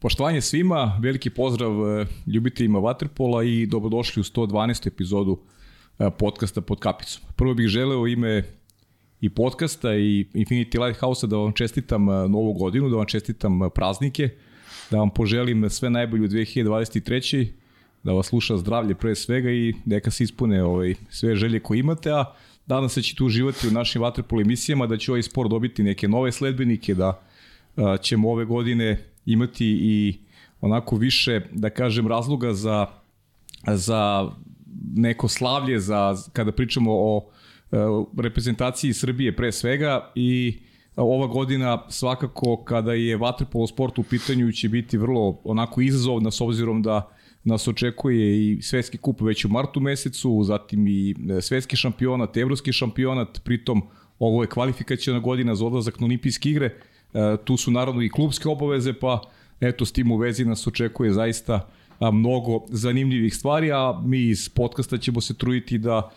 Poštovanje svima, veliki pozdrav e, ljubiteljima Waterpola i dobrodošli u 112. epizodu e, podcasta pod kapicom. Prvo bih želeo ime i podcasta i Infinity Lighthouse-a da vam čestitam e, novu godinu, da vam čestitam praznike, da vam poželim sve najbolje u 2023. Da vas sluša zdravlje pre svega i neka se ispune ovaj, sve želje koje imate, a danas se ćete uživati u našim Waterpolo emisijama, da će ovaj sport dobiti neke nove sledbenike, da ćemo ove godine imati i onako više, da kažem, razloga za, za neko slavlje, za, kada pričamo o e, reprezentaciji Srbije pre svega i ova godina svakako kada je vaterpolo sport u pitanju će biti vrlo onako izazovna s obzirom da nas očekuje i svetski kup već u martu mesecu, zatim i e, svetski šampionat, evropski šampionat, pritom ovo je kvalifikacijona godina za odlazak na olimpijske igre, tu su naravno i klubske obaveze, pa eto s tim u vezi nas očekuje zaista mnogo zanimljivih stvari, a mi iz podcasta ćemo se truditi da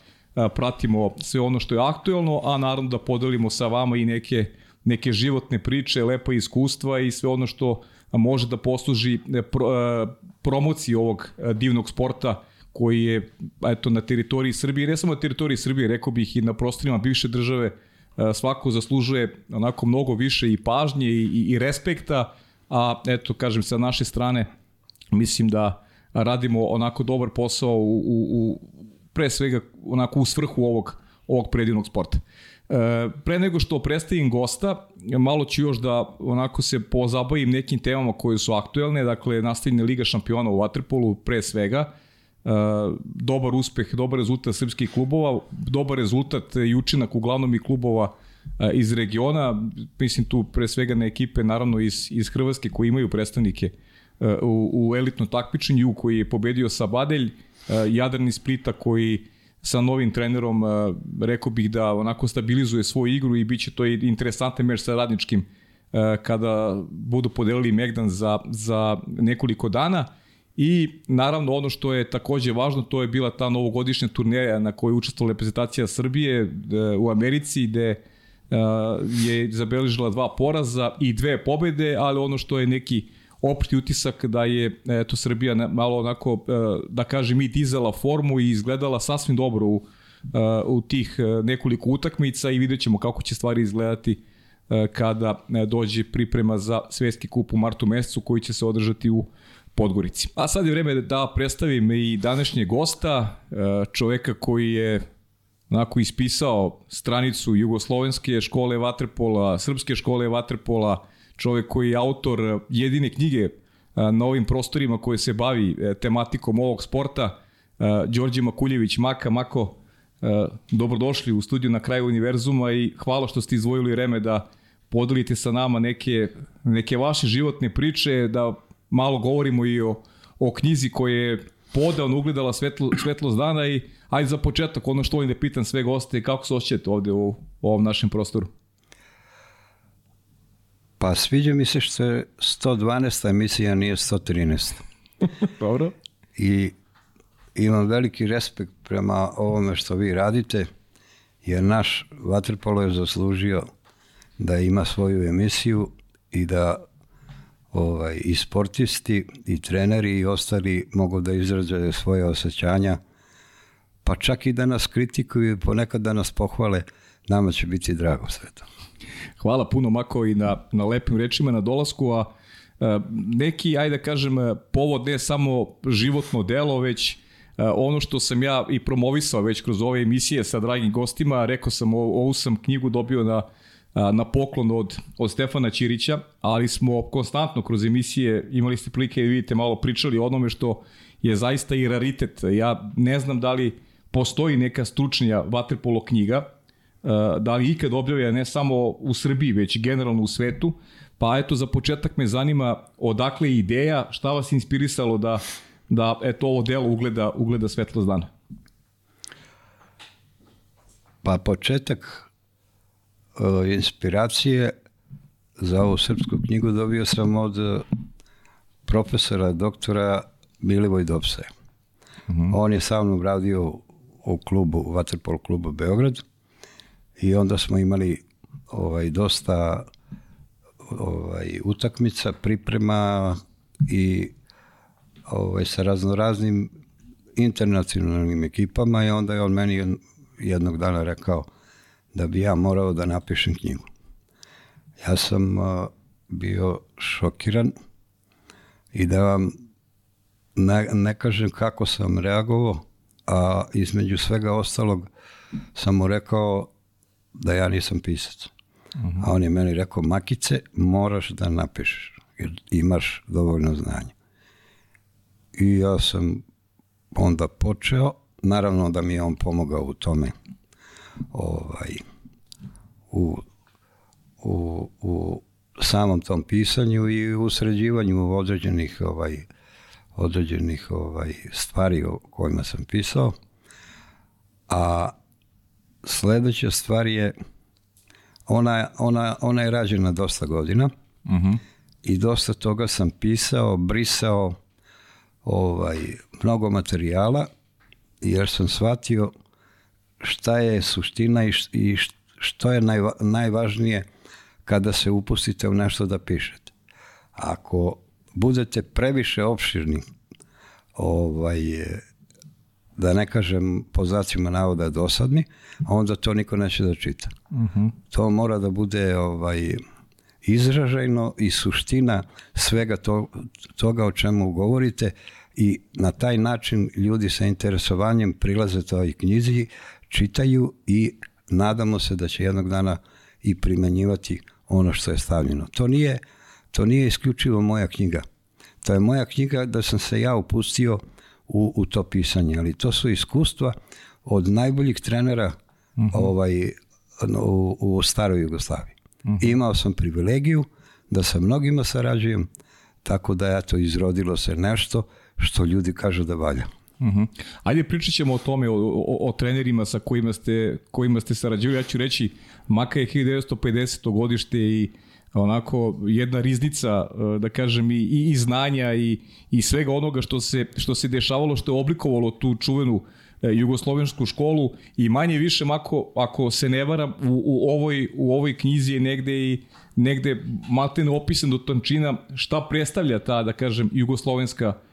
pratimo sve ono što je aktuelno, a naravno da podelimo sa vama i neke, neke životne priče, lepa iskustva i sve ono što može da posluži e, pro, e, promociji ovog divnog sporta koji je eto, na teritoriji Srbije, ne samo na teritoriji Srbije, rekao bih i na prostorima bivše države, E, svako zaslužuje onako mnogo više i pažnje i, i, i respekta, a eto, kažem, sa naše strane mislim da radimo onako dobar posao u, u, u pre svega onako u svrhu ovog, ovog predivnog sporta. E, pre nego što predstavim gosta, malo ću još da onako se pozabavim nekim temama koje su aktuelne, dakle nastavljena Liga šampiona u Waterpolu pre svega, dobar uspeh, dobar rezultat srpskih klubova, dobar rezultat i učinak uglavnom i klubova uh, iz regiona, mislim tu pre svega na ekipe naravno iz, iz Hrvatske koji imaju predstavnike uh, u, u elitnom takmičenju koji je pobedio Sabadelj, Jadran Splita koji sa novim trenerom rekao bih da onako stabilizuje svoju igru i bit će to interesantan meč sa radničkim kada budu podelili Megdan za, za nekoliko dana. I naravno ono što je takođe važno, to je bila ta novogodišnja turneja na kojoj je učestvala reprezentacija Srbije e, u Americi gde e, je zabeležila dva poraza i dve pobede, ali ono što je neki opšti utisak da je eto Srbija malo onako e, da kažem i dizala formu i izgledala sasvim dobro u, u tih nekoliko utakmica i vidjet ćemo kako će stvari izgledati kada dođe priprema za svetski kup u martu mesecu koji će se održati u Podgorici. A sad je vreme da predstavim i današnjeg gosta, e, čoveka koji je onako ispisao stranicu Jugoslovenske škole vaterpola, Srpske škole vaterpola, čovek koji je autor jedine knjige e, na ovim prostorima koje se bavi e, tematikom ovog sporta, Đorđe Makuljević Maka. Mako, dobrodošli u studiju na kraju univerzuma i hvala što ste izvojili vreme da podelite sa nama neke, neke vaše životne priče, da malo govorimo i o, o knjizi koja je podavno ugledala svetlo, svetlost dana i ajde za početak, ono što volim da pitam sve goste, kako se osjećate ovde u, u ovom našem prostoru? Pa sviđa mi se što je 112. emisija, nije 113. Dobro. I imam veliki respekt prema ovome što vi radite, jer naš Vatrpolo je zaslužio da ima svoju emisiju i da ovaj, i sportisti, i treneri i ostali mogu da izraze svoje osjećanja, pa čak i da nas kritikuju, ponekad da nas pohvale, nama će biti drago sve to. Hvala puno Mako i na, na lepim rečima na dolasku, a e, neki, ajde da kažem, povod ne samo životno delo, već e, ono što sam ja i promovisao već kroz ove emisije sa dragim gostima, rekao sam, ovu sam knjigu dobio na na poklon od, od Stefana Ćirića, ali smo konstantno kroz emisije, imali ste prilike da vidite, malo pričali o onome što je zaista i raritet. Ja ne znam da li postoji neka stručnija vaterpolo knjiga, da li ikad objavlja ne samo u Srbiji, već generalno u svetu, pa eto za početak me zanima odakle ideja, šta vas inspirisalo da, da eto ovo delo ugleda, ugleda svetlost dana? Pa početak inspiracije za ovu srpsku knjigu dobio sam od e, profesora, doktora Milivoj Dopse. Uh mhm. -huh. On je sa mnom radio u klubu, Waterpolo klubu Beograd i onda smo imali ovaj, dosta ovaj, utakmica, priprema i ovaj, sa raznoraznim internacionalnim ekipama i onda je on meni jednog dana rekao da bi ja morao da napišem knjigu. Ja sam bio šokiran i da vam ne, ne kažem kako sam reagovao, a između svega ostalog sam mu rekao da ja nisam pisac. Uh -huh. A on je meni rekao, Makice, moraš da napišeš, jer imaš dovoljno znanja. I ja sam onda počeo, naravno da mi je on pomogao u tome, ovaj, u, u, u samom tom pisanju i u sređivanju određenih ovaj, određenih ovaj, stvari o kojima sam pisao. A sledeća stvar je, ona, ona, ona je rađena dosta godina uh mhm. -huh. i dosta toga sam pisao, brisao ovaj, mnogo materijala jer sam shvatio šta je suština i što je najva, najvažnije kada se upustite u nešto da pišete. Ako budete previše opširni, ovaj, da ne kažem po zacima navoda dosadni, onda to niko neće da čita. Uh mhm. -huh. To mora da bude ovaj, izražajno i suština svega to, toga o čemu govorite i na taj način ljudi sa interesovanjem prilaze toj knjizi, čitaju i nadamo se da će jednog dana i primenjivati ono što je stavljeno. To nije, to nije isključivo moja knjiga. To je moja knjiga da sam se ja upustio u, u to pisanje, ali to su iskustva od najboljih trenera mhm. -huh. ovaj, u, u staroj Jugoslaviji. Mhm. -huh. Imao sam privilegiju da sa mnogima sarađujem, tako da to izrodilo se nešto što ljudi kažu da valja. Mhm. -huh. Ajde pričat ćemo o tome, o, o, o trenerima sa kojima ste, kojima ste sarađivali. Ja ću reći, Maka je 1950. godište i onako jedna riznica, e, da kažem, i, i znanja i, i svega onoga što se, što se dešavalo, što je oblikovalo tu čuvenu e, jugoslovensku školu i manje više, ako, ako se ne varam, u, u, ovoj, u ovoj knjizi je negde i negde maltene opisan do tančina šta predstavlja ta, da kažem, jugoslovenska škola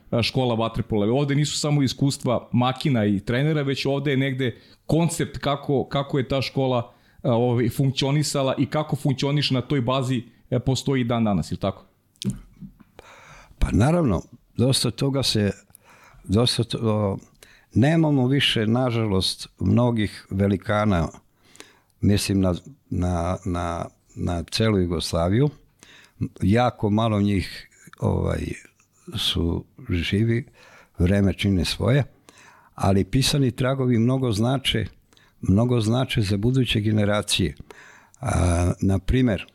vaterpola. Ovde nisu samo iskustva makina i trenera, već ovde je negde koncept kako, kako je ta škola ovaj, funkcionisala i kako funkcioniše na toj bazi e, postoji dan danas, ili tako? Pa naravno, dosta toga se, dosta to, nemamo više, nažalost, mnogih velikana, mislim na, na, na, na celu Jugoslaviju, jako malo njih ovaj, su živi, vreme čine svoje, ali pisani tragovi mnogo znače, mnogo znače za buduće generacije. A, na primer,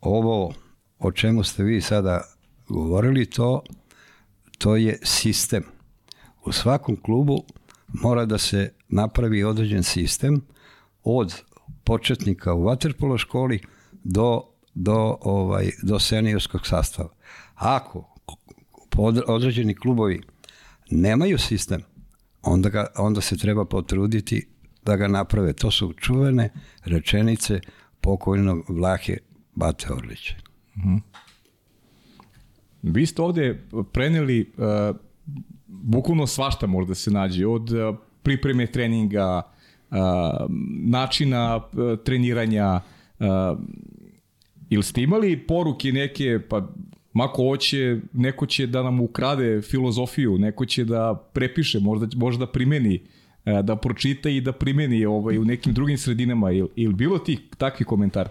ovo o čemu ste vi sada govorili, to, to je sistem. U svakom klubu mora da se napravi određen sistem od početnika u vaterpolo školi do, do, ovaj, do seniorskog sastava. Ako određeni klubovi nemaju sistem, onda, ga, onda se treba potruditi da ga naprave. To su čuvene rečenice pokojnog Vlahe Bate Orlića. Mm -hmm. Vi ste ovde preneli uh, bukvalno svašta možda se nađe, od uh, pripreme treninga, uh, načina uh, treniranja, uh, ili ste imali poruke neke, pa Mako hoće, neko će da nam ukrade filozofiju, neko će da prepiše, možda, možda da primeni, e, da pročita i da primeni ovaj, u nekim drugim sredinama. Ili, ili bilo ti takvi komentar?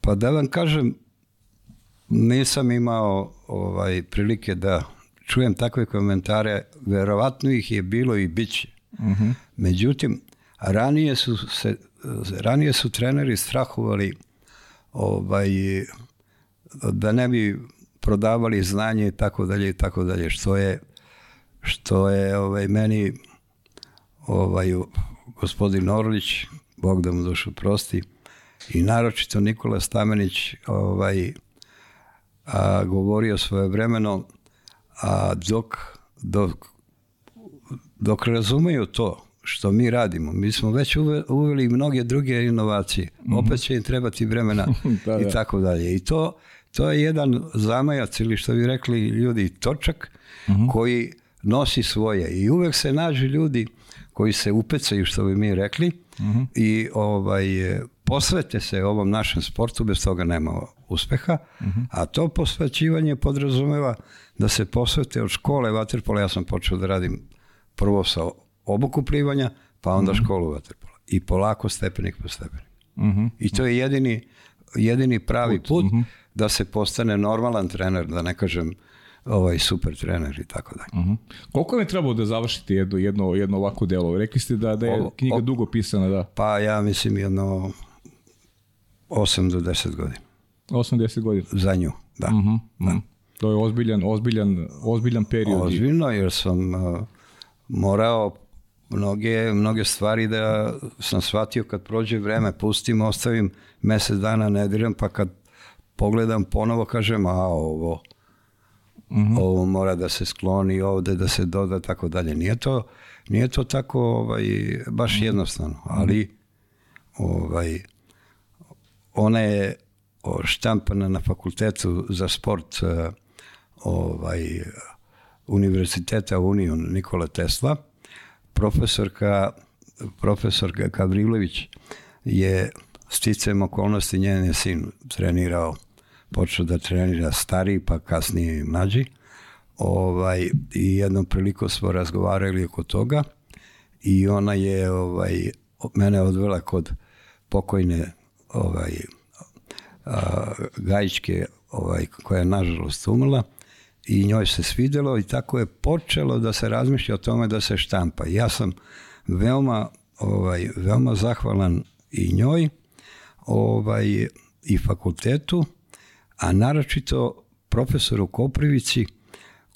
Pa da vam kažem, nisam imao ovaj prilike da čujem takve komentare, verovatno ih je bilo i biće. Uh mhm. -huh. Međutim, ranije su se ranije su treneri strahovali ovaj da ne bi prodavali znanje i tako dalje i tako dalje, što je što je ovaj meni ovaj gospodin Orlić, Bog da mu dušu prosti, i naročito Nikola Stamenić ovaj, a, govorio svoje vremeno, a dok, dok, dok razumeju to što mi radimo, mi smo već uveli mnoge druge inovacije, -hmm. opet će im trebati vremena da, da. i tako dalje. I to, to je jedan zamajac ili što bi rekli ljudi točak koji nosi svoje. I uvek se nađu ljudi koji se upecaju što bi mi rekli i ovaj posvete se ovom našem sportu, bez toga nema uspeha, a to posvećivanje podrazumeva da se posvete od škole vaterpola, ja sam počeo da radim prvo sa obuku plivanja, pa onda školu vaterpola. I polako stepenik po stepenik. I to je jedini, jedini pravi put, da se postane normalan trener, da ne kažem ovaj super trener i tako dalje. Uh Koliko vam je trebalo da završite jedno, jedno, jedno ovako delo? Rekli ste da, da je Ovo- knjiga o- dugo pisana, da. Pa ja mislim jedno 8 do 10 godina 80 godina. za nju. Da. Mhm, mhm. To je ozbiljan, ozbiljan, ozbiljan period. Ozbiljno jer sam uh, morao mnoge, mnoge stvari da sam shvatio kad prođe vreme, pustim, ostavim mesec dana, ne diram, pa kad pogledam ponovo kažem, a ovo, ovo mora da se skloni ovde, da se doda, tako dalje. Nije to, nije to tako ovaj, baš jednostavno, ali ovaj, ona je štampana na fakultetu za sport eh, ovaj, univerziteta Union Nikola Tesla. Profesorka, profesorka Gavrilović je sticam okolnosti njen je sin trenirao, počeo da trenira stariji pa kasnije i mlađi. Ovaj, I jednom priliku smo razgovarali oko toga i ona je ovaj, mene odvela kod pokojne ovaj, a, Gajićke ovaj, koja je nažalost umrla i njoj se svidjelo i tako je počelo da se razmišlja o tome da se štampa. Ja sam veoma, ovaj, veoma zahvalan i njoj ovaj, i fakultetu, a naročito profesoru Koprivici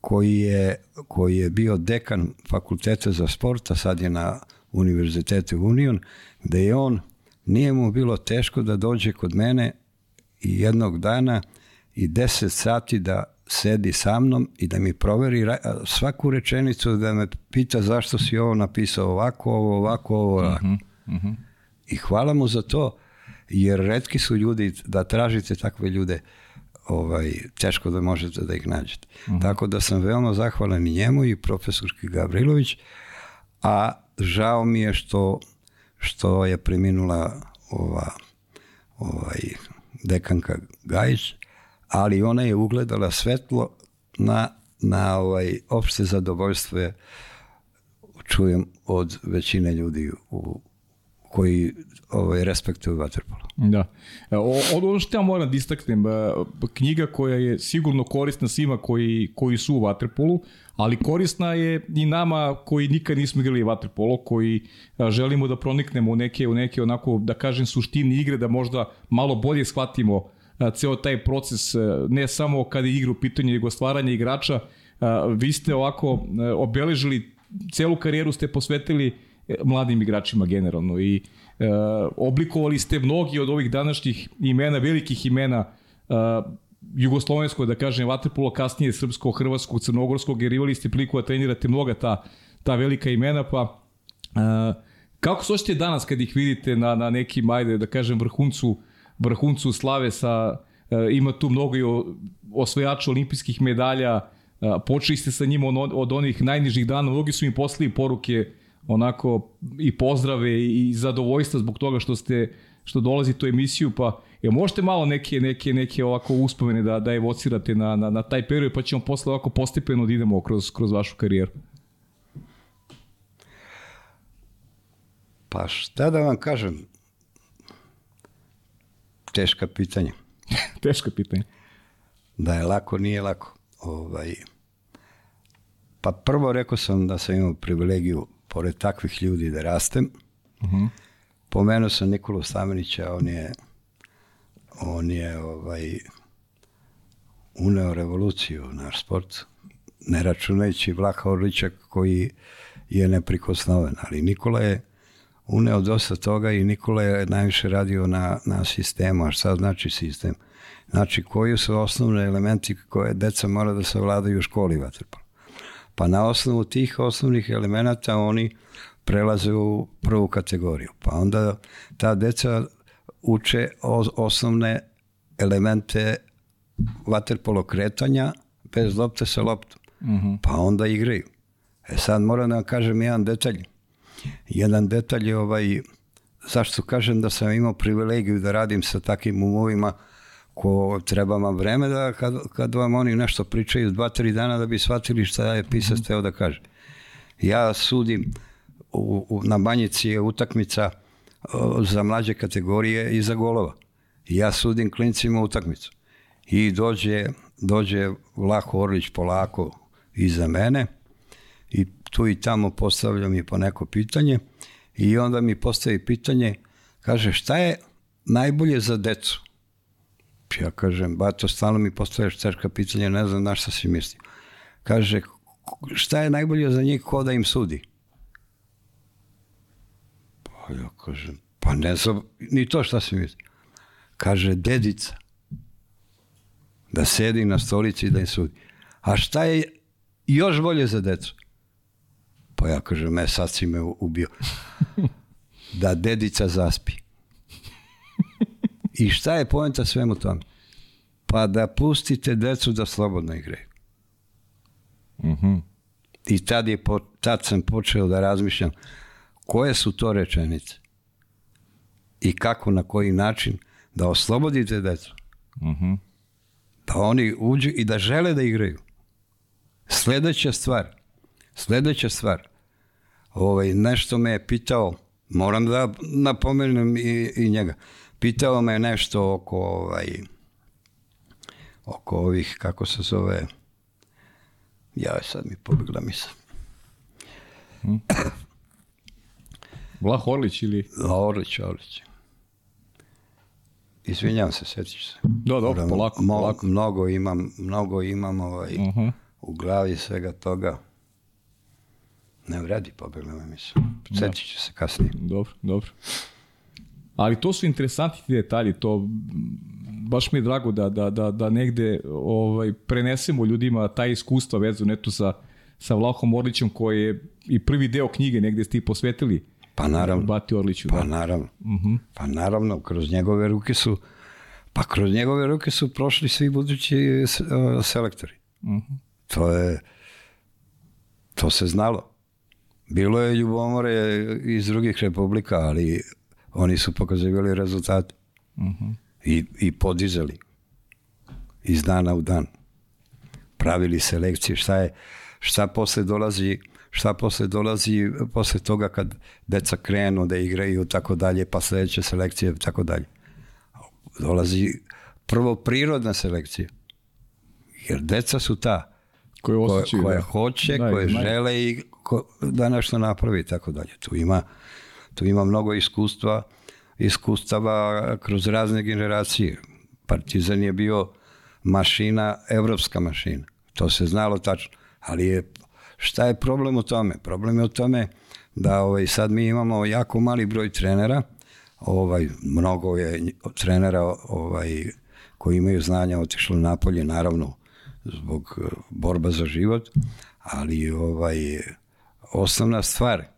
koji je, koji je bio dekan fakulteta za sport, a sad je na Univerzitetu Union, gde je on, nije mu bilo teško da dođe kod mene i jednog dana i 10 sati da sedi sa mnom i da mi proveri svaku rečenicu, da me pita zašto si ovo napisao ovako, ovo, ovako, ovo, ovako. I hvala mu za to, jer redki su ljudi da tražite takve ljude ovaj, teško da možete da ih nađete. Tako da sam veoma zahvalan i njemu i profesorki Gavrilović, a žao mi je što, što je preminula ova ovaj, dekanka Gajić, ali ona je ugledala svetlo na, na ovaj, opšte zadovoljstvo je čujem od većine ljudi u, koji ovaj, respektuju vaterpolo. Da. E, od ono što ja moram da istaknem, e, knjiga koja je sigurno korisna svima koji, koji su u Waterpolu, ali korisna je i nama koji nikad nismo igrali Waterpolo, koji a, želimo da proniknemo u neke, u neke onako, da kažem, suštine igre, da možda malo bolje shvatimo ceo taj proces, ne samo kada je igra u pitanju, nego stvaranje igrača. Vi ste ovako obeležili, celu karijeru ste posvetili e, mladim igračima generalno i e, oblikovali ste mnogi od ovih današnjih imena, velikih imena e, jugoslovenskog, da kažem, vaterpolo, kasnije srpskog, hrvatskog, crnogorskog, jer imali ste priliku da trenirate mnoga ta, ta velika imena, pa e, kako se osjećate danas kad ih vidite na, na nekim, ajde, da kažem, vrhuncu, vrhuncu slave sa, ima tu mnogo i o, osvojača olimpijskih medalja, e, počeli ste sa njima od, od onih najnižih dana, mnogi su im poslali poruke onako i pozdrave i zadovoljstva zbog toga što ste što dolazite u emisiju, pa je možete malo neke, neke, neke ovako uspomene da, da evocirate na, na, na taj period, pa ćemo posle ovako postepeno da idemo kroz, kroz vašu karijeru. Pa šta da vam kažem? Teška pitanja. Teško pitanje. Da je lako, nije lako. Ovaj, pa prvo rekao sam da sam imao privilegiju pored takvih ljudi da rastem. Pomenuo sam Nikolu Stamenića, on je on je ovaj uneo revoluciju u naš sport, ne računajući Vlaha Orlića koji je neprikosnoven, ali Nikola je uneo dosta toga i Nikola je najviše radio na, na sistemu, a šta znači sistem? Znači, koji su osnovni elementi koje deca mora da savladaju u školi vaterpola. Pa na osnovu tih osnovnih elemenata oni prelaze u prvu kategoriju. Pa onda ta deca uče osnovne elemente vaterpolo kretanja bez lopte sa loptom. Pa onda igraju. E sad moram da vam kažem jedan detalj. Jedan detalj je ovaj, zašto kažem da sam imao privilegiju da radim sa takvim umovima ko treba vam vreme da kad, kad vam oni nešto pričaju dva, tri dana da bi shvatili šta je pisac teo da kaže. Ja sudim u, u, na banjici je utakmica o, za mlađe kategorije i za golova. Ja sudim klincima utakmicu. I dođe, dođe Vlaho Orlić polako iza mene i tu i tamo postavlja mi po neko pitanje i onda mi postavi pitanje, kaže šta je najbolje za decu? Ja kažem, bato, stalno mi postavljaš teška pitanja, ne znam na šta si misli. Kaže, šta je najbolje za njih, ko da im sudi? Pa ja kažem, pa ne znam, ni to šta si misli. Kaže, dedica, da sedi na stolici i da im sudi. A šta je još bolje za decu? Pa ja kažem, me sad si me ubio. Da dedica zaspi. I šta je poenta svemu tome? Pa da pustite decu da slobodno igraju. Mhm. I tad, je, po- tad sam počeo da razmišljam koje su to rečenice i kako, na koji način da oslobodite decu. Mhm. Da oni uđu i da žele da igraju. Sledeća stvar, sledeća stvar, ovaj, nešto me je pitao, moram da napomenem i, i njega, pitao me nešto oko, ovaj, oko ovih, kako se zove, ja sad mi pobegla misla. Vlah Orlić ili... Orlić, Orlić. Izvinjam se, sjećaš se. Da, dobro, polako, Mo- polako. Mnogo imam, mnogo imam ovaj, Mhm. u glavi svega toga. Ne vredi, pobegla me misla. Sjetit ću se kasnije. Dobro, dobro. Ali to su interesantni ti detalji, to baš mi je drago da, da, da, da negde ovaj, prenesemo ljudima taj iskustva vezano eto sa, sa Vlahom Orlićem koji je i prvi deo knjige negde ste i posvetili Pa naravno. Bati Orliću. Pa Da. naravno. Pa naravno, kroz njegove ruke su pa kroz njegove ruke su prošli svi budući s- o, selektori. To je to se znalo. Bilo je ljubomore iz drugih republika, ali oni su pokazivali rezultate. I, I podizali. Iz dana u dan. Pravili selekcije. Šta je, šta posle dolazi šta posle dolazi posle toga kad deca krenu da igraju tako dalje, pa sledeće selekcije tako dalje. Dolazi prvo prirodna selekcija. Jer deca su ta Koje osjećaju. koje da. hoće, Da, koje znaju. žele i ko, da nešto napravi i tako dalje. Tu ima, tu ima mnogo iskustva, iskustava kroz razne generacije. Partizan je bio mašina, evropska mašina. To se znalo tačno. Ali je, šta je problem u tome? Problem je u tome da ovaj, sad mi imamo jako mali broj trenera, ovaj, mnogo je trenera ovaj, koji imaju znanja otišlo napolje, naravno, zbog eh, borba za život, ali ovaj, osnovna stvar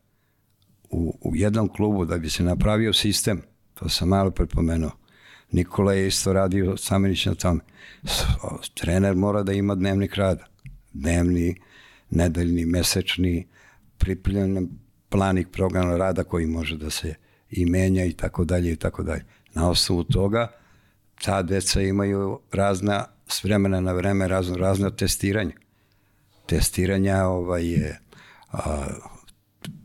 u, u jednom klubu da bi se napravio sistem, to sam malo prepomenuo, Nikola je isto radio Samenić na tome. Trener mora da ima dnevnik rada. Dnevni, nedeljni, mesečni, pripremljen planik programa rada koji može da se i menja i tako dalje i tako dalje. Na osnovu toga ta deca imaju razna, s vremena na vreme razno razna testiranja. Testiranja ovaj, je a,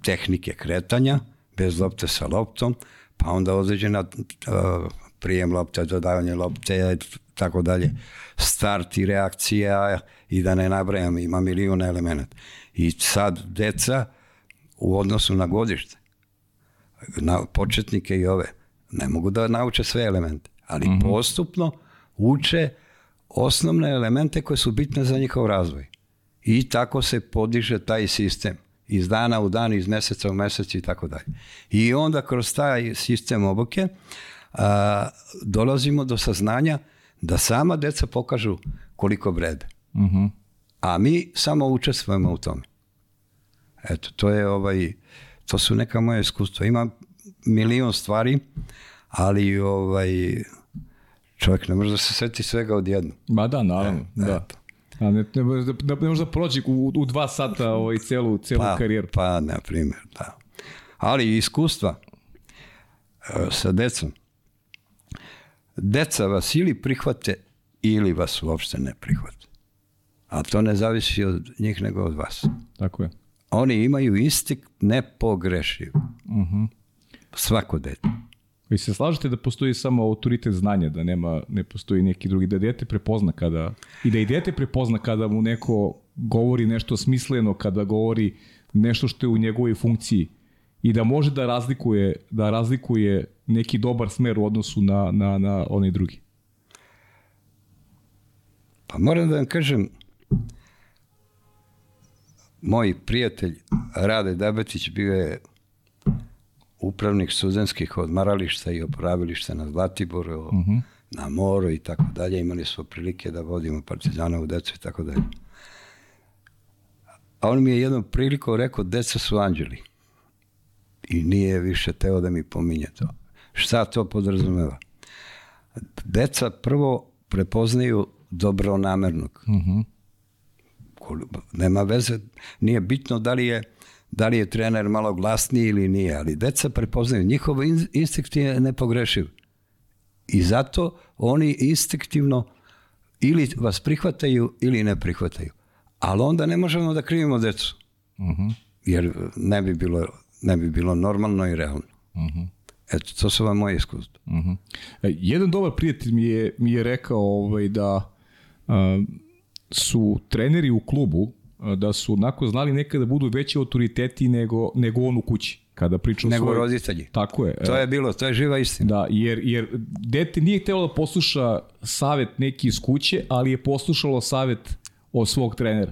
tehnike kretanja, bez lopte sa loptom, pa onda određena a, prijem lopte, dodavanje lopte, tako dalje, start i reakcija i da ne nabrajam, ima miliona elemenata. I sad deca u odnosu na godište, na početnike i ove, ne mogu da nauče sve elemente, ali postupno uče osnovne elemente koje su bitne za njihov razvoj. I tako se podiže taj sistem iz dana u dan, iz meseca u mesec i tako dalje. I onda kroz taj sistem obuke a, dolazimo do saznanja da sama deca pokažu koliko vrede. Mhm. A mi samo učestvujemo u tome. Eto, to je ovaj, to su neka moja iskustva. Ima milion stvari, ali ovaj, čovjek ne može da se seti svega odjedno. Ma da, naravno, da. A ne, ne, može da, da, ne može da prođe u, u dva sata ovaj, celu, celu Pa, karijeru. pa, na primjer, da. Ali iskustva e, sa decom. Deca vas ili prihvate ili vas uopšte ne prihvate. A to ne zavisi od njih nego od vas. Tako je. Oni imaju instinkt nepogrešiv. Svako dete. Vi se slažete da postoji samo autoritet znanja, da nema, ne postoji neki drugi, da dete prepozna kada, i da i dete prepozna kada mu neko govori nešto smisleno, kada govori nešto što je u njegovoj funkciji i da može da razlikuje, da razlikuje neki dobar smer u odnosu na, na, na onaj drugi. Pa moram da vam kažem, moj prijatelj Rade Dabetić bio je upravnik studentskih odmarališta i oporavilišta na Zlatiboru, na moru i tako dalje. Imali smo prilike da vodimo partizanovu decu i tako dalje. A on mi je jednom prilikom rekao, deca su anđeli. I nije više teo da mi pominje to. Šta to podrazumeva? Deca prvo prepoznaju dobronamernog. Kol- Nema veze, nije bitno da li je da li je trener malo glasniji ili nije, ali deca prepoznaju, njihov in- instinkt je nepogrešiv. I zato oni instinktivno ili vas prihvataju ili ne prihvataju. Ali onda ne možemo da krivimo decu. Jer ne bi bilo, ne bi bilo normalno i realno. Eto, to su vam moje iskustva. Mhm. E, Jedan dobar prijatelj mi je, mi je rekao ovaj, da a, su treneri u klubu da su onako znali nekada da budu veći autoriteti nego, nego on u kući. Kada priča o Nego svojoj- roditelji. Tako je. To e, je bilo, to je živa istina. Da, jer, jer dete nije htjelo da posluša savet neki iz kuće, ali je poslušalo savet od svog trenera.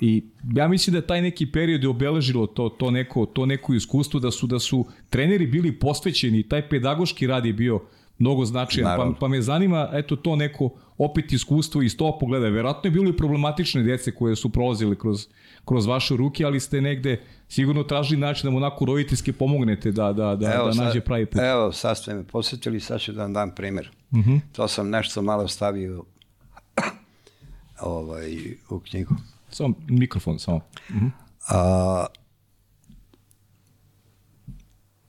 I ja mislim da taj neki period je obeležilo to, to, neko, to neko iskustvo, da su, da su treneri bili posvećeni, taj pedagoški rad je bio mnogo značajan, pa, pa me zanima eto to neko opet iskustvo iz tog pogleda. Verovatno je bilo i problematične djece koje su prolazile kroz, kroz vaše ruke, ali ste negde sigurno tražili način da mu onako roditeljski pomognete da, da, da, da sad- nađe pravi put. Evo, sad ste me posjetili, sad ću da vam dam primjer. Mhm. To sam nešto malo stavio ovaj, u knjigu. Samo mikrofon, samo. A,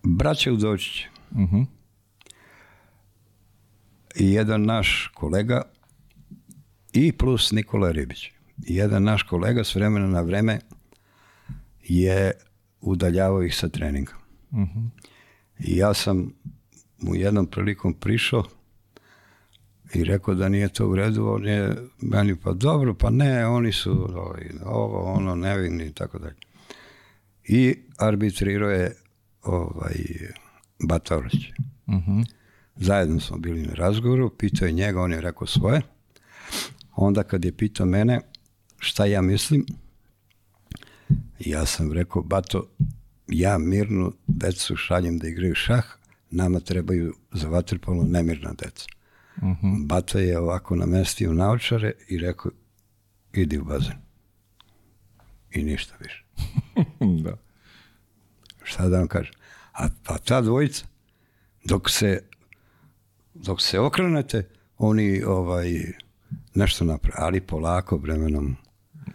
braće Udočić Mhm. i jedan naš kolega i plus Nikola Ribić. Jedan naš kolega s vremena na vreme je udaljavao ih sa treninga. I ja sam mu jednom prilikom prišao i rekao da nije to u redu, on je meni pa dobro, pa ne, oni su ovo, ono, nevinni i tako dalje. I arbitrirao je ovaj, Bata Orlić. Zajedno smo bili na razgovoru, pitao je njega, on je rekao svoje. Onda kad je pitao mene šta ja mislim, ja sam rekao, Bato, ja mirnu decu šaljem da igraju šah, nama trebaju za vaterpolo nemirna deca. Bato je ovako namestio naočare i rekao, idi u bazen. I ništa više. da. Šta da vam kažem? A pa ta dvojica, dok se, dok se okrenete, oni ovaj, nešto naprave, ali polako vremenom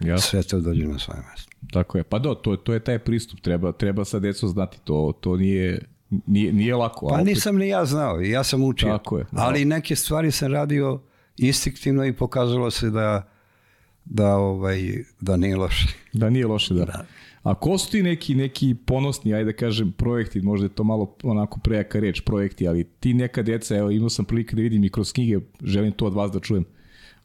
Jasno. sve to dođe na svoje mjesto. Tako je. Pa da, to, to je taj pristup. Treba, treba sa decom znati. To, to nije, nije, nije lako. Pa opet- nisam ni ja znao, ja sam učio. Tako je, da. Ali neke stvari sam radio instinktivno i pokazalo se da, da, ovaj, da nije loše. Da nije loše, da. A ko su ti neki, neki ponosni, ajde da kažem, projekti, možda je to malo onako prejaka reč, projekti, ali ti neka deca, evo imao sam prilike da vidim i kroz knjige, želim to od vas da čujem.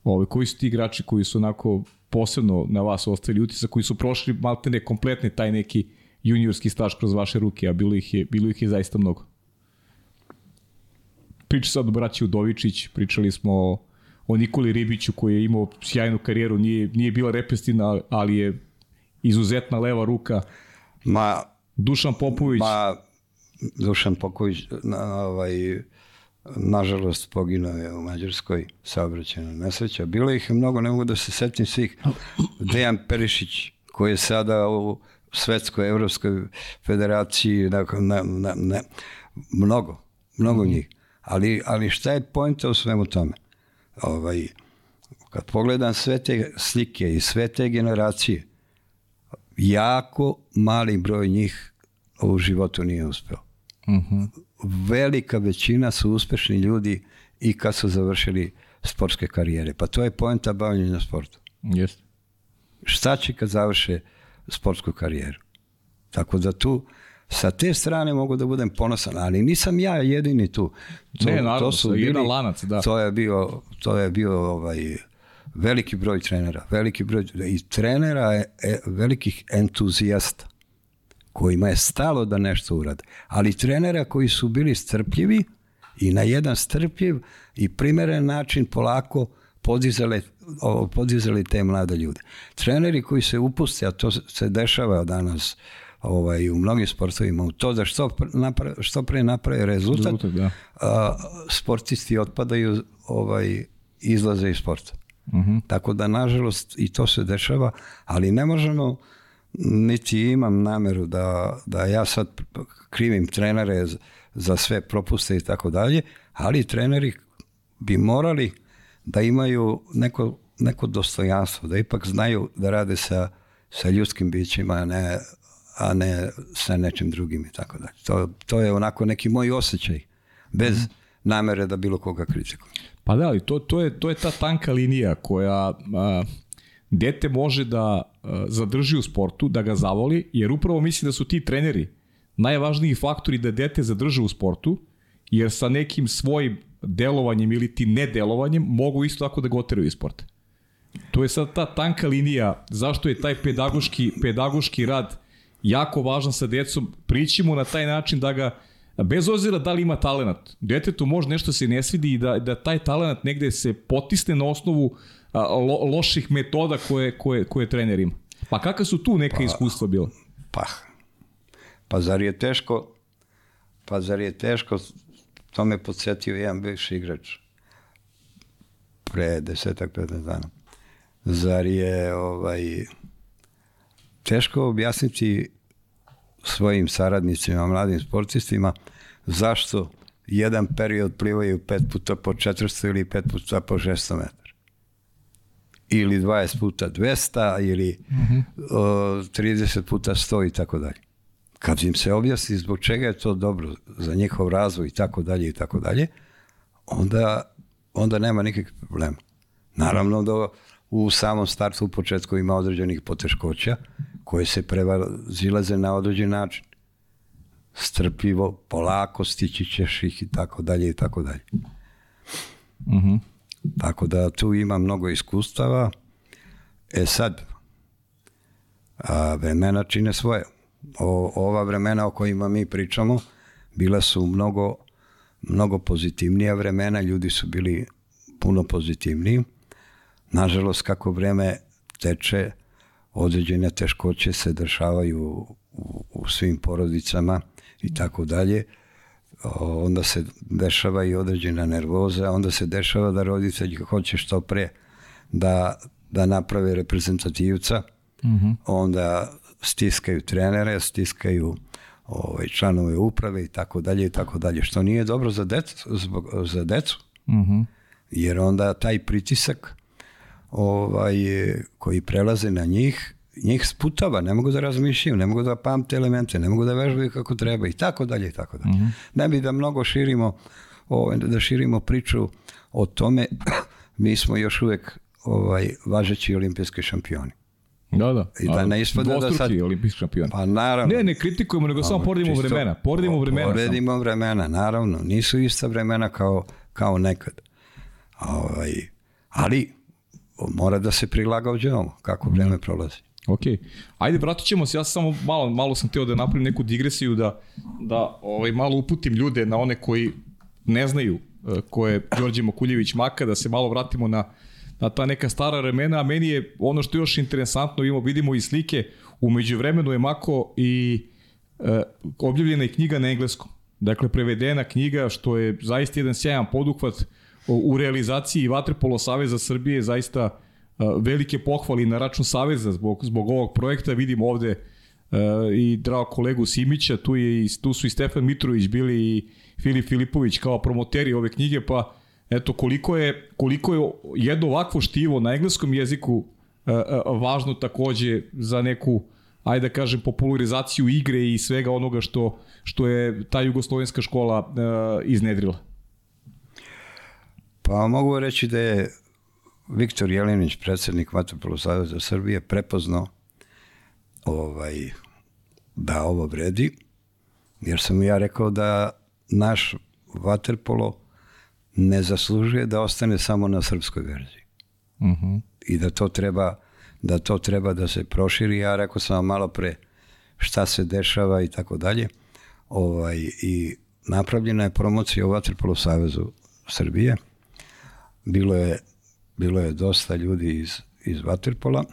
Ove, koji su ti igrači koji su onako posebno na vas ostavili utisak, koji su prošli maltene kompletne taj neki juniorski staž kroz vaše ruke, a bilo ih je, bilo ih je zaista mnogo. Priča sad o braći Udovičić, pričali smo o, o Nikoli Ribiću koji je imao sjajnu karijeru, nije, nije bila repestina, ali je izuzetna leva ruka. Ma, Dušan Popović, ma Dušan Poković, na, ovaj, nažalost, poginuo je u Mađarskoj saobraćajna nesreća. Bilo ih je mnogo, ne mogu da se setim svih. Dejan Perišić, koji je sada u Svetskoj Evropskoj federaciji, dakle, na, na, ne, mnogo, mnogo njih. Ali, ali šta je pojenta u svemu tome? ovaj, kad pogledam sve te slike i sve te generacije, jako mali broj njih u životu nije uspeo. Uh -huh. Velika većina su uspešni ljudi i kad su završili sportske karijere. Pa to je poenta bavljenja sportom. Jeste. Šta će kad završe sportsku karijeru? Tako da tu sa te strane mogu da budem ponosan, ali nisam ja jedini tu. To, ne, naravno, to su bili, jedan lanac, da. To je bio, to je bio ovaj, veliki broj trenera, veliki broj i trenera je e, velikih entuzijasta kojima je stalo da nešto urade. Ali trenera koji su bili strpljivi i na jedan strpljiv i primeren način polako podizale, podizali te mlade ljude. Treneri koji se upuste, a to se dešava danas ovaj, u mnogim sportovima, u to da što, napra, što pre naprave rezultat, rezultat da. a, sportisti otpadaju, ovaj, izlaze iz sporta. Uh mhm. -huh. Tako da, nažalost, i to se dešava, ali ne možemo, niti imam nameru da, da ja sad krivim trenere za sve propuste i tako dalje, ali treneri bi morali da imaju neko, neko dostojanstvo, da ipak znaju da rade sa, sa ljudskim bićima, a ne, a ne sa nečim drugim i tako dalje. To, to je onako neki moj osjećaj, bez mm. namere da bilo koga kritikujem. Pa da, ali to, to, je, to je ta tanka linija koja a, dete može da zadrži u sportu, da ga zavoli, jer upravo mislim da su ti treneri najvažniji faktori da dete zadrže u sportu, jer sa nekim svojim delovanjem ili ti nedelovanjem mogu isto tako da ga oteraju iz sporta. To je sad ta tanka linija, zašto je taj pedagoški, pedagoški rad jako važan sa decom, prićimo na taj način da ga, bez ozira da li ima talenat, detetu može nešto se ne svidi i da, da taj talenat negde se potisne na osnovu a, lo, loših metoda koje, koje, koje trener ima. Pa kakva su tu neka pa, iskustva bila? Pa, pa zar je teško pa zar je teško To me podsjetio jedan bivši igrač pre desetak, 15 dana. Zar je ovaj, teško objasniti svojim saradnicima, mladim sportistima, zašto jedan period plivaju pet puta po 400 ili pet puta po 600 metara. Ili 20 puta 200 ili mm -hmm. o, 30 puta 100 i tako dalje kad im se objasni zbog čega je to dobro za njihov razvoj i tako dalje i tako dalje, onda, onda nema nikakvih problema. Naravno da u samom startu u početku ima određenih poteškoća koje se prevazilaze na određen način. Strpljivo, polako stići ćeš ih i tako dalje i tako dalje. Uh -huh. Tako da tu ima mnogo iskustava. E sad, a, vremena čine svoje o, ova vremena o kojima mi pričamo bila su mnogo, mnogo pozitivnija vremena, ljudi su bili puno pozitivniji. Nažalost, kako vreme teče, određene teškoće se dešavaju u, u svim porodicama i tako dalje. Onda se dešava i određena nervoza, onda se dešava da roditelji hoće što pre da, da naprave reprezentativca, mm -hmm. onda stiskaju trenere, stiskaju ovaj, članove uprave i tako dalje i tako dalje, što nije dobro za decu, zbog, za decu. Mm -hmm. Jer onda taj pritisak ovaj, koji prelaze na njih, njih sputava, ne mogu da razmišljaju, ne mogu da pamte elemente, ne mogu da vežbaju kako treba i tako dalje i tako dalje. Mm -hmm. Ne bi da mnogo širimo, ovaj, da širimo priču o tome, mi smo još uvek ovaj, važeći olimpijski šampioni. Da, da. I da ne ispada da sad... olimpijski šampion. Pa naravno. Ne, ne kritikujemo, nego samo poredimo vremena. Poredimo vremena. Poredimo vremena, naravno. Nisu ista vremena kao, kao nekad. Ovaj, ali mora da se prilagođavamo kako mhm. vreme prolazi. Ok. Ajde, vratit ćemo se, ja sam samo malo, malo sam teo da napravim neku digresiju, da, da ovaj, malo uputim ljude na one koji ne znaju uh, ko je Đorđe Mokuljević Maka, da se malo vratimo na na ta neka stara vremena, a meni je ono što je još interesantno, imamo, vidimo i slike, umeđu vremenu je Mako i e, objavljena je knjiga na engleskom. Dakle, prevedena knjiga, što je zaista jedan sjajan poduhvat u realizaciji Vatrepolo Saveza Srbije, zaista velike pohvali na račun Saveza zbog, zbog ovog projekta. Vidimo ovde i drago kolegu Simića, tu, je tu su i Stefan Mitrović bili i Filip Filipović kao promoteri ove knjige, pa eto koliko je, koliko je jedno ovakvo štivo na engleskom jeziku važno takođe za neku ajde da kažem, popularizaciju igre i svega onoga što, što je ta jugoslovenska škola iznedrila? Pa mogu reći da je Viktor Jelinić, predsednik Vatrpolo Savjeza Srbije, prepoznao ovaj, da ovo vredi, jer sam ja rekao da naš vaterpolo ne zaslužuje da ostane samo na srpskoj verziji. Uh mhm. -huh. I da to treba da to treba da se proširi. Ja rekao sam vam malo pre šta se dešava i tako dalje. Ovaj, I napravljena je promocija u Vatrpolo Savezu Srbije. Bilo je, bilo je dosta ljudi iz, iz Vatrpola.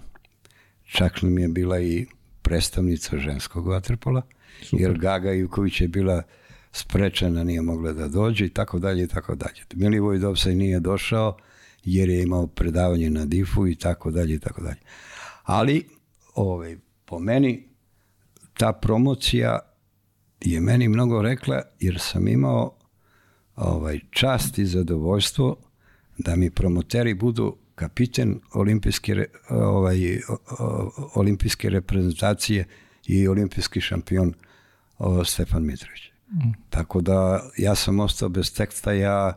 Čak nam je bila i predstavnica ženskog Vatrpola. Super. Jer Gaga Ivković je bila sprečena, nije mogla da dođe i tako dalje i tako dalje. Milivoj Dovsaj nije došao jer je imao predavanje na difu i tako dalje i tako dalje. Ali, ovaj, po meni, ta promocija je meni mnogo rekla jer sam imao ovaj, čast i zadovoljstvo da mi promoteri budu kapiten olimpijske, ovaj, olimpijske reprezentacije i olimpijski šampion o, Stefan Mitrović. Mm. Tako da ja sam ostao bez teksta, ja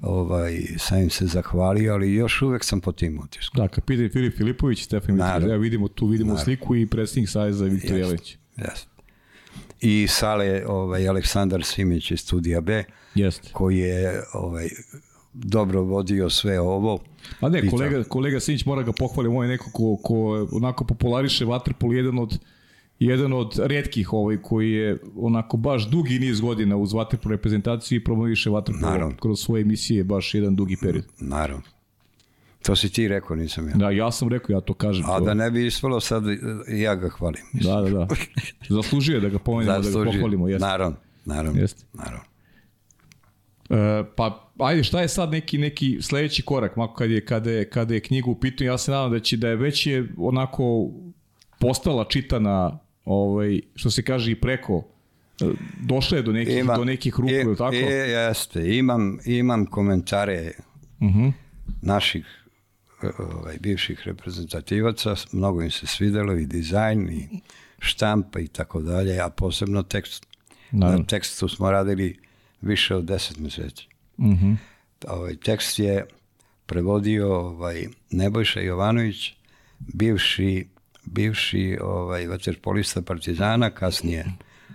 ovaj, sam im se zahvalio, ali još uvek sam po tim utiskom. Da, kapitan Filip Filipović, Stefan Mitrović, evo vidimo tu, vidimo Naravno. sliku i predsjednik Sajza Viktor Jelić. Jeste. I Sale ovaj, Aleksandar Simić iz Studija B, Jeste. koji je ovaj, dobro vodio sve ovo. A ne, kolega, kolega Simić mora ga pohvaliti, on je neko ko, ko onako populariše Waterpolo, jedan od jedan od redkih ovaj koji je onako baš dugi niz godina uz vaterpolo reprezentaciju i promoviše vaterpolo kroz svoje emisije baš jedan dugi period. Naravno. To si ti rekao, nisam ja. Da, ja sam rekao, ja to kažem. A to. da ne bi ispalo sad, ja ga hvalim. Mislim. Da, da, da. Zaslužuje da ga pomenemo, da ga pohvalimo. Jeste. Naravno, naravno. Jeste. naravno. E, pa ajde šta je sad neki neki sledeći korak mako kad je kada je kada je knjiga u pitanju ja se nadam da će da je već je onako postala čitana ovaj, što se kaže i preko došle je do nekih, Ima, do nekih ruku, je, tako? Je, jeste, imam, imam komentare uh mhm. -huh. naših ovaj, bivših reprezentativaca, mnogo im se svidelo i dizajn i štampa i tako dalje, a posebno tekst. Naravno. Na tekstu smo radili više od 10 meseci. Mhm. -huh. ovaj, tekst je prevodio ovaj, Nebojša Jovanović, bivši bivši ovaj, vaterpolista Partizana, kasnije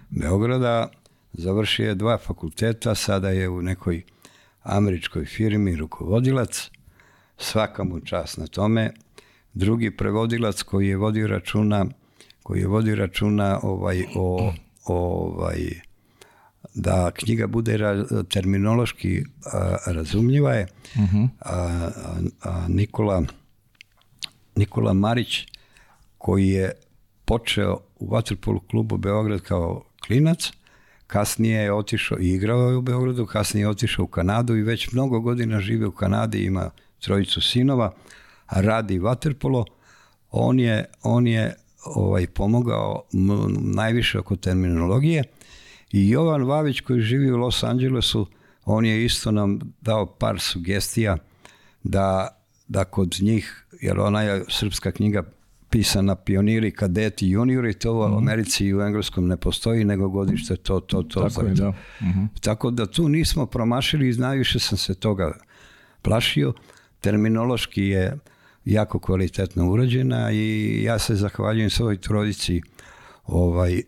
Beograda, završio je dva fakulteta, sada je u nekoj američkoj firmi rukovodilac, svaka mu čast na tome. Drugi prevodilac koji je vodio računa, koji je vodio računa ovaj, o, ovaj, da knjiga bude ra, terminološki a, razumljiva je, uh mhm. -huh. a, a, Nikola Nikola Marić koji je počeo u Vatrpolu klubu Beograd kao klinac, kasnije je otišao i igrao je u Beogradu, kasnije je otišao u Kanadu i već mnogo godina žive u Kanadi, ima trojicu sinova, a radi vaterpolo. On je, on je ovaj pomogao najviše oko terminologije i Jovan Vavić koji živi u Los Angelesu, on je isto nam dao par sugestija da, da kod njih, jer ona je srpska knjiga pisana pioniri, kadeti, juniori, to u mhm. Americi i u Engleskom ne postoji, nego godište to, to, to. Tako, je, da. Uh mhm. -huh. Tako da tu nismo promašili i najviše sam se toga plašio. Terminološki je jako kvalitetno urađena i ja se zahvaljujem svoj trodici ovaj,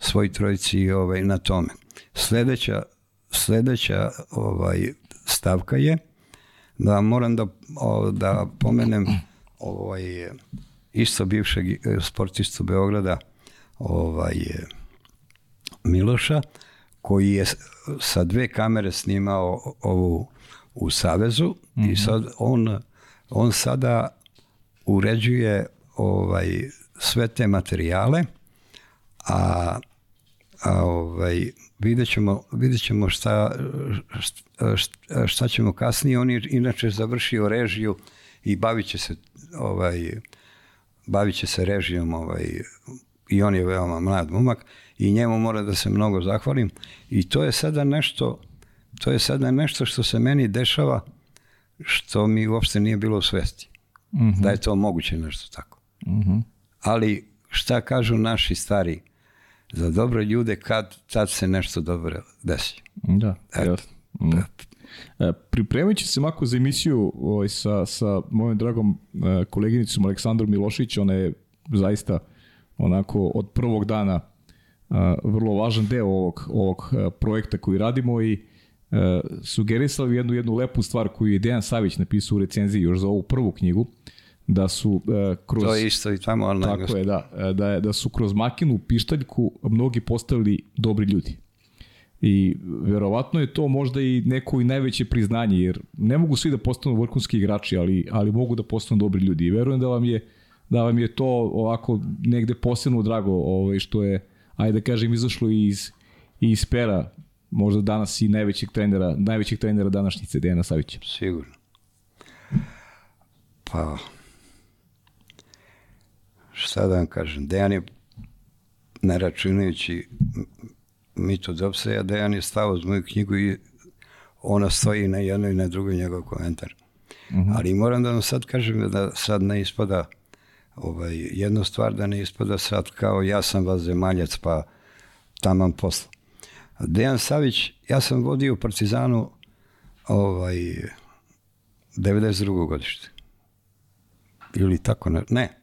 svoj trojici ovaj, na tome. Sledeća, sledeća ovaj, stavka je da moram da, da pomenem ovaj, isto bivšeg e, sportistu Beograda ovaj, Miloša, koji je sa dve kamere snimao ovu u Savezu mm -hmm. i mhm. sad on, on sada uređuje ovaj, sve te materijale, a, a ovaj, vidjet ćemo, vidjet ćemo šta, šta, šta ćemo kasnije. On je inače završio režiju i bavit će se ovaj, bavit će se režijom ovaj, i on je veoma mlad momak i njemu mora da se mnogo zahvalim i to je sada nešto to je sada nešto što se meni dešava, što mi uopšte nije bilo u svesti. Mhm. Da je to moguće nešto tako. Ali šta kažu naši stari? Za dobre ljude kad tad se nešto dobro desi. Da, jasno. Mm. E, Pripremajući se mako za emisiju ovaj, sa, sa mojom dragom e, koleginicom Aleksandrom Milošić, ona je zaista onako od prvog dana e, vrlo važan deo ovog, ovog projekta koji radimo i e, sugerisala jednu, jednu lepu stvar koju je Dejan Savić napisao u recenziji još za ovu prvu knjigu, da su e, kroz... To je isto i tamo, ali Tako engleskom. je, da. E, Da, je, da su kroz makinu, pištaljku, mnogi postali dobri ljudi. I verovatno je to možda i neko i najveće priznanje, jer ne mogu svi da postanu vrhunski igrači, ali, ali mogu da postanu dobri ljudi. I verujem da vam je, da vam je to ovako negde posebno drago ovaj, što je, ajde da kažem, izašlo iz, iz pera možda danas i najvećeg trenera, najvećeg trenera današnjice, Dejana Savića. Sigurno. Pa, šta da vam kažem, Dejan je, ne računajući m- Mito Dopseja, Dejan je stao uz moju knjigu i ona stoji na jednoj i na drugoj njegov komentar. Ali moram da vam sad kažem da sad ne ispada ovaj, jednu stvar da ne ispada sad kao ja sam vas zemaljac pa taman posla. Dejan Savić, ja sam vodio Partizanu ovaj, 92. godište. Ili tako, ne. Ne,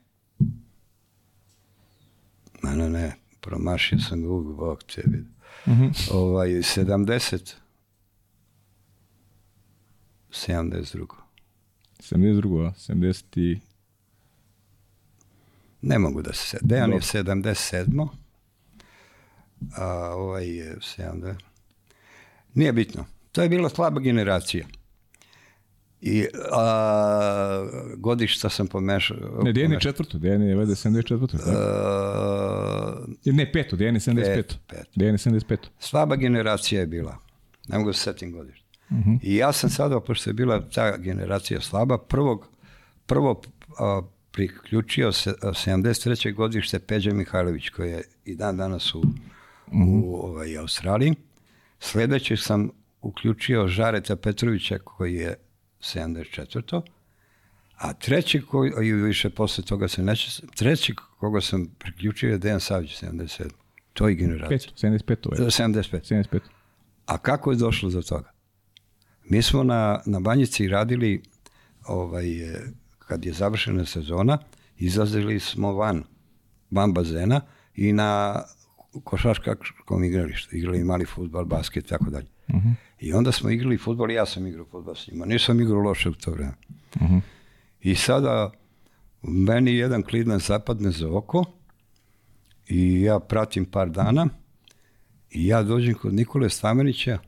ne, ne, ne. promašio sam ga uvijek, Bog te vidi. Ovaj, 70. 72. 72. a? 70 i... Ne mogu da se... Dejan je Dobro. 77. A ovaj je 70. Nije bitno. To je bila slaba generacija. I a, godišta sam pomešao. Ne, Dejan je četvrto, Dejan je vede 74. Tako? A, Ne, peto, Dejan je 75. Peto, peto. Dejan je 75. slaba generacija je bila. Ne mogu se setim godišta. Mhm. I ja sam sada, pošto je bila ta generacija slaba, prvog, prvo a, priključio se, a, 73. godište Peđa Mihajlović, koji je i dan danas u, Mhm. u ovaj, Australiji. Sledeći sam uključio Žareta Petrovića, koji je 74. A treći, koji, i više posle toga se neće, treći koga sam priključio je Dejan Savić, 77. To je generacija. Peto, 75. Ovaj. 75. 75. A kako je došlo do toga? Mi smo na, na Banjici radili, ovaj, kad je završena sezona, izlazili smo van, van bazena i na košarkaškom igralištu. Igrali mali futbal, basket tako dalje. I onda smo igrali futbol ja sam igrao futbol s njima. Nisam igrao loše u to vreme. I sada meni jedan klidan zapadne za oko i ja pratim par dana i ja dođem kod Nikole Stamenića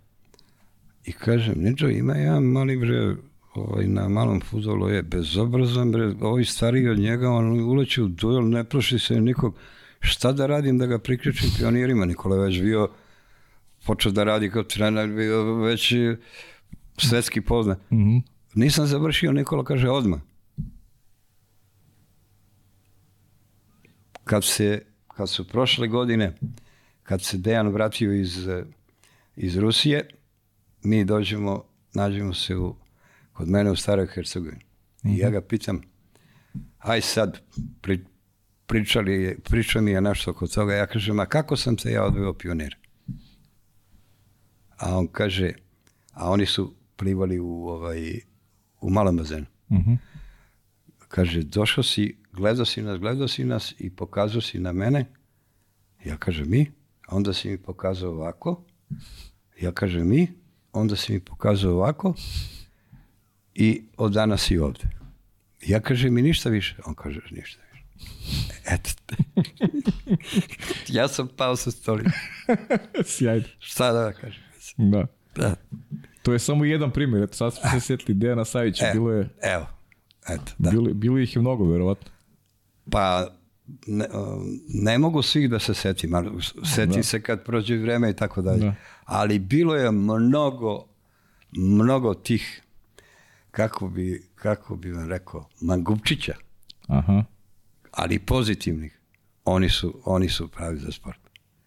i kažem, Niđo, ima jedan mali bre, ovaj, na malom futbolu je bezobrazan, bre, ovi stariji od njega, on uleće u duel, ne proši se nikog. Šta da radim da ga priključim pionirima? Nikola je već bio, počeo da radi kao trener, bio već svetski poznat. Nisam završio, Nikola kaže odmah. Kad, se, kad su prošle godine, kad se Dejan vratio iz, iz Rusije, mi dođemo, nađemo se u, kod mene u Staroj Hercegovini. I ja ga pitam, aj sad, pri, pričali, pričao mi je nešto oko toga, ja kažem, a kako sam se ja odveo pionir? A on kaže, a oni su plivali u, ovaj, u malom bazenu. Mhm. Kaže, došao si, gledao si nas, gledao si nas i pokazao si na mene. Ja kažem, mi? A onda si mi pokazao ovako. Ja kažem, mi? Onda si mi pokazao ovako. I od danas si ovde. Ja kažem, mi ništa više. On kaže, ništa više. Eto. ja sam pao sa stolice. Sjajno. Šta da kažem? Da. Da. To je samo jedan primjer. Eto, sad smo se sjetili Dejana Savića. E, Bilo, je, Evo. Eto, da. bilo, bilo ih je mnogo, verovatno. Pa ne, ne mogu svih da se setim, ali setim se kad prođe vreme i tako dalje. Da. Ali bilo je mnogo, mnogo tih, kako bi, kako bi vam rekao, mangupčića, Aha. ali pozitivnih. Oni su, oni su pravi za sport.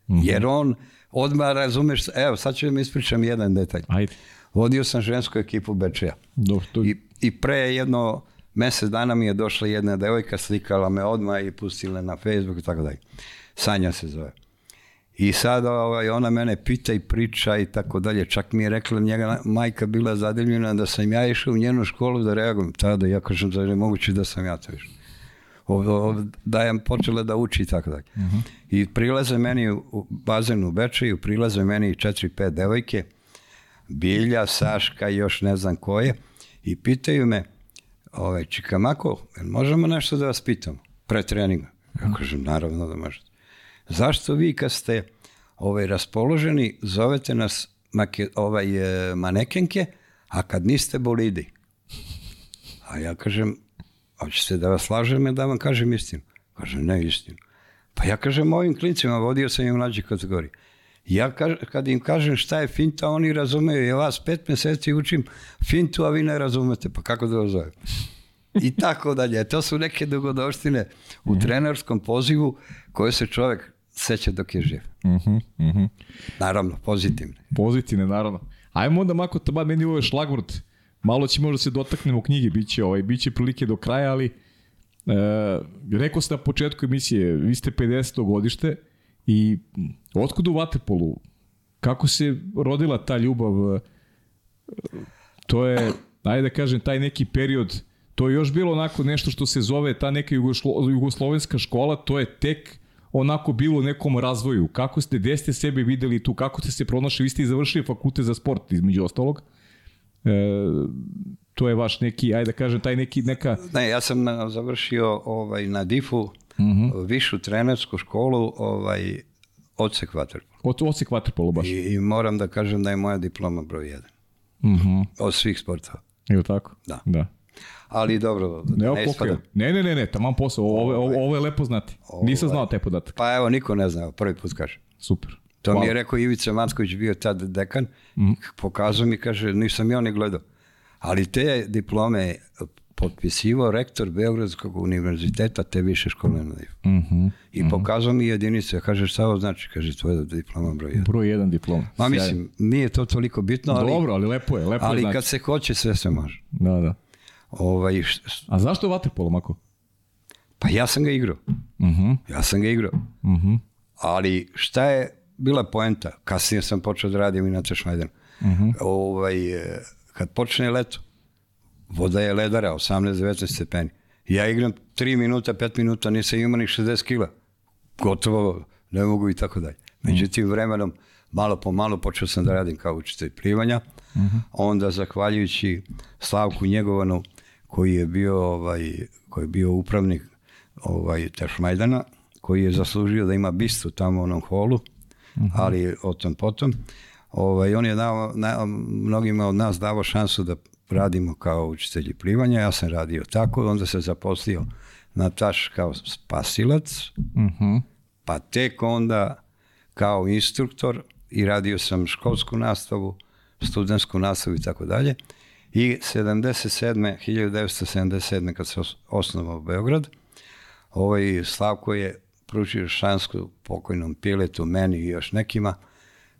Jer on, odmah razumeš, evo sad ću vam ispričam jedan detalj. Ajde. Vodio sam žensku ekipu Bečeja. Dobro, to... I, I pre jedno mesec dana mi je došla jedna devojka, slikala me odmah i pustila na Facebook i tako dalje. Sanja se zove. I sad ovaj, ona mene pita i priča i tako dalje. Čak mi je rekla njega majka bila zadivljena da sam ja išao u njenu školu da reagujem. Tada ja kažem da je moguće da sam ja to išao. Da je počela da uči i tako dalje. Uh -huh. I prilaze meni u bazenu u Bečeju, prilaze meni četiri, pet devojke, Bilja, Saška i još ne znam koje, i pitaju me, ovaj, Čikamako, možemo nešto da vas pitamo pre treninga? Ja kažem, naravno da možete. Zašto vi kad ste ovaj, raspoloženi zovete nas make, ovaj, e, manekenke, a kad niste bolidi? A ja kažem, hoćete da vas lažem da vam kažem istinu? Kaže, ne istinu. Pa ja kažem ovim klincima, vodio sam im mlađe kategorije. Ja kaž, kad im kažem šta je finta, oni razumeju. Ja vas pet meseci učim fintu, a vi ne razumete. Pa kako da vas zovem? I tako dalje. To su neke dogodoštine u trenerskom pozivu koje se čovek seća dok je živ. Uh -huh. Naravno, pozitivne. Pozitivne, naravno. Ajmo onda, Mako, taba, meni ovo je šlagvort. Malo će možda se dotaknemo knjige, biće, ovaj, biće prilike do kraja, ali e, rekao sam na početku emisije, vi ste 50. godište i otkud u Vatepolu? Kako se rodila ta ljubav? To je, ajde da kažem, taj neki period, to je još bilo onako nešto što se zove ta neka jugoslo, jugoslovenska škola, to je tek onako bilo u nekom razvoju. Kako ste, gde ste sebe videli tu, kako ste se pronašli, vi ste i završili fakulte za sport, između ostalog. E, to je vaš neki, ajde da kažem, taj neki, neka... Ne, ja sam na, završio ovaj, na DIF-u. -huh. višu trenersku školu, ovaj, odsek vaterpolo. Od, odsek vaterpolo baš. I, I moram da kažem da je moja diploma broj 1. Uh -huh. Od svih sportova. Ili tako? Da. da. Ali dobro, ne, ne ispada. Ne, ne, ne, ne, tamo posao, ovo, ovo, ovo je lepo znati. Ovo, Nisam znao taj podatak. Pa evo, niko ne zna, prvi put kaže. Super. To Hvala. mi je rekao Ivica Macković, bio tad dekan, mm. pokazao mi, kaže, nisam ja ni gledao. Ali te diplome potpisivao rektor Beogradskog univerziteta te više škole na mm -hmm, I mm -hmm. pokazao mi jedinice, kaže šta ovo znači, kaže tvoja diploma broj 1. Broj 1 diploma. Ma mislim, nije to toliko bitno, ali... Dobro, ali lepo je, lepo ali je znači. kad se hoće, sve se može. Da, da. Ovaj, A zašto vaterpolo, Mako? Pa ja sam ga igrao. Mhm. -huh. Ja sam ga igrao. Mhm. -huh. Ali šta je bila poenta? Kasnije sam počeo da radim i na Češmajden. Uh mhm. -huh. ovaj, kad počne leto, voda je ledara, 18-19 stepeni. Ja igram 3 minuta, 5 minuta, nisam imao ni 60 kila. Gotovo, ne mogu i tako dalje. Međutim, vremenom, malo po malo počeo sam da radim kao učitelj plivanja. Uh -huh. Onda, zahvaljujući Slavku Njegovanu, koji je bio, ovaj, koji je bio upravnik ovaj, Tešmajdana, koji je zaslužio da ima bistu tamo u onom holu, uh -huh. ali o tom potom. Ovaj, on je dao, na, mnogima od nas davo šansu da radimo kao učitelji plivanja, ja sam radio tako, onda se zaposlio na taš kao spasilac, uh -huh. pa tek onda kao instruktor i radio sam školsku nastavu, studentsku nastavu i tako dalje. I 77. 1977. kad se osnovao Beograd, ovaj Slavko je pručio šansku pokojnom piletu, meni i još nekima,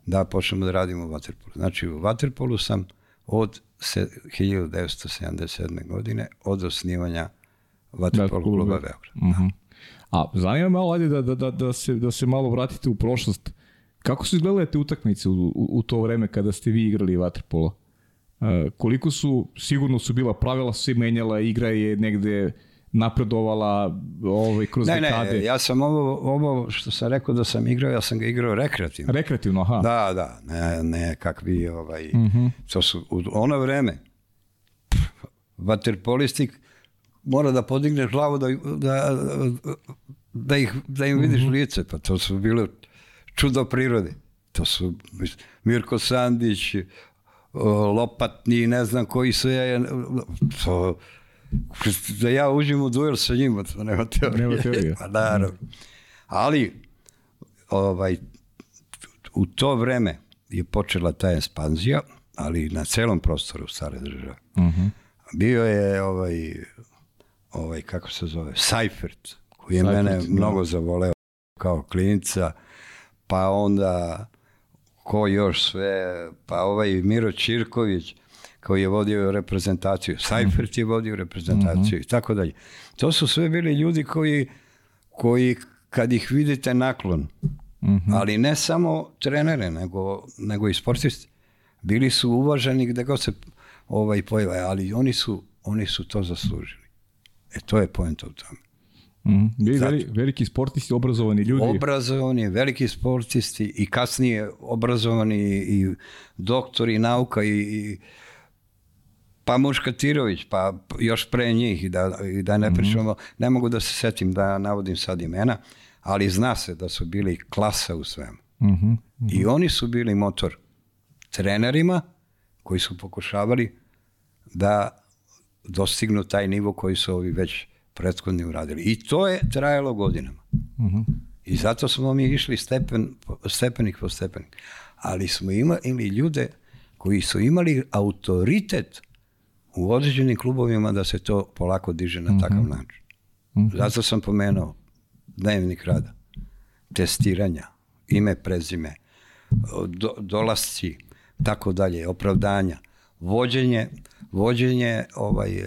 da počnemo da radimo u Waterpolu. Znači u Waterpolu sam od 1977. godine od osnivanja Vaterpolo kluba Beograd. Uh -huh. A zanima me malo, ajde da, da, da, da, se, da se malo vratite u prošlost. Kako su izgledale te utakmice u, u, u to vreme kada ste vi igrali vaterpolo? Uh, koliko su, sigurno su bila pravila, su se menjala, igra je negde napredovala ovaj, kroz ne, dekade. Ne, ja sam ovo, ovo što sam rekao da sam igrao, ja sam ga igrao rekreativno. Rekreativno, aha. Da, da, ne, ne kakvi, ovaj, uh mhm. -huh. to su u ono vreme, vaterpolistik mora da podigne glavu da, da, da, ih, da im vidiš uh mhm. -huh. lice, pa to su bile čudo prirode. To su Mirko Sandić, Lopatni, ne znam koji su je, to, da ja uđem u duel sa njima, to nema teorije. Nema teorije. Pa naravno. Ali, ovaj, u to vreme je počela ta ekspanzija, ali na celom prostoru stare države. Uh mhm. -huh. Bio je ovaj, ovaj, kako se zove, Seifert, koji je Seifert, mene da. mnogo zavoleo kao klinica, pa onda ko još sve, pa ovaj Miro Čirković, koji je vodio reprezentaciju, Seifert je vodio reprezentaciju i tako dalje. To su sve bili ljudi koji, koji kad ih vidite naklon, ali ne samo trenere, nego, nego i sportisti. Bili su uvaženi gde god se ovaj pojave, ali oni su, oni su to zaslužili. E to je point u tome. Mm. Bili veli, veliki sportisti, obrazovani ljudi. Obrazovani, veliki sportisti i kasnije obrazovani i doktori nauka i, i pa Muškatirović, pa još pre njih da, i da ne pričamo, mm -hmm. ne mogu da se setim da navodim sad imena, ali zna se da su bili klasa u svemu. Mm -hmm. Mm -hmm. I oni su bili motor trenerima koji su pokušavali da dostignu taj nivo koji su ovi već prethodni uradili. I to je trajalo godinama. Uh -huh. I zato smo mi išli stepen, stepenik po stepenik. Ali smo imali ljude koji su imali autoritet u određenim klubovima da se to polako diže na takav -huh. način. Uh -huh. Zato sam pomenuo dnevnik rada, testiranja, ime, prezime, do, dolasci, tako dalje, opravdanja, vođenje, vođenje ovaj, e,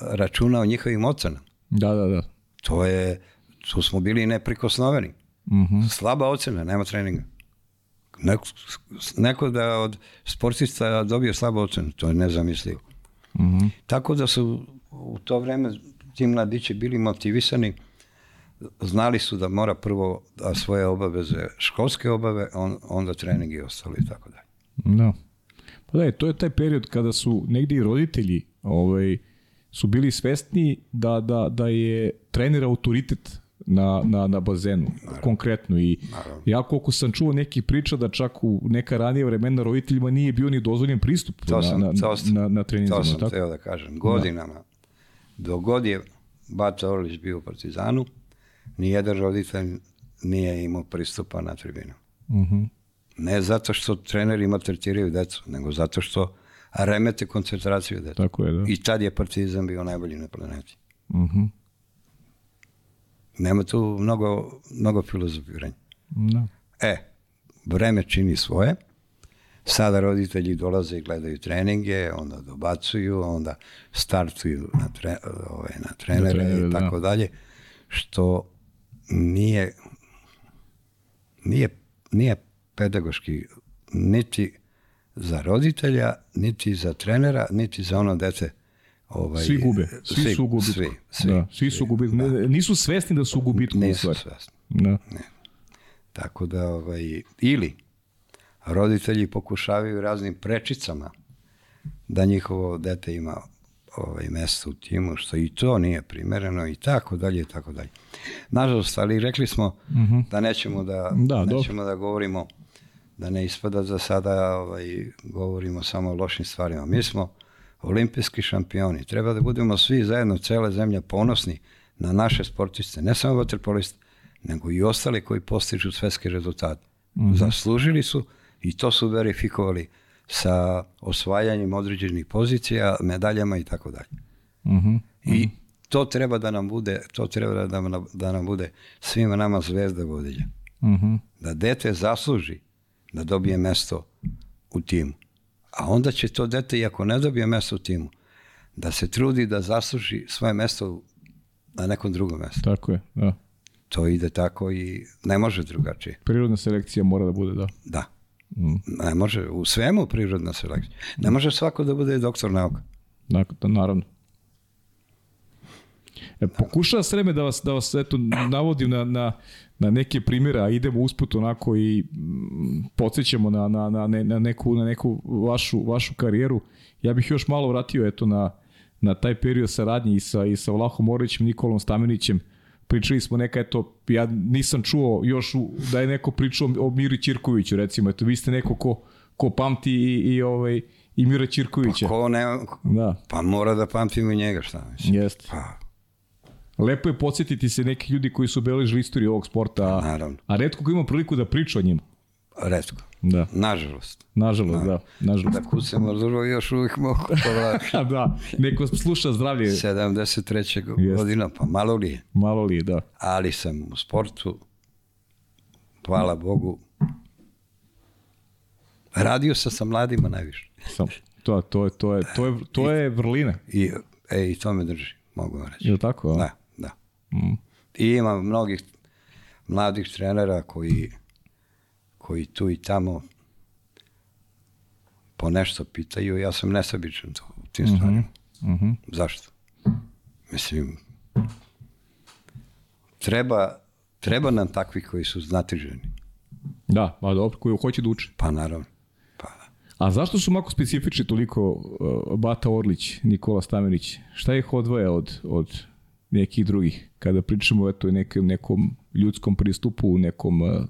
računa o njihovim ocenama. Da, da, da. To je, tu smo bili neprikosnoveni. Mhm. -huh. Slaba ocena, nema treninga. Neko, neko da od sportista dobije slabu ocenu, to je nezamislivo. Mhm. -huh. Tako da su u to vreme ti mladići bili motivisani, znali su da mora prvo da svoje obaveze, školske obave, on, onda trening i ostalo i tako dalje. Da. Pa da, to je taj period kada su negde i roditelji ovaj, su bili svesni da, da, da je trener autoritet na, na, na bazenu, Naravno. konkretno. I Naravno. ja koliko sam čuo neki priča da čak u neka ranije vremena roditeljima nije bio ni dozvoljen pristup to sam, na, to sam, na, na treninzima. To sam tako? teo da kažem. Godinama, da. dok god je Bata Orlić bio u Partizanu, nijedan roditelj nije imao pristupa na tribinu. Uh mhm. -huh. Ne zato što treneri maltretiraju decu, nego zato što remete koncentraciju deta. Tako je, da. I tad je partizan bio najbolji na planeti. Uh mhm. -huh. Nema tu mnogo, mnogo filozofiranja. Da. E, vreme čini svoje. Sada roditelji dolaze i gledaju treninge, onda dobacuju, onda startuju na, tre, ove, na trenere, na trenere i tako da. dalje, što nije, nije, nije pedagoški niti za roditelja, niti za trenera, niti za ono dete. Ovaj, svi gube, svi, svi su gubitku. Svi, svi, da, svi su gubitku. Da. Nisu svesni da su gubitku. Nisu svesni. Da. Ne. Tako da, ovaj, ili roditelji pokušavaju raznim prečicama da njihovo dete ima ovaj, mesto u timu, što i to nije primereno i tako dalje i tako dalje. Nažalost, ali rekli smo uh mhm. -huh. da nećemo da, da nećemo da govorimo da ne ispada za sada ovaj, govorimo samo o lošim stvarima. Mi smo olimpijski šampioni. Treba da budemo svi zajedno, cele zemlje, ponosni na naše sportiste, ne samo vaterpoliste, nego i ostali koji postižu svetske rezultate. Mm -hmm. Zaslužili su i to su verifikovali sa osvajanjem određenih pozicija, medaljama i tako dalje. Mm I to treba da nam bude, to treba da nam, da nam bude svima nama zvezda vodilja. Mm -hmm. Da dete zasluži da dobije mesto u timu. A onda će to dete, iako ne dobije mesto u timu, da se trudi da zasluži svoje mesto na nekom drugom mestu. Tako je, da. To ide tako i ne može drugačije. Prirodna selekcija mora da bude, da. Da. Mm. Ne može, u svemu prirodna selekcija. Ne može svako da bude doktor nauka. Dakle, naravno. E, pokušava s vreme da vas, da vas eto, navodim na, na, na neke primjere, a idemo usput onako i mm, podsjećamo na, na, na, na, neku, na neku vašu, vašu karijeru. Ja bih još malo vratio eto na, na taj period saradnje i sa, i sa Vlahom Morićem, Nikolom Stamenićem. Pričali smo neka, eto, ja nisam čuo još u, da je neko pričao o Miri Ćirkoviću, recimo, eto, vi ste neko ko, ko pamti i, i ovaj, i Mira Ćirkovića. Pa ko ne, da. pa mora da pamtimo njega, šta mislim. Jeste. Pa, Lepo je podsjetiti se neki ljudi koji su obeležili istoriju ovog sporta, a, Naravno. a redko ko ima priliku da priča o njima. Redko. Da. Nažalost. Nažalost, da. da. Nažalost. Da kucamo drugo još uvijek mogu da, neko sluša zdravlje. 73. godina, pa malo li je. Malo li je, da. Ali sam u sportu, hvala Bogu, Radio sam sa mladima najviše. Sam, to, to, je, to, je, to, je, to je vrlina. I, e, i to me drži, mogu vam reći. Je tako? a? Da, da. Mm. I ima mnogih mladih trenera koji, koji tu i tamo po nešto pitaju. Ja sam nesebičan to, u tim stvarima. Mhm. Zašto? Mislim, treba, treba nam takvi koji su znatiženi. Da, pa dobro, koji hoće da uče. Pa naravno. Pa da. A zašto su mako specifični toliko uh, Bata Orlić, Nikola Stamenić? Šta ih odvaja od, od nekih drugih? Kada pričamo eto, nekom, nekom ljudskom pristupu, nekom, uh,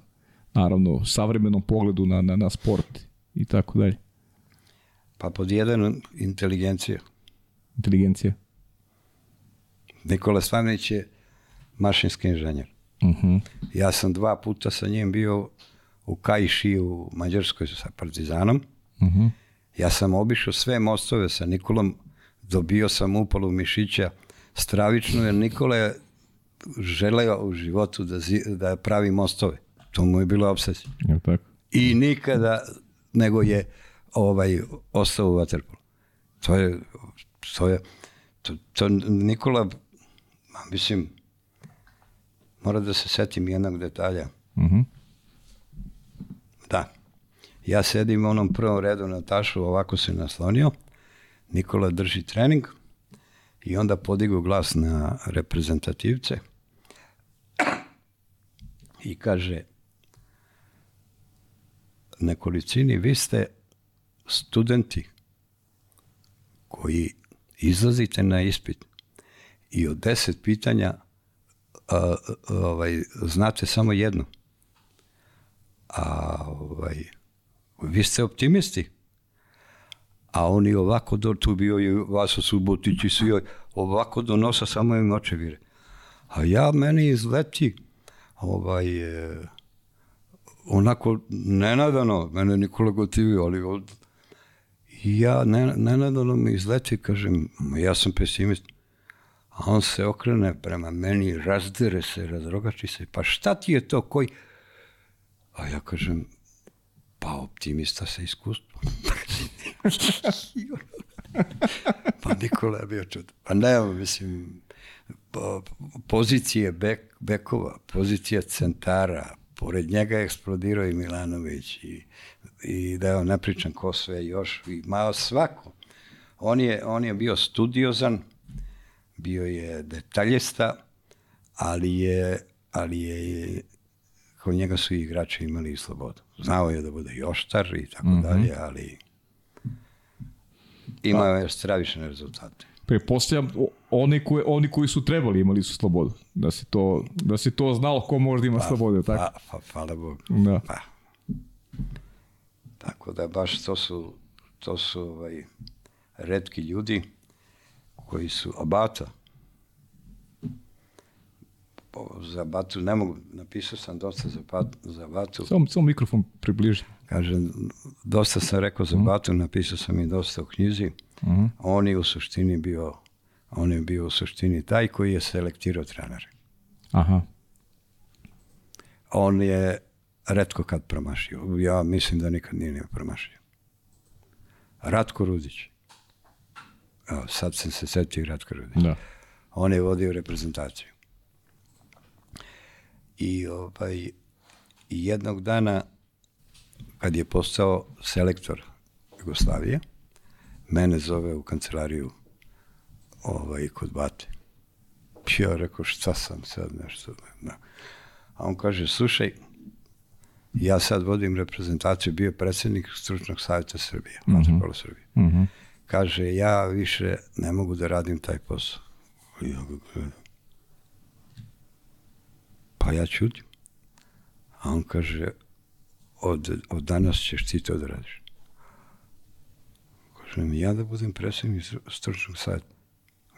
naravno, savremenom pogledu na, na, na sport i tako dalje. Pa pod jedan inteligencija. Inteligencija. Nikola Stamenić je mašinski inženjer. Uh -huh. Ja sam dva puta sa njim bio u Kajši u Mađarskoj sa Partizanom. Uh -huh. Ja sam obišao sve mostove sa Nikolom, dobio sam upalu mišića stravičnu, jer Nikola je želeo u životu da, zi, da pravi mostove. To mu je bilo obsesija. Je tako? I nikada nego je ovaj ostao u Waterpolu. To je, to je, to, to Nikola, mislim, mora da se setim jednog detalja. -huh. Da. Ja sedim u onom prvom redu na tašu, ovako se naslonio. Nikola drži trening i onda podigu glas na reprezentativce i kaže nekolicini, vi ste studenti koji izlazite na ispit i od deset pitanja a, ovaj, znate samo jedno. A ovaj, vi ste optimisti. A oni ovako, do, tu bio i Vaso Subotić i svi, ovako donosa samo im očevire. A ja, meni izleti, ovaj, e, onako nenadano, mene Nikola gotivio, ali od, ja ne, nenadano mi izleti, kažem, "Ma ja sam pesimist. A on se okrene prema meni, razdere se, razrogači se, pa šta ti je to, koji... A ja kažem, pa optimista sa iskustvom. pa Nikola je bio čud. Pa ne, mislim, po- pozicije bek, bekova, pozicija centara, pored njega je eksplodirao i Milanović i, i da evo ne pričam ko sve još, i malo svako. On je, on je bio studiozan, bio je detaljista, ali je, ali je kod njega su i igrači imali i slobodu. Znao je da bude i oštar i tako dalje, ali imao je stravične rezultate. Prepostavljam, oni koji, oni koji su trebali imali su slobodu. Da se to, da se to znalo ko možda ima slobodu, tako? Pa, pa, hvala Bogu. Da. Pa. Tako da baš to su, to su ovaj, redki ljudi koji su abata. Za batu ne mogu, napisao sam dosta za, bat, za batu. Samo, samo mikrofon približi. Kažem, dosta sam rekao za batu, napisao sam i dosta u knjizi. Mhm. On je u suštini bio, on je bio u suštini taj koji je selektirao trenere. Aha. On je redko kad promašio. Ja mislim da nikad nije ni promašio. Ratko Rudić. Evo, sad sam se setio Ratko Rudić. Da. On je vodio reprezentaciju. I ovaj, jednog dana, kad je postao selektor Jugoslavije, mene zove u kancelariju ovaj, kod Bate. Ja rekao, šta sam sad nešto? Da. A on kaže, slušaj, ja sad vodim reprezentaciju, bio je predsjednik stručnog savjeta Srbije, mm -hmm. Srbije. Mhm. Kaže, ja više ne mogu da radim taj posao. Ja ga gledam. Pa ja čutim. A on kaže, od, od danas ćeš ti to da radiš. Kažem, ja da budem predsjednik stru- stručnog savjeta.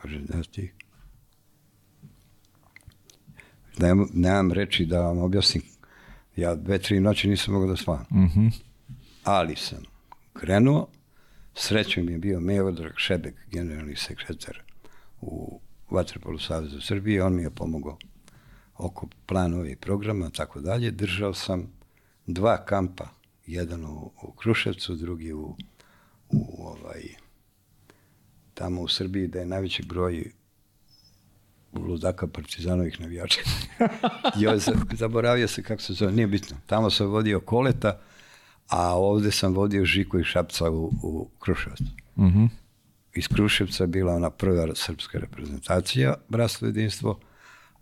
Kaže, da ti. Nemam, nemam reči da vam objasnim. Ja dve, tri noći nisam mogao da spavam Mhm. ali sam krenuo, srećom mi je bio Meodrag Šebek, generalni sekretar u Vatrpolu Saveza Srbije, on mi je pomogao oko planova i programa, tako dalje. Držao sam dva kampa jedan u, u Kruševcu, drugi u, u ovaj, tamo u Srbiji da je najveći broj ludaka partizanovih navijača. Joj, zaboravio se kako se zove, nije bitno. Tamo sam vodio koleta, a ovde sam vodio Žiku i Šapca u, u Kruševac. Uh -huh. Iz Kruševca bila ona prva srpska reprezentacija, Bratstvo jedinstvo,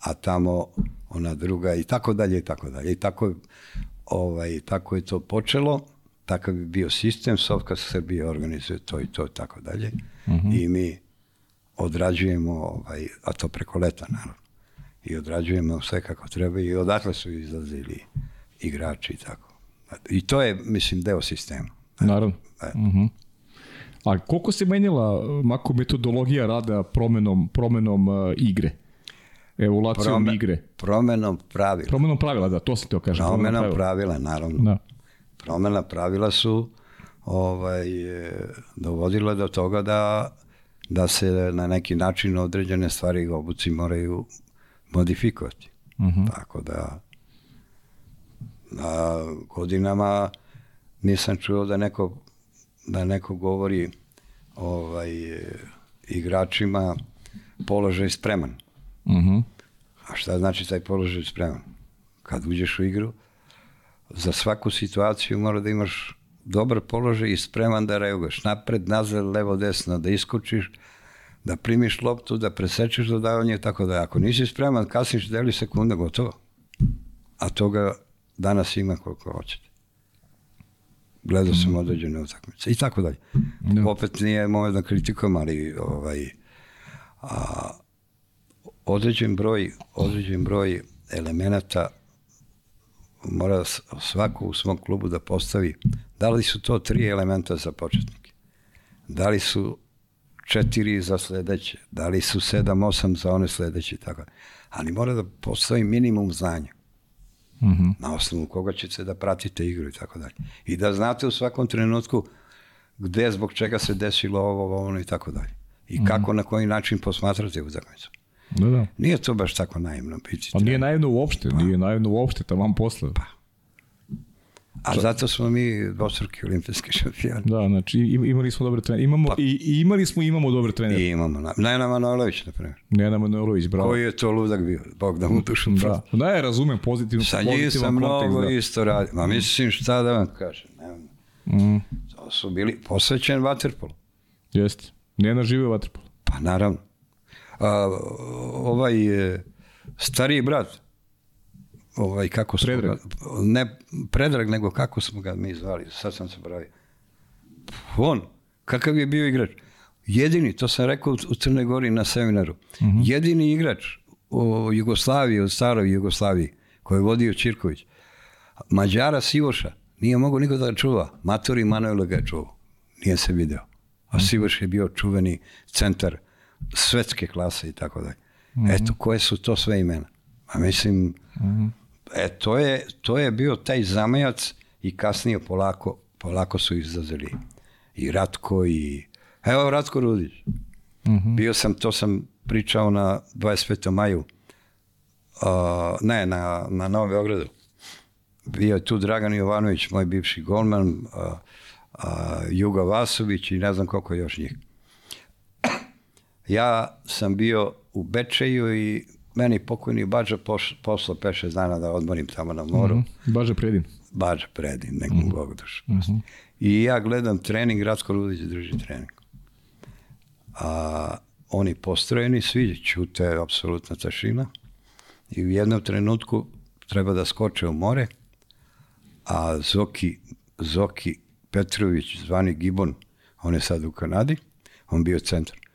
a tamo ona druga i tako dalje i tako dalje. I tako, ovaj, tako je to počelo, takav bi bio sistem, Sovka Srbije organizuje to i to i tako dalje. Uh -huh. I mi odrađujemo, ovaj, a to preko leta naravno, i odrađujemo sve kako treba i odatle su izlazili igrači i tako. I to je, mislim, deo sistema. Naravno. E. Uh -huh. A koliko se menjala, Mako, metodologija rada promenom, promenom uh, igre? Evolucijom Prome, igre? Promenom pravila. Promenom pravila, da, to sam teo kažem. Promenom pravila. pravila, naravno. Da. Promena pravila su ovaj, dovodile do toga da, da se na neki način određene stvari obuci moraju modifikovati. Uh mhm. -huh. Tako da na godinama nisam čuo da neko da neko govori ovaj igračima položaj spreman. Uh mhm. -huh. A šta znači taj položaj spreman? Kad uđeš u igru, za svaku situaciju mora da imaš dobar položaj i spreman da reaguješ napred, nazad, levo, desno, da iskočiš, da primiš loptu, da presečeš dodavanje, tako da ako nisi spreman, kasniš deli sekunda, gotovo. A toga danas ima koliko hoćete. Gledao sam mm. određene utakmice i tako dalje. Da. Opet nije moje da kritikujem, ali ovaj, a, određen broj, određen broj elemenata mora svako u svom klubu da postavi da li su to tri elementa za početnike, da li su četiri za sledeće, da li su sedam, osam za one sledeće, tako. Ali mora da postavi minimum znanja. Mm -hmm. Na osnovu koga ćete da pratite igru i tako dalje. I da znate u svakom trenutku gde, zbog čega se desilo ovo, ono i tako dalje. I mm -hmm. kako, na koji način posmatrate utakmicu. Da, da. Nije to baš tako naivno biti. Pa nije naivno uopšte, pa. nije naivno uopšte, tamo posle. Pa. A to... zato smo mi dvostruki olimpijski šampioni. Da, znači imali smo dobre trenere. Imamo, pa, i, imali smo i imamo dobre trenere. I imamo. Na, Nena Manojlović, na primjer. Nena Manojlović, bravo. Koji je to ludak bio? Bog da mu dušu Da, da je, razumem, pozitivno. Sa njih sam mnogo da. isto radio. Ma mislim šta da vam kažem. Nemam. Mm. To su bili posvećen vaterpolu. Jeste. Nena žive vaterpolu. Pa naravno. A, ovaj e, stariji brat, ovaj, kako smo Predrag. ga, ne Predrag, nego kako smo ga mi zvali, sad sam se pravi. On, kakav je bio igrač? Jedini, to sam rekao u Crnoj Gori na seminaru, mhm. -huh. jedini igrač u Jugoslaviji, u staroj Jugoslaviji, koji je vodio Čirković, Mađara Sivoša, nije mogao niko da čuva, Matori Manuel ga je čuvao, nije se video. A mhm. Sivoš je bio čuveni centar svetske klase i tako dalje. Mhm. Eto, koje su to sve imena? A mislim, E, to je, to je bio taj zamajac i kasnije polako, polako su izlazili i Ratko i... Evo Ratko Rudić. Mm -hmm. Bio sam, to sam pričao na 25. maju. Uh, ne, na, na Novom Beogradu. Bio je tu Dragan Jovanović, moj bivši golman, uh, uh, Juga Vasović i ne znam koliko još njih. Ja sam bio u Bečeju i meni pokojni Bađa posla 5-6 dana da odmorim tamo na moru. Mm -hmm. Bađa Predin. Bađa Predin, nekom mm -hmm. Bog dušu. Mm -hmm. I ja gledam trening, Ratko Ludić drži trening. A oni postrojeni, svi čute, apsolutna tašina. I u jednom trenutku treba da skoče u more, a Zoki, Zoki Petrović, zvani Gibon, on je sad u Kanadi, on bio centar.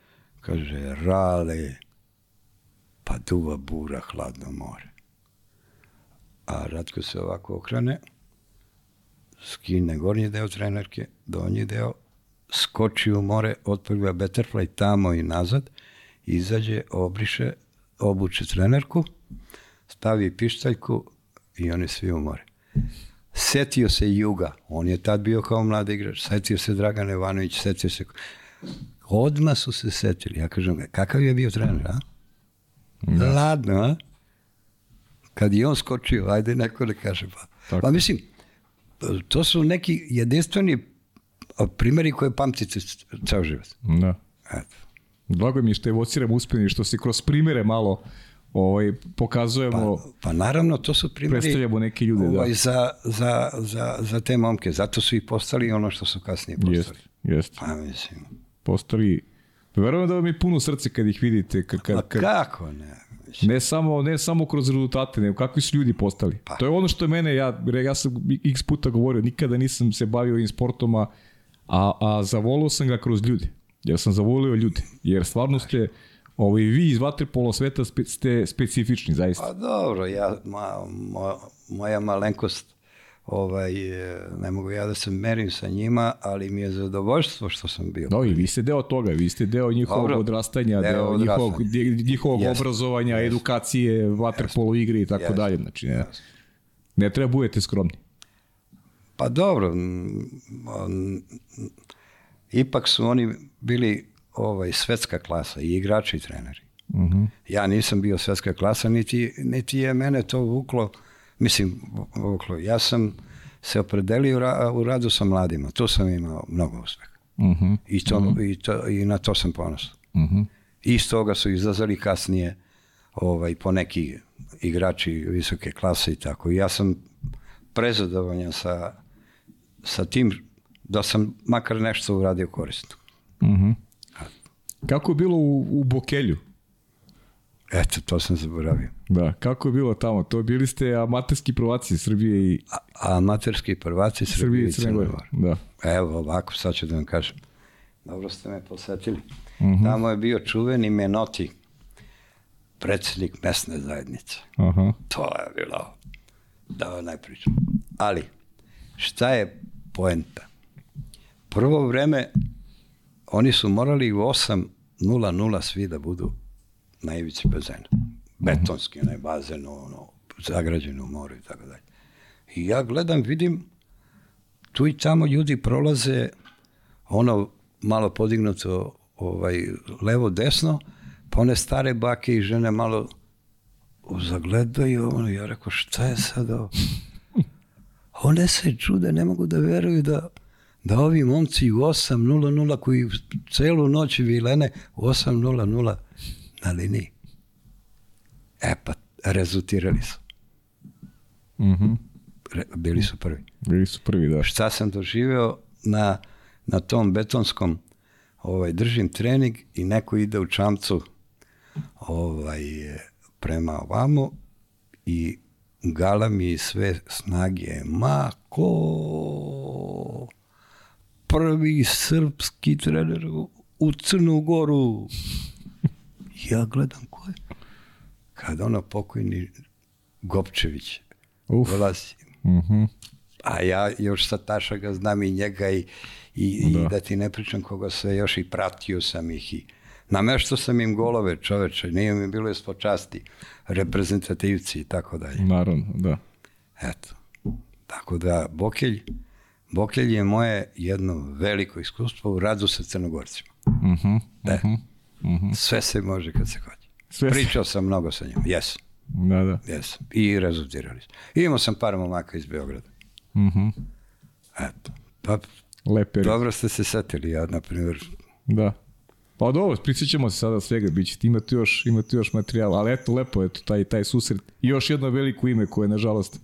Kaže, rale, pa duva bura, hladno more. A Ratko se ovako okrene, skine gornji deo trenerke, donji deo, skoči u more, otpliva Betterfly tamo i nazad, izađe, obriše, obuče trenerku, stavi pištaljku i oni svi u more. Setio se Juga, on je tad bio kao mlad igrač, setio se Dragan Ivanović, setio se... Odma su se setili. Ja kažem, kakav je bio trener, a? Da. Ladno, a? Kad je on skočio, ajde neko da kaže pa. Tako. Pa mislim, to su neki jedinstveni primjeri koje pamtite ceo život. Da. Eto. Blago mi je što evociram uspjeni, što se kroz primere malo ovaj, pokazujemo, Pa, pa naravno, to su primjeri predstavljamo neke ljude. ovaj, da. za, za, za, za te momke. Zato su i postali ono što su kasnije postali. Jest, jest. Pa mislim, Postali, verujem da vam je puno srce kad ih vidite, kad, kad, kad, kako ne? Ne samo, ne samo kroz rezultate, nego kakvi su ljudi postali. Pa. To je ono što je mene, ja, ja sam x puta govorio, nikada nisam se bavio ovim sportom, a, a zavolio sam ga kroz ljude. Jer sam zavolio ljude. Jer stvarno ste, ovaj, vi iz vaterpolo sveta spe, ste specifični, zaista. Pa dobro, ja, ma, mo, moja malenkost, ovaj, e, ne mogu ja da se merim sa njima, ali mi je zadovoljstvo što sam bio. No i vi ste deo toga, vi ste deo njihovog Dobro. odrastanja, Deo deo, njihovog, odrastanja. njihovog Jeste. obrazovanja, edukacije, vaterpolo igre i tako Jeste. dalje. Znači, ne, ne treba budete skromni. Pa dobro, ipak su oni bili ovaj, svetska klasa, i igrači i treneri. Mhm. Ja nisam bio svetska klasa, niti, niti je mene to vuklo, mislim, vuklo. Ja sam se opredelio u, ra- u radu sa mladima, tu sam imao mnogo uspeha. Mhm. I, to, i, to, I na to sam ponosan. Mhm. I iz toga su izlazali kasnije ovaj, po neki igrači visoke klase i tako. I ja sam prezadovoljan sa, sa tim da sam makar nešto uradio korisno. Mhm. Kako je bilo u, u Bokelju? Eto, to sam zaboravio. Da, kako je bilo tamo? To bili ste amaterski prvaci Srbije i A, amaterski prvaci Srbije Srbije i Crne Gore. Da. Evo ovako, sad ću da vam kažem. Dobro ste me posetili. Mhm. Tamo je bio čuveni Menoti, predsjednik mesne zajednice. Aha. To je bilo, da vam ne pričam. Ali, šta je poenta? Prvo vreme, oni su morali u 8.00 svi da budu na ivici bazena. Betonski, onaj bazen, ono, zagrađen u moru i tako dalje. I ja gledam, vidim, tu i tamo ljudi prolaze ono malo podignuto ovaj, levo desno, pa one stare bake i žene malo zagledaju ono, ja rekao šta je sad ovo? One se čude, ne mogu da veruju da, da ovi momci u 8.00 koji celu noć vilene u 8.00 na liniji. E pa, rezultirali su. Mhm. Re, bili su prvi. Bili su prvi, da. Šta sam doživeo na, na tom betonskom ovaj, držim trening i neko ide u čamcu ovaj, prema ovamo i gala mi sve snage. Ma ko prvi srpski trener u Crnu Goru. Ja gledam ko je. Kad ono pokojni Gopčević Uf. dolazi. Mhm. A ja još sa Taša ga znam i njega i, i, i Da. da ti ne pričam koga sve još i pratio sam ih i namešto sam im golove čoveče, nije mi bilo ispod časti, reprezentativci i tako dalje. Naravno, da. Eto. Tako da Bokelj, Bokelj je moje jedno veliko iskustvo u radu sa Crnogorcima. Mhm. E, Sve se može kad se hoće. Sve se- Pričao sam mnogo sa njim, jesam, Da, da. jesam. I rezultirali smo. Imao sam par momaka iz Beograda. Mhm. Eto. Pa Lepe. Dobro ste se setili, ja, na primjer, Da. Pa dobro, prisjećamo se sada svega, bit će, imate još, imate još materijala, ali eto, lepo je to, taj, taj susret. I još jedno veliko ime koje, nažalost,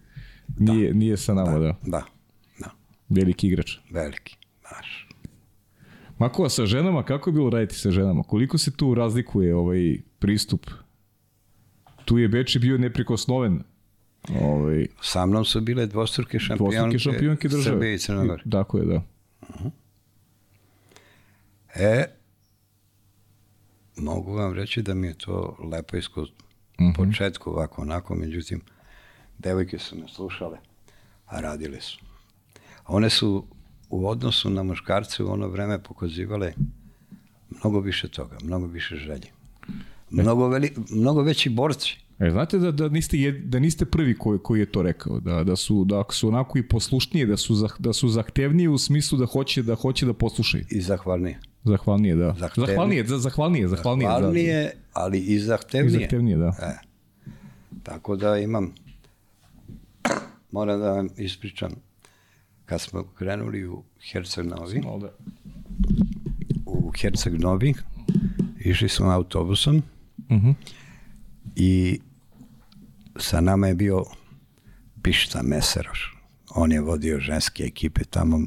nije, nije sa nama, da. da, da, Veliki igrač. veliki, znaš. Mako, a sa ženama, kako je bilo raditi sa ženama? Koliko se tu razlikuje ovaj pristup? Tu je Beči bio neprikosnoven. Ovaj, Sa mnom su bile dvostruke šampionke, dvostruke šampionke države. Srbije i Crne Gore. Tako je, da. E, mogu vam reći da mi je to lepo iskustvo. Mhm. U početku ovako, onako, međutim, devojke su me slušale, a radile su. One su u odnosu na muškarce u ono vreme pokazivale mnogo više toga, mnogo više želje. Mnogo, veli, mnogo veći borci. E, znate da, da, niste, jed, da niste prvi koji, koji je to rekao, da, da, su, da su onako i poslušnije, da su, zah, da su zahtevnije u smislu da hoće da hoće da poslušaju. I zahvalnije. Zahvalnije, da. Zahtevnije. Zahvalnije, za, zahvalnije, zahvalnije. da. Zahvalnije, ali i I zahtevnije. zahtevnije, da. E, tako da imam, moram da vam ispričam, kad smo krenuli u Herceg Novi, u Herceg Novi, išli smo autobusom Mhm. i sa nama je bio Pišta Meseroš. On je vodio ženske ekipe tamo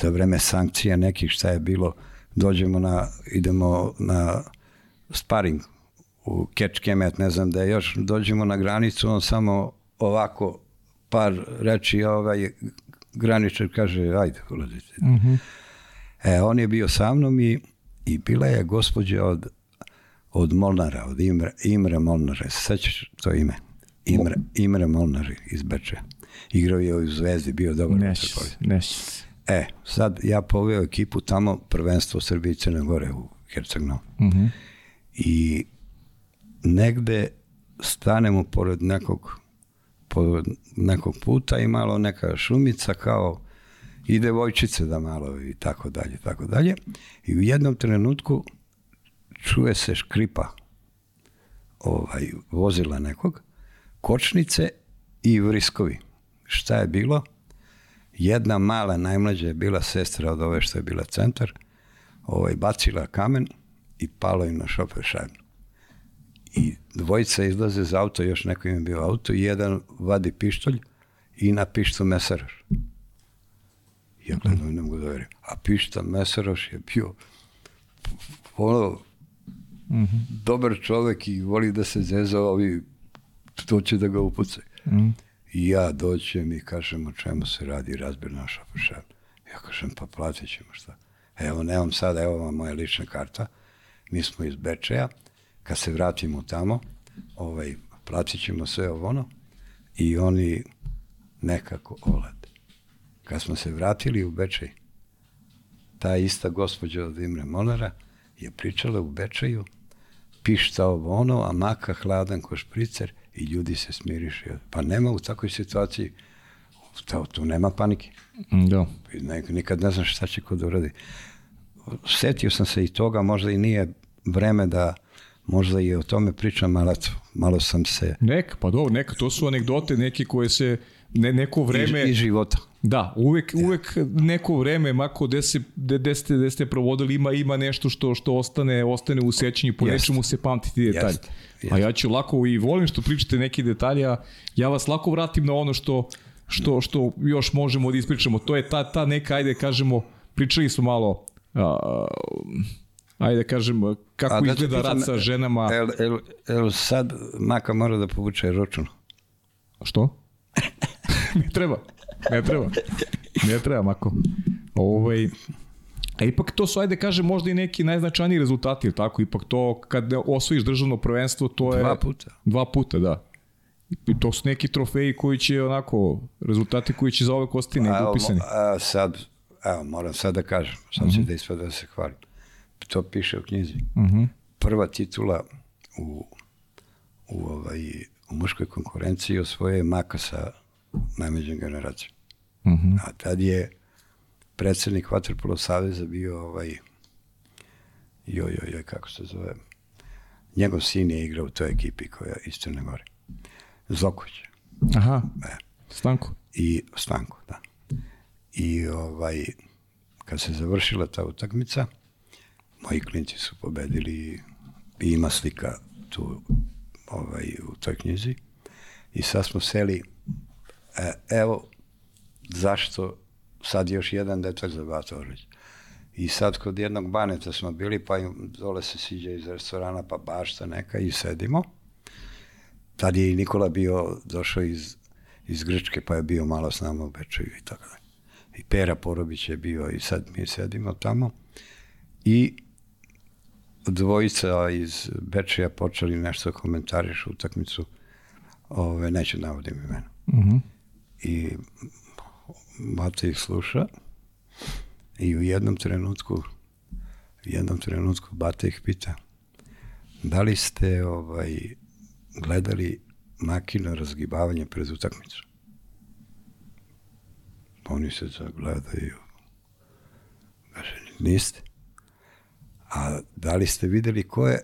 za vreme sankcija nekih šta je bilo. Dođemo na, idemo na sparing u catch kemet, ne znam da je još, dođemo na granicu, on samo ovako par reči, ovaj graničar kaže, ajde, ulazite. Mhm. E, on je bio sa mnom i, i bila je gospođa od, od Molnara, od Imre, Imre Molnare. Se Sećaš to ime? Imre, Imre Molnar iz Bečeja. Igrao je u Zvezdi, bio dobar. Neće se. E, sad ja poveo ekipu tamo, prvenstvo Srbije i Crne Gore u Herceg-Novom. Mhm. I negde stanemo pored nekog, pored nekog puta i malo neka šumica kao i devojčice da malo i tako dalje, tako dalje. I u jednom trenutku čuje se škripa ovaj, vozila nekog, kočnice i vriskovi. Šta je bilo? Jedna mala, najmlađa je bila sestra od ove što je bila centar, ovaj, bacila kamen i palo im na šofer. I dvojica izlaze iz auto, još neko im je bio auto, i jedan vadi pištolj i na pištu mesaraš. Ja gledam ne mogu da verim. A pišta mesaraš je bio ono, dobar čovek i voli da se zeza, ovi to će da ga upucaju. Mhm. I ja doćem i kažem o čemu se radi razbir naša pošan. Ja kažem pa platit ćemo šta. Evo nemam sada, evo vam moja lična karta. Mi smo iz Bečeja. Kad se vratimo tamo, ovaj, platit ćemo sve ovo ono i oni nekako olade. Kad smo se vratili u Bečej, ta ista gospođa od Imre Monara je pričala u Bečeju, pišta ovo ono, a maka hladan ko špricer i ljudi se smiriše. Pa nema u takvoj situaciji, to, tu nema panike. Da. Ne- Nikad ne znaš šta će ko da uradi. Setio sam se i toga, možda i nije vreme da možda i o tome pričam, eto, malo sam se Neka, pa dobro, neka, to su anegdote neke koje se ne, neko vreme... iz, iz života. Da, uvek, uvek neko vreme, mako gde, se, gde, gde, ste, gde ste provodili, ima, ima nešto što što ostane ostane u sećanju, po Jeste. nečemu se pamti ti detalji. Jeste, A ja ću lako i volim što pričate neki detalji, a ja vas lako vratim na ono što, što, što još možemo da ispričamo. To je ta, ta neka, ajde kažemo, pričali smo malo, a, ajde da kažem, kako A da izgleda rad sa ženama. El, el, el sad Maka mora da povuče račun. Što? ne treba. Ne treba. Ne treba, Mako. Ovaj, a ipak to su, ajde kažem, možda i neki najznačajniji rezultati, ili tako? Ipak to, kad osvojiš državno prvenstvo, to je... Dva puta. Dva puta, da. I to su neki trofeji koji će onako, rezultati koji će za ove ostati negdje evo, upisani. a, sad, evo, moram sad da kažem, sad će da ispada da se hvalim. To piše u knjizi. Mhm. Prva titula u, u, ovaj, u muškoj konkurenciji osvoje je Maka sa najmeđom generacijom. Mhm. A tad je predsednik Vaterpolo Saveza bio ovaj, joj, joj, joj, kako se zove, njegov sin je igrao u toj ekipi koja je iz Crne Gore. Zoković. Aha, E. Stanko. i Stanko, da. I ovaj, kad se završila ta utakmica, moji klinci su pobedili i ima slika tu ovaj, u toj knjizi. I sad smo seli, e, evo zašto sad još jedan detak za Batoreć. I sad kod jednog baneta smo bili, pa im dole se siđe iz restorana, pa bašta neka i sedimo. Tad je i Nikola bio, došao iz, iz Grčke, pa je bio malo s nama u Bečeju i tako dalje. I Pera Porobić je bio i sad mi sedimo tamo. I dvojica iz Bečeja počeli nešto da komentarišu utakmicu. Ove, neću navodim imena. Mhm. I Mate ih sluša i u jednom trenutku u jednom trenutku Bate ih pita da li ste ovaj, gledali makino razgibavanje pred utakmicu? Oni se zagledaju. Kaže, niste. A da li ste videli ko je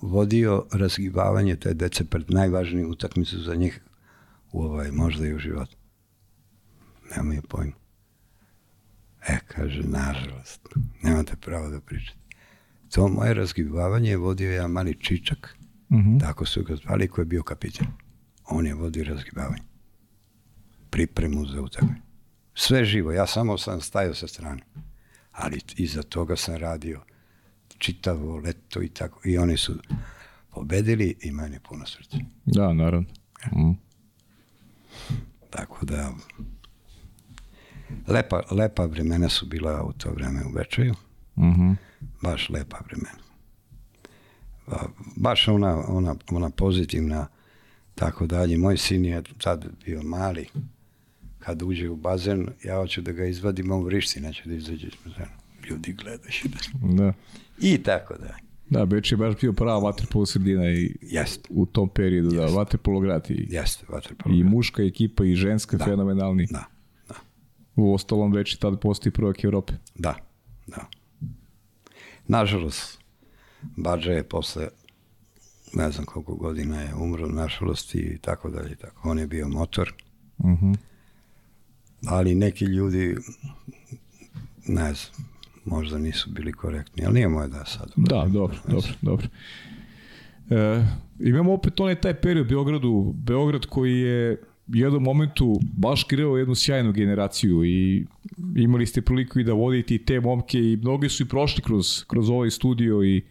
vodio razgibavanje te dece pred najvažniju utakmicu za njih u ovaj, možda i u životu? Nemaju pojma. E, kaže, nažalost, nemate pravo da pričate. To moje razgibavanje je vodio jedan mali čičak, Mhm. tako su ga zvali, koji je bio kapitan. On je vodio razgibavanje. Pripremu za utakmicu. Sve živo, ja samo sam stajao sa strane. Ali iza toga sam radio čitavo leto i tako. I oni su pobedili i meni puno srce. Da, naravno. Mm. Tako da, lepa, lepa vremena su bila u to vreme u Bečaju. Mhm. Baš lepa vremena. Ba- Baš ona, ona, ona pozitivna, tako dalje. Moj sin je tad bio mali. Kad uđe u bazen, ja hoću da ga izvadim, on vrišti, neće da izađe iz bazena. Ljudi gledaju. Da. I tako da. Da, Beč je baš bio prava vaterpolo sredina i Jeste, u tom periodu, da, vaterpolo grad i, jeste, vaterpolo. i muška ekipa i ženska Da. fenomenalni. Da, da, U ostalom već i tada postoji prvak Evrope. da, da. Nažalost, Bađa je posle ne znam koliko godina je umro, nažalost i tako dalje. Tako. On je bio motor, Mhm. ali neki ljudi, ne znam, možda nisu bili korektni, ali nije moje da sad. Da, dobro, dobro, dobro. E, imamo opet onaj taj period u Beogradu, Beograd koji je u jednom momentu baš kreao jednu sjajnu generaciju i imali ste priliku i da vodite i te momke i mnogi su i prošli kroz, kroz ovaj studio i,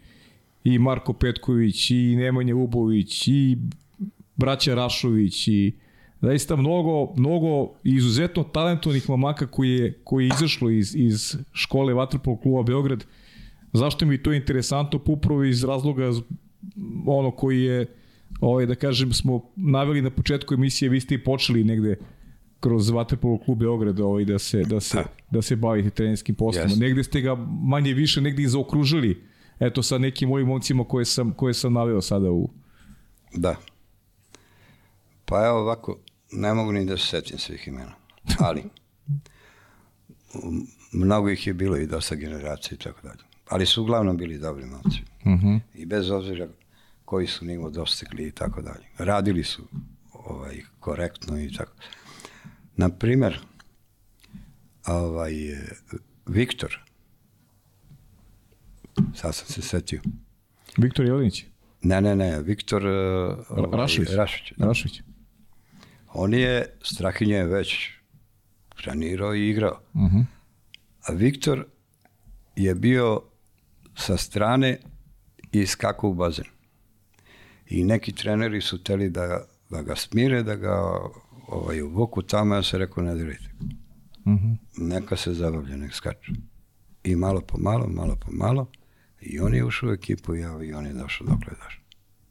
i Marko Petković i Nemanja Ubović i braća Rašović i zaista mnogo, mnogo izuzetno talentovnih mamaka koji je, koji je izašlo iz, iz škole Vatrpol kluba Beograd. Zašto mi je to interesantno? Pa upravo iz razloga ono koji je ovaj, da kažem, smo naveli na početku emisije, vi ste i počeli negde kroz Vatrpolo klub Beograd ovaj, da, se, da, se, Da. se bavite trenerskim poslom. Jeste. Negde ste ga manje više negde i zaokružili eto sa nekim mojim momcima koje sam, koje sam naveo sada u... Da. Pa evo ovako, ne mogu ni da se setim svih imena, ali mnogo ih je bilo i dosta generacija i tako dalje. Ali su uglavnom bili dobri momci. Uh -huh. I bez obzira koji su nivo dostigli i tako dalje. Radili su ovaj, korektno i tako. Na primer, ovaj, Viktor, sad sam se setio, Viktor Jelinić, ne, ne, ne, Viktor ovaj, Rašović. Rašović, da. Rašović. On je, Strahinja je već trenirao i igrao. Uh -huh. A Viktor je bio sa strane i skakao u bazen. I neki treneri su teli da, da ga smire, da ga ovaj, uvuku tamo, ja sam rekao ne dirajte. Uh -huh. Neka se zabavlja, nek skače. I malo po malo, malo po malo, i on je ušao u ekipu i, ja, i on je došao dokle je došao.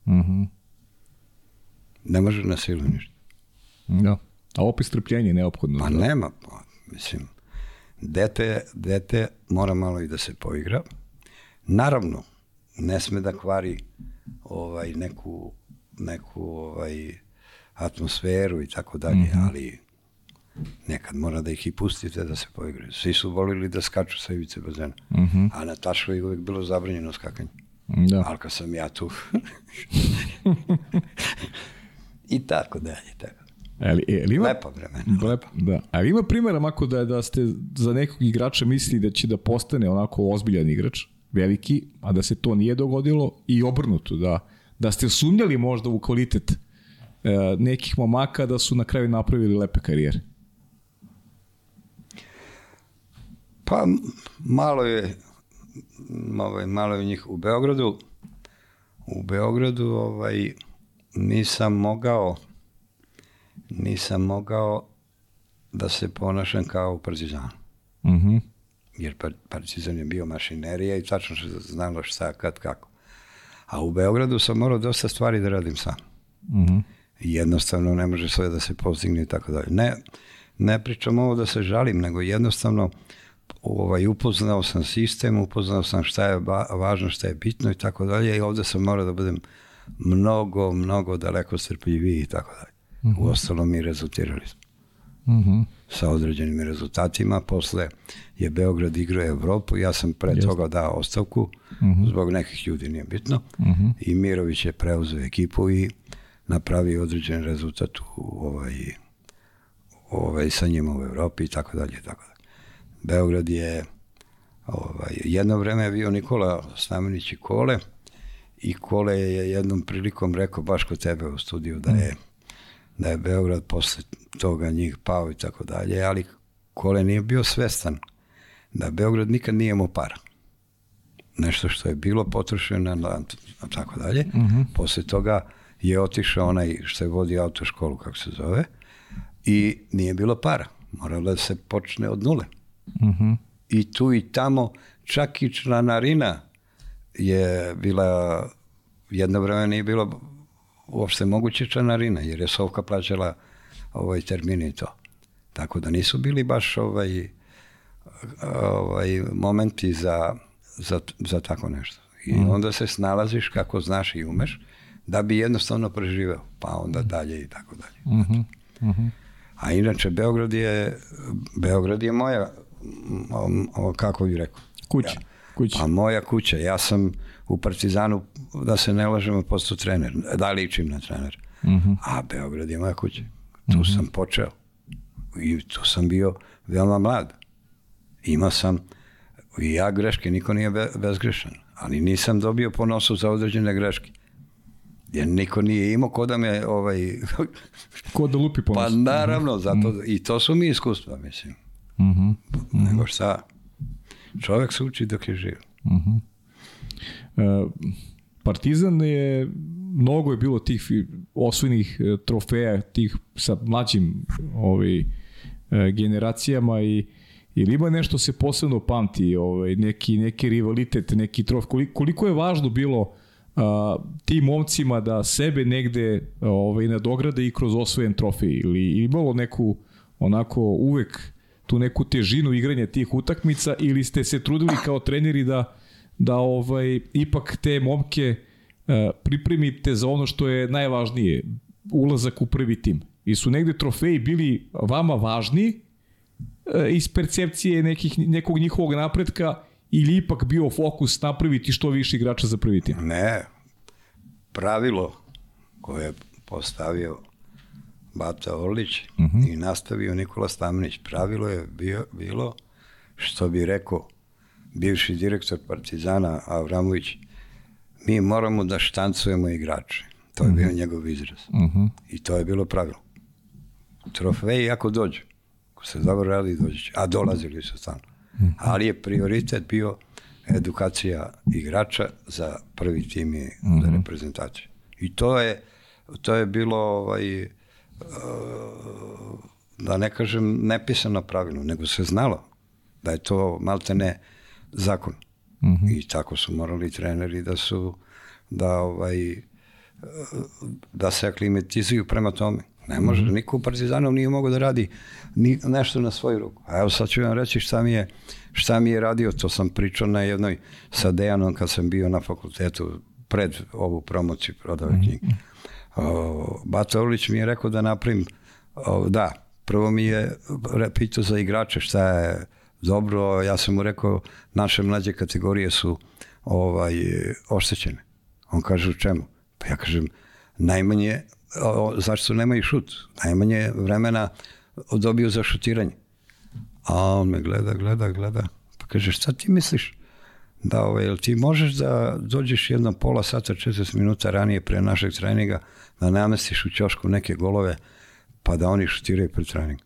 Uh -huh. Ne može na silu ništa. Da. A opet strpljenje je neophodno. Pa da. nema, pa, mislim, dete, dete mora malo i da se poigra. Naravno, ne sme da kvari ovaj, neku, neku ovaj, atmosferu i tako dalje, ali nekad mora da ih i pustite da se poigraju. Svi su volili da skaču sa ivice bazena, Mhm. a na Taškovi je uvek bilo zabranjeno skakanje. Da. Ali kad sam ja tu... I tako dalje, tako. Ali, e, ali ima, Lepa vremena. Lep, da. Ali ima primjera, Mako, da, da ste za nekog igrača mislili da će da postane onako ozbiljan igrač, veliki, a da se to nije dogodilo i obrnuto, da, da ste sumnjali možda u kvalitet e, nekih momaka da su na kraju napravili lepe karijere. Pa malo je ovaj, malo je njih u Beogradu. U Beogradu ovaj nisam mogao nisam mogao da se ponašam kao u Partizanu. Uh -huh. Jer par, Partizan je bio mašinerija i tačno se znalo šta, kad, kako. A u Beogradu sam morao dosta stvari da radim sam. -huh. I jednostavno ne može sve da se postigne i tako dalje. Ne, ne pričam ovo da se žalim, nego jednostavno ovaj, upoznao sam sistem, upoznao sam šta je važno, šta je bitno i tako dalje i ovde sam morao da budem mnogo, mnogo daleko strpljiviji i tako dalje. Mm -hmm. Uostalom mi rezultirali smo Uh -huh. sa određenim rezultatima. Posle je Beograd igrao Evropu, ja sam pre Jeste. toga dao ostavku, mm -hmm. zbog nekih ljudi nije bitno, mm -hmm. i Mirović je preuzeo ekipu i napravio određen rezultat u ovaj, ovaj, sa njima u Evropi i tako dalje tako dalje. Beograd je ovaj, jedno vreme je bio Nikola Stamenić i Kole i Kole je jednom prilikom rekao baš kod tebe u studiju da je da je Beograd posle toga njih pao i tako dalje, ali Kole nije bio svestan da Beograd nikad nije imao para. Nešto što je bilo potrošeno na, na tako dalje. Uh -huh. Posle toga je otišao onaj što je vodi autoškolu, kako se zove, i nije bilo para. Moralo da se počne od nule. Uh -huh. I tu i tamo, čak i članarina je bila, jedno vreme nije bilo uopšte moguće članarina, jer je Sovka plaćala ovaj termini i to. Tako da nisu bili baš ovaj, ovaj momenti za, za, za tako nešto. I mm. onda se snalaziš kako znaš i umeš da bi jednostavno preživeo, pa onda dalje i tako dalje. Mm -hmm. Mm -hmm. A inače Beograd je Beograd je moja o, kako bih rekao? Kuća. Ja. Kuća. Pa moja kuća. Ja sam u Partizanu, da se ne lažemo, postao trener. Da ličim na trener. Mm -hmm. A Beograd je moja kuća. Tu mm -hmm. sam počeo. I tu sam bio veoma mlad. Imao sam i ja greške, niko nije be, bezgrešan. Ali nisam dobio po nosu za određene greške. Jer niko nije imao ko da me ovaj... ko da lupi po pa nosu. Pa naravno, zato, mm -hmm. i to su mi iskustva, mislim. Mm -hmm. Nego šta, čovjek se uči dok je živ. Mm -hmm. e, Partizan je mnogo je bilo tih osvojenih e, trofeja tih sa mlađim ovaj, e, generacijama i ili ima nešto se posebno pamti, ovaj, neki, neki rivalitet, neki trof, koliko, koliko je važno bilo a, tim momcima da sebe negde ovaj, nadograde i kroz osvojen trofej? Ili imalo neku onako uvek tu neku težinu igranja tih utakmica ili ste se trudili kao treneri da da ovaj ipak te momke uh, pripremite za ono što je najvažnije, ulazak u prvi tim. I su negde trofeji bili vama važni uh, iz percepcije nekih, nekog njihovog napretka ili ipak bio fokus napraviti što više igrača za prvi tim? Ne, pravilo koje je postavio Bata Orlić uh mhm. -huh. i nastavio Nikola Stamnić. Pravilo je bio, bilo, što bi rekao bivši direktor Partizana Avramović, mi moramo da štancujemo igrače. To je uh -huh. bio mhm. njegov izraz. Uh mhm. -huh. I to je bilo pravilo. Trofeji ako dođu, ako se dobro radi, dođe. A dolazili su stalno. Uh -huh. Ali je prioritet bio edukacija igrača za prvi tim i uh -huh. za reprezentaciju. I to je, to je bilo ovaj, da ne kažem nepisano pravilo, nego se znalo da je to malte ne zakon. Mm -hmm. I tako su morali treneri da su da ovaj da se aklimatizuju prema tome. Ne može, mm -hmm. niko u Partizanu nije mogao da radi ni, nešto na svoju ruku. A evo sad ću vam reći šta mi je, šta mi je radio, to sam pričao na jednoj sa Dejanom kad sam bio na fakultetu pred ovu promociju prodave mm -hmm. knjige. Bata Orlić mi je rekao da napravim, da, prvo mi je pitao za igrače šta je dobro, ja sam mu rekao naše mlađe kategorije su ovaj, oštećene. On kaže u čemu? Pa ja kažem, najmanje, o, zašto nemaju šut? Najmanje vremena dobiju za šutiranje. A on me gleda, gleda, gleda. Pa kaže, šta ti misliš? da ovaj, jel ti možeš da dođeš jedno pola sata, 40 minuta ranije pre našeg treninga, da namestiš u ćošku neke golove, pa da oni šutiraju pred trening.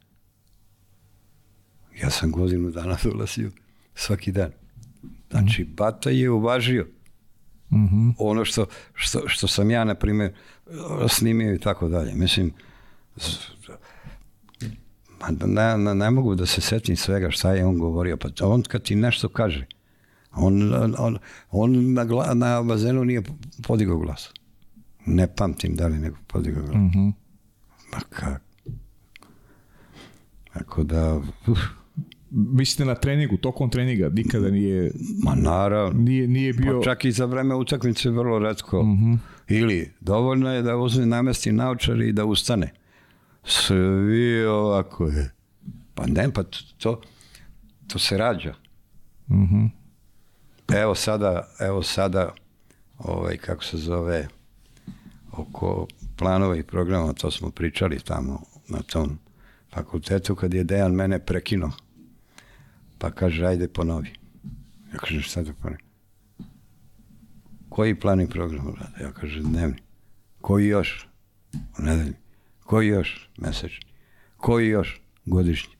Ja sam godinu dana dolazio svaki dan. Znači, mm. Bata je uvažio mm -hmm. ono što, što, što sam ja, na primjer, snimio i tako dalje. Mislim, ne, ne, ne mogu da se setim svega šta je on govorio. Pa on kad ti nešto kaže, On, on, on na, gla, na bazenu nije podigao glas. Ne pamtim da li nego podigao glas. Mm -hmm. Ma kako? Tako da... Uf. Mislite na treningu, tokom treninga, nikada nije... Ma naravno. Nije, nije bio... Pa čak i za vreme utakmice vrlo redko. Mm -hmm. Ili, dovoljno je da uzme namesti naočar i da ustane. Svi ovako je. Pa ne, pa to, to se rađa. Mhm. Mm Evo sada, evo sada, ovaj, kako se zove, oko planova i programa, to smo pričali tamo na tom fakultetu, kad je Dejan mene prekinuo. Pa kaže, ajde ponovi. Ja kažem, šta da ponovi? Koji plan i program rada? Ja kažem, dnevni. Koji još? U nedelji. Koji još? Mesečni. Koji još? Godišnji.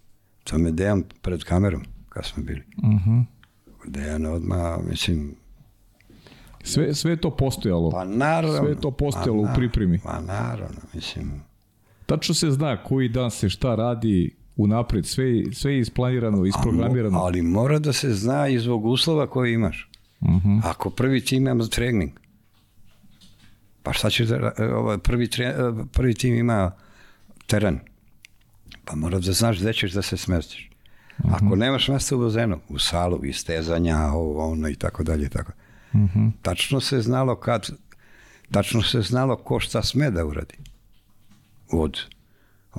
To me Dejan pred kamerom, kad smo bili. Uh -huh. Dejan odmah, mislim, Sve, sve je to postojalo. pa naravno. Sve je to postojalo pa u pripremi. Pa naravno, mislim, Tačno se zna koji dan se šta radi unapred, sve, sve je isplanirano, isprogramirano. ali mora da se zna iz ovog uslova koji imaš. Uh -huh. Ako prvi tim ima trening, pa šta ćeš da, ovaj, prvi, tre, prvi tim ima teren, pa mora da znaš gde ćeš da se smestiš. Ako nemaš mesta u bazenu, u salu, istezanja, ovo, ono i tako dalje i tako. Uh -huh. Tačno se znalo kad, tačno se znalo ko šta sme da uradi. Od,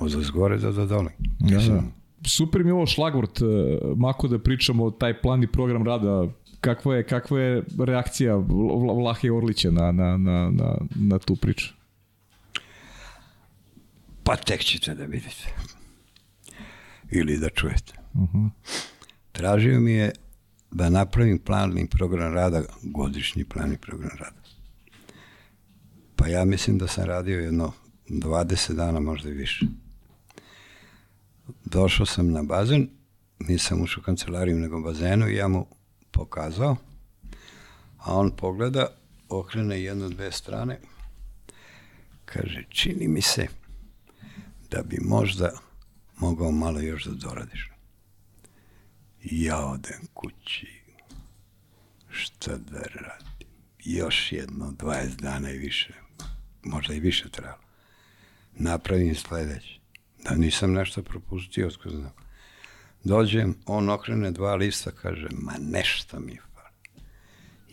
od zgore do do dole. Da, Mislim, da. Super mi je ovo šlagvort, eh, Mako, da pričamo taj plan i program rada. Kakva je, kakva je reakcija Vla- Vlahe Orlića na, na, na, na, na tu priču? Pa tek ćete da vidite. Ili da čujete. Tražio mi je da napravim plan i program rada, godišnji plan i program rada. Pa ja mislim da sam radio jedno 20 dana, možda i više. Došao sam na bazen, nisam ušao u kancelariju nego bazenu i ja mu pokazao, a on pogleda, okrene jedno, dve strane, kaže, čini mi se da bi možda mogao malo još da doradiš. Ja odem kući. Šta da radim? Još jedno 20 dana i više. Možda i više trebalo. Napravim sledeće. Da nisam nešto propustio, tko zna. Dođem, on okrene dva lista, kaže, ma nešto mi fali.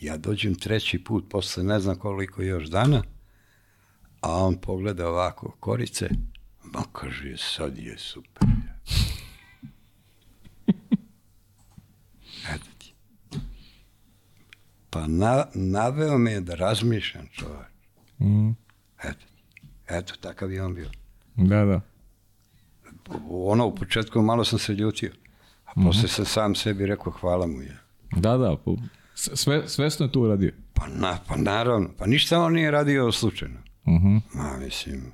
Ja dođem treći put, posle ne znam koliko još dana, a on pogleda ovako korice, ma kaže, sad je super. Eto ti. Pa na, naveo me da razmišljam čovjek. Mm. Eto. Eto, takav je on bio. Da, da. Ono, u početku malo sam se ljutio. A posle sam sam sebi rekao, hvala mu je. Da, da. po- Sve, svesno je to uradio. Pa, na, pa naravno, pa ništa on nije radio slučajno. Uh -huh. Ma, mislim,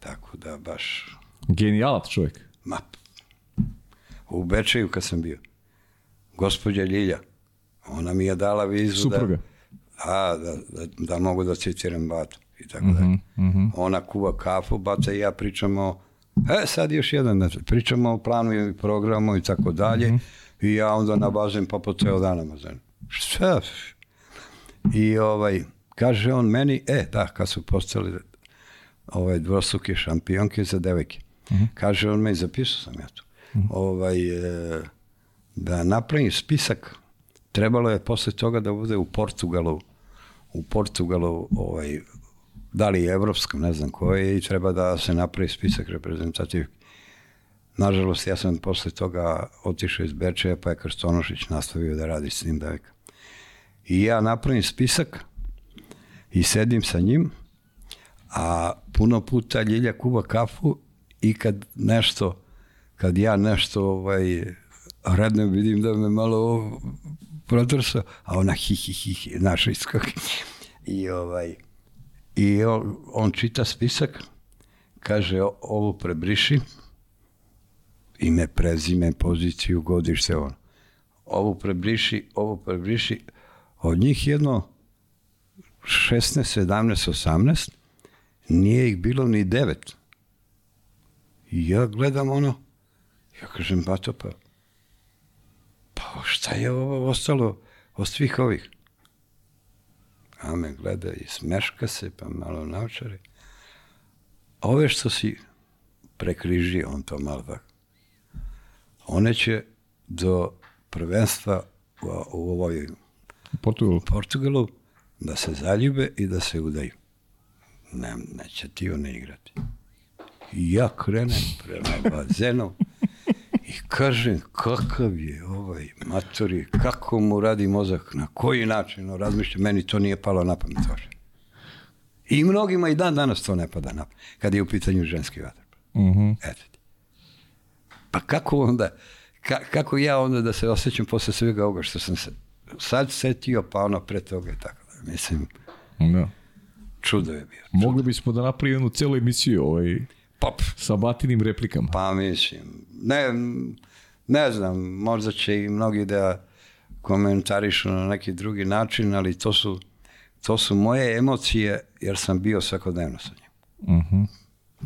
tako da baš, Genijalac čovjek. ma, u Bečeju kad sam bio, gospođa Ljilja, ona mi je dala vizu Supruga. da, a, da, da, da mogu da citiram Batu i tako dalje. Ona kuva kafu, Bata i ja pričamo, e sad još jedan, znači, pričamo o planu i programu i tako dalje, i ja onda na bazen pa po ceo dan na bazenu. Šta? I ovaj, kaže on meni, e, da, kad su postali ovaj, dvostruke šampionke za devojke. Kaže on meni, zapisao sam ja to, ovaj, e, da napravim spisak, trebalo je posle toga da bude u Portugalu, u Portugalu, ovaj, da li evropskom, ne znam koje, i treba da se napravi spisak reprezentativnih. Nažalost, ja sam posle toga otišao iz Bečeja, pa je Krstonošić nastavio da radi s tim devojka. I ja napravim spisak i sedim sa njim, a puno puta Ljilja kuva kafu i kad nešto, kad ja nešto ovaj, redno vidim da me malo protrsa, a ona hi hi hi, hi naša iskak. I ovaj, i on, čita spisak, kaže "O- ovo prebriši, ime, prezime, poziciju, godište, ono. Ovo prebriši, ovo prebriši, od njih jedno 16, 17, 18, nije ih bilo ni devet. I ja gledam ono, ja kažem, bato, pa, pa šta je ovo ostalo od svih ovih? A me gleda i smeška se, pa malo naučari. A ove što si prekrižio, on to malo tako, one će do prvenstva u, u ovoj Portugalu. Portugalu da se zaljube i da se udaju. Ne, neće ti one igrati. I ja krenem prema bazenu i kažem kakav je ovaj matori, kako mu radi mozak, na koji način on razmišlja, meni to nije palo na pamet. uopšte. I mnogima i dan danas to ne pada na pamet, kad je u pitanju ženski vaterpolo. Uh -huh. Eto ti. Pa kako onda, ka, kako ja onda da se osjećam posle svega ovoga što sam se sad setio, pa ono pre toga i tako da. Mislim, Da. čudo je bio. Mogli bismo da napravimo jednu celu emisiju ovaj, Pop. sa batinim replikama. Pa mislim, ne, ne znam, možda će i mnogi da komentarišu na neki drugi način, ali to su, to su moje emocije jer sam bio svakodnevno sa njim. Mhm.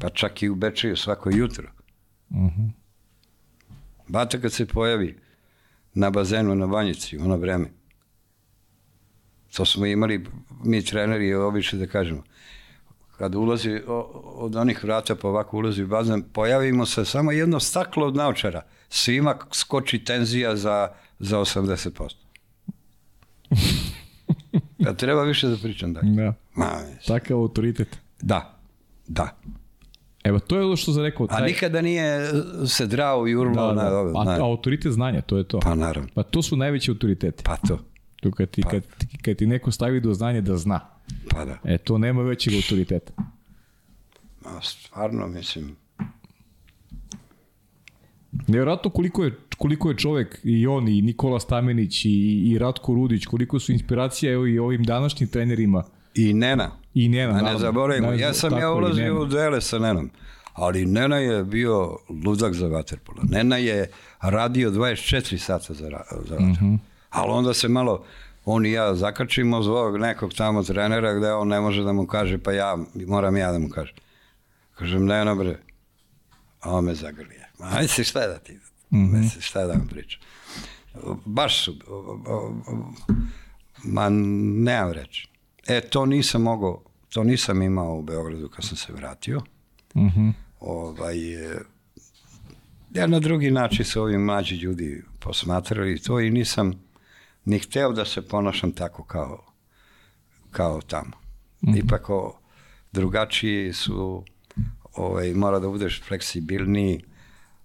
Pa čak i u Bečeju svako jutro. Mhm. Bata kad se pojavi na bazenu na banjici u ono vreme, to smo imali mi treneri obično da kažemo, kad ulazi od onih vrata pa ovako ulazi u bazen, pojavimo se samo jedno staklo od naočara. Svima skoči tenzija za, za 80%. Da treba više da pričam dalje. Da. Ma. Takav autoritet. da, da. Evo, to je ono što sam rekao. A nikada nije se drao i urlao da, na da. ove. A, na- autoritet znanja, to je to. Pa naravno. Pa to su najveći autoriteti. Pa to. To kad ti, kad, ti- kad ti neko stavi do znanja da zna. Pa da. E, to nema većeg autoriteta. Ma, stvarno, mislim, Nevjerojatno koliko je, koliko je čovek i on i Nikola Stamenić i, i Ratko Rudić, koliko su inspiracija evo i ovim današnjim trenerima i Nena. i Nena. A ne naravno. zaboravimo, ja sam ja ulazio u duele sa Nenom, ali Nena je bio ludak za vaterpolo. Nena je radio 24 sata za, za vaterpolo. Mhm. Ali onda se malo, on i ja zakačimo zbog nekog tamo trenera gde on ne može da mu kaže, pa ja, moram ja da mu kažem. Kažem, Nena bre, a on me zagrlije. Ma, misli šta je da ti, Mhm. misli šta je da vam pričam. Baš su, ma nemam reći. E, to nisam mogao, to nisam imao u Beogradu kad sam se vratio. Mhm. Ovaj, e, ja na drugi način su ovi mlađi ljudi posmatrali to i nisam ni hteo da se ponašam tako kao, kao tamo. Ipak o, drugačiji su, ovaj, mora da budeš fleksibilniji,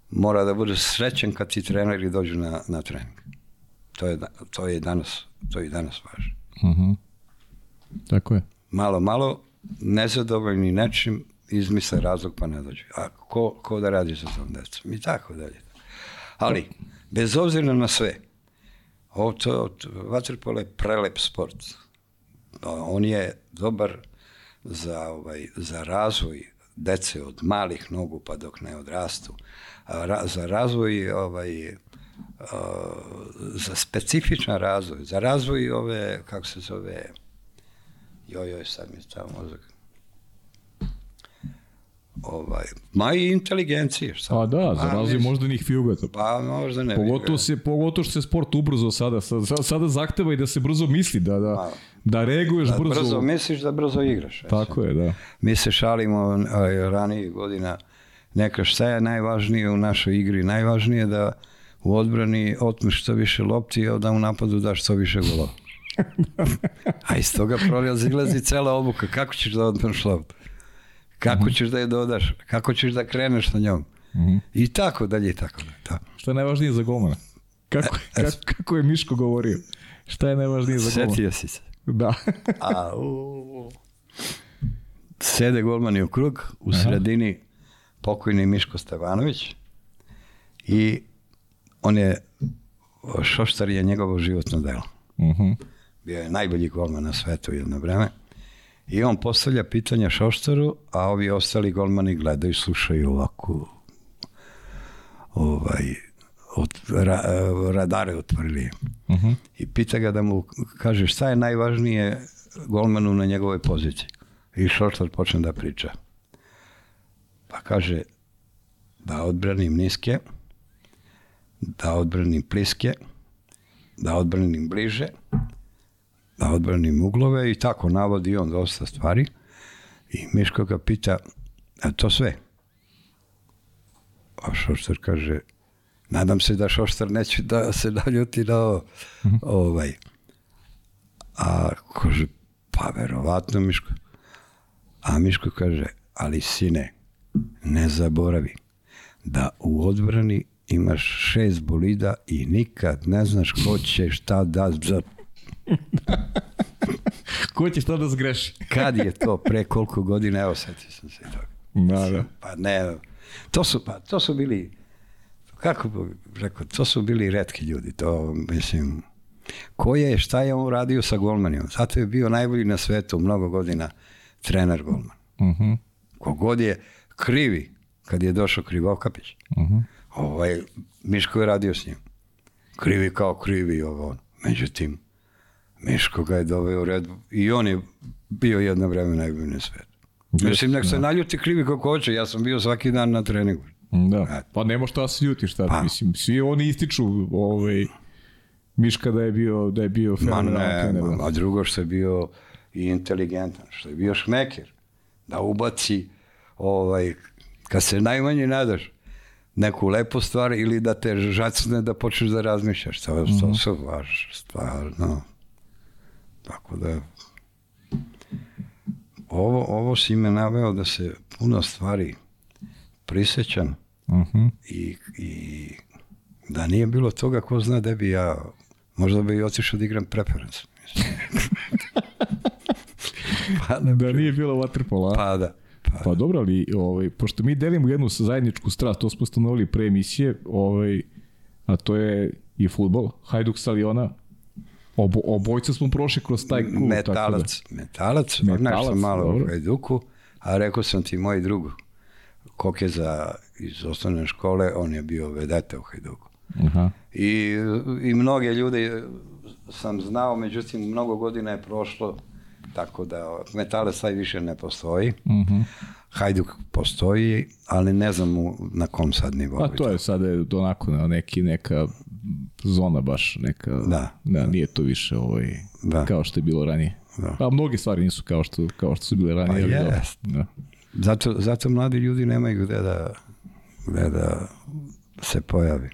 mora da budeš srećen kad ti treneri dođu na, na trening. To je, da- to je danas, to je danas važno. Mhm. Tako je. malo, malo, nezadovoljni nečim, izmisle razlog pa ne dođu. A ko, ko da radi sa tom decom? I tako dalje. Ali, bez obzira na sve, ovo to, vaterpolo je prelep sport. On je dobar za, ovaj, za razvoj dece od malih nogu pa dok ne odrastu. A ra, za razvoj ovaj, a, za specifičan razvoj, za razvoj ove, kako se zove, joj, joj, sad mi je stao mozak. Ovaj, ma i inteligencije, šta? A da, za razvoj moždanih fijugata. Pa možda ne. Pogotovo, se, pogotovo što se sport ubrzo sada. Sa- sa- Sada zahteva i da se brzo misli, da, da, da reaguješ Da brzo. brzo misliš da brzo igraš. Tako je, da. Mi se šalimo a, ranijih godina neka šta je najvažnije u našoj igri. Najvažnije je da u odbrani otmeš što više lopti, a da u napadu daš što više golova. a iz toga proizilazi cela obuka. Kako ćeš da odmeš loptu? Kako ćeš da je dodaš? Kako ćeš da kreneš na njom? I tako dalje i tako dalje. Da. Šta je najvažnije za golmana? Kako, E, kako, kako je Miško govorio? Šta je najvažnije za golmana? Setio si se. Da. A, u... Sede golmani u krug, u sredini pokojni Miško Stevanović i on je, Šoštar je njegovo životno delo. Mhm. Bio je najbolji golman na svetu jedno vreme. I on postavlja pitanja Šoštaru, a ovi ostali golmani gledaju, slušaju ovako ovaj, od, ra, radare otvorili. Mhm. I pita ga da mu kaže šta je najvažnije golmanu na njegovoj poziciji. I Šoštar počne da priča. Pa kaže da odbranim niske, da odbranim pliske, da odbranim bliže, da odbranim uglove i tako navodi on dosta stvari. I Miško ga pita, a to sve? A Šoštar kaže, nadam se da Šoštar neće da se naljuti na ovo. ovaj. A kaže, pa verovatno Miško. A Miško kaže, ali sine, ne zaboravi da u odbrani imaš šest bolida i nikad ne znaš ko će šta da za Ko će šta da zgreši? Kad je to, pre koliko godina, evo setio sam se toga. Da, da. Pa ne, to su, pa, to su bili, kako bi rekao, to su bili redki ljudi, to mislim, ko je, šta je on radio sa golmanima, zato je bio najbolji na svetu mnogo godina trener golman. Uh -huh. Kogod je krivi, kad je došao Krivokapić, Uh -huh. ovaj, Miško je radio s njim. Krivi kao krivi ovo. ono. Međutim, Miško ga je doveo u red i on je bio jedno vreme najbolji na svetu. Mislim, nek se naljuti krivi kako hoće, ja sam bio svaki dan na treningu. Da, pa nema šta se ljutiš tad, Pa. mislim, svi oni ističu ovaj, Miška da je bio, da je bio ne, trener. da. ma, a drugo što je bio i inteligentan, što je bio šmeker, da ubaci, ovaj, kad se najmanje nadaš, neku lepu stvar ili da te žacne da počneš da razmišljaš. To, to su baš stvarno. Tako da ovo, ovo si me naveo da se puno stvari prisećam Uh -huh. i, i da nije bilo toga, ko zna da bi ja, možda bi i otišao da igram preference. pa, da, Da nije bilo waterpola, a? pa da. Pa, Pa dobro, ali ovaj, pošto mi delimo jednu zajedničku strast, to smo stanovili pre emisije, ovaj, a to je i futbol, Hajduk Saliona, Obo, obojca smo prošli kroz taj klub. metalac, metalac, Metalac, metalac nešto malo dobro. u Hajduku, a rekao sam ti moj drug, Kokeza iz osnovne škole, on je bio vedeta u Hajduku. Tako da. Aha. I, I mnoge ljude sam znao, međutim, mnogo godina je prošlo, tako da metalac taj više ne postoji. Uh -huh. Hajduk postoji, ali ne znam na kom sad nivou. Pa to je sada je onako na neki, neka zona baš, neka, Da. da nije to više ovaj, Da. kao što je bilo ranije. Da. Pa mnoge stvari nisu kao što, kao što su bile ranije. Pa jest. Da. Zato, zato mladi ljudi nemaju gde da, gde da se pojavi.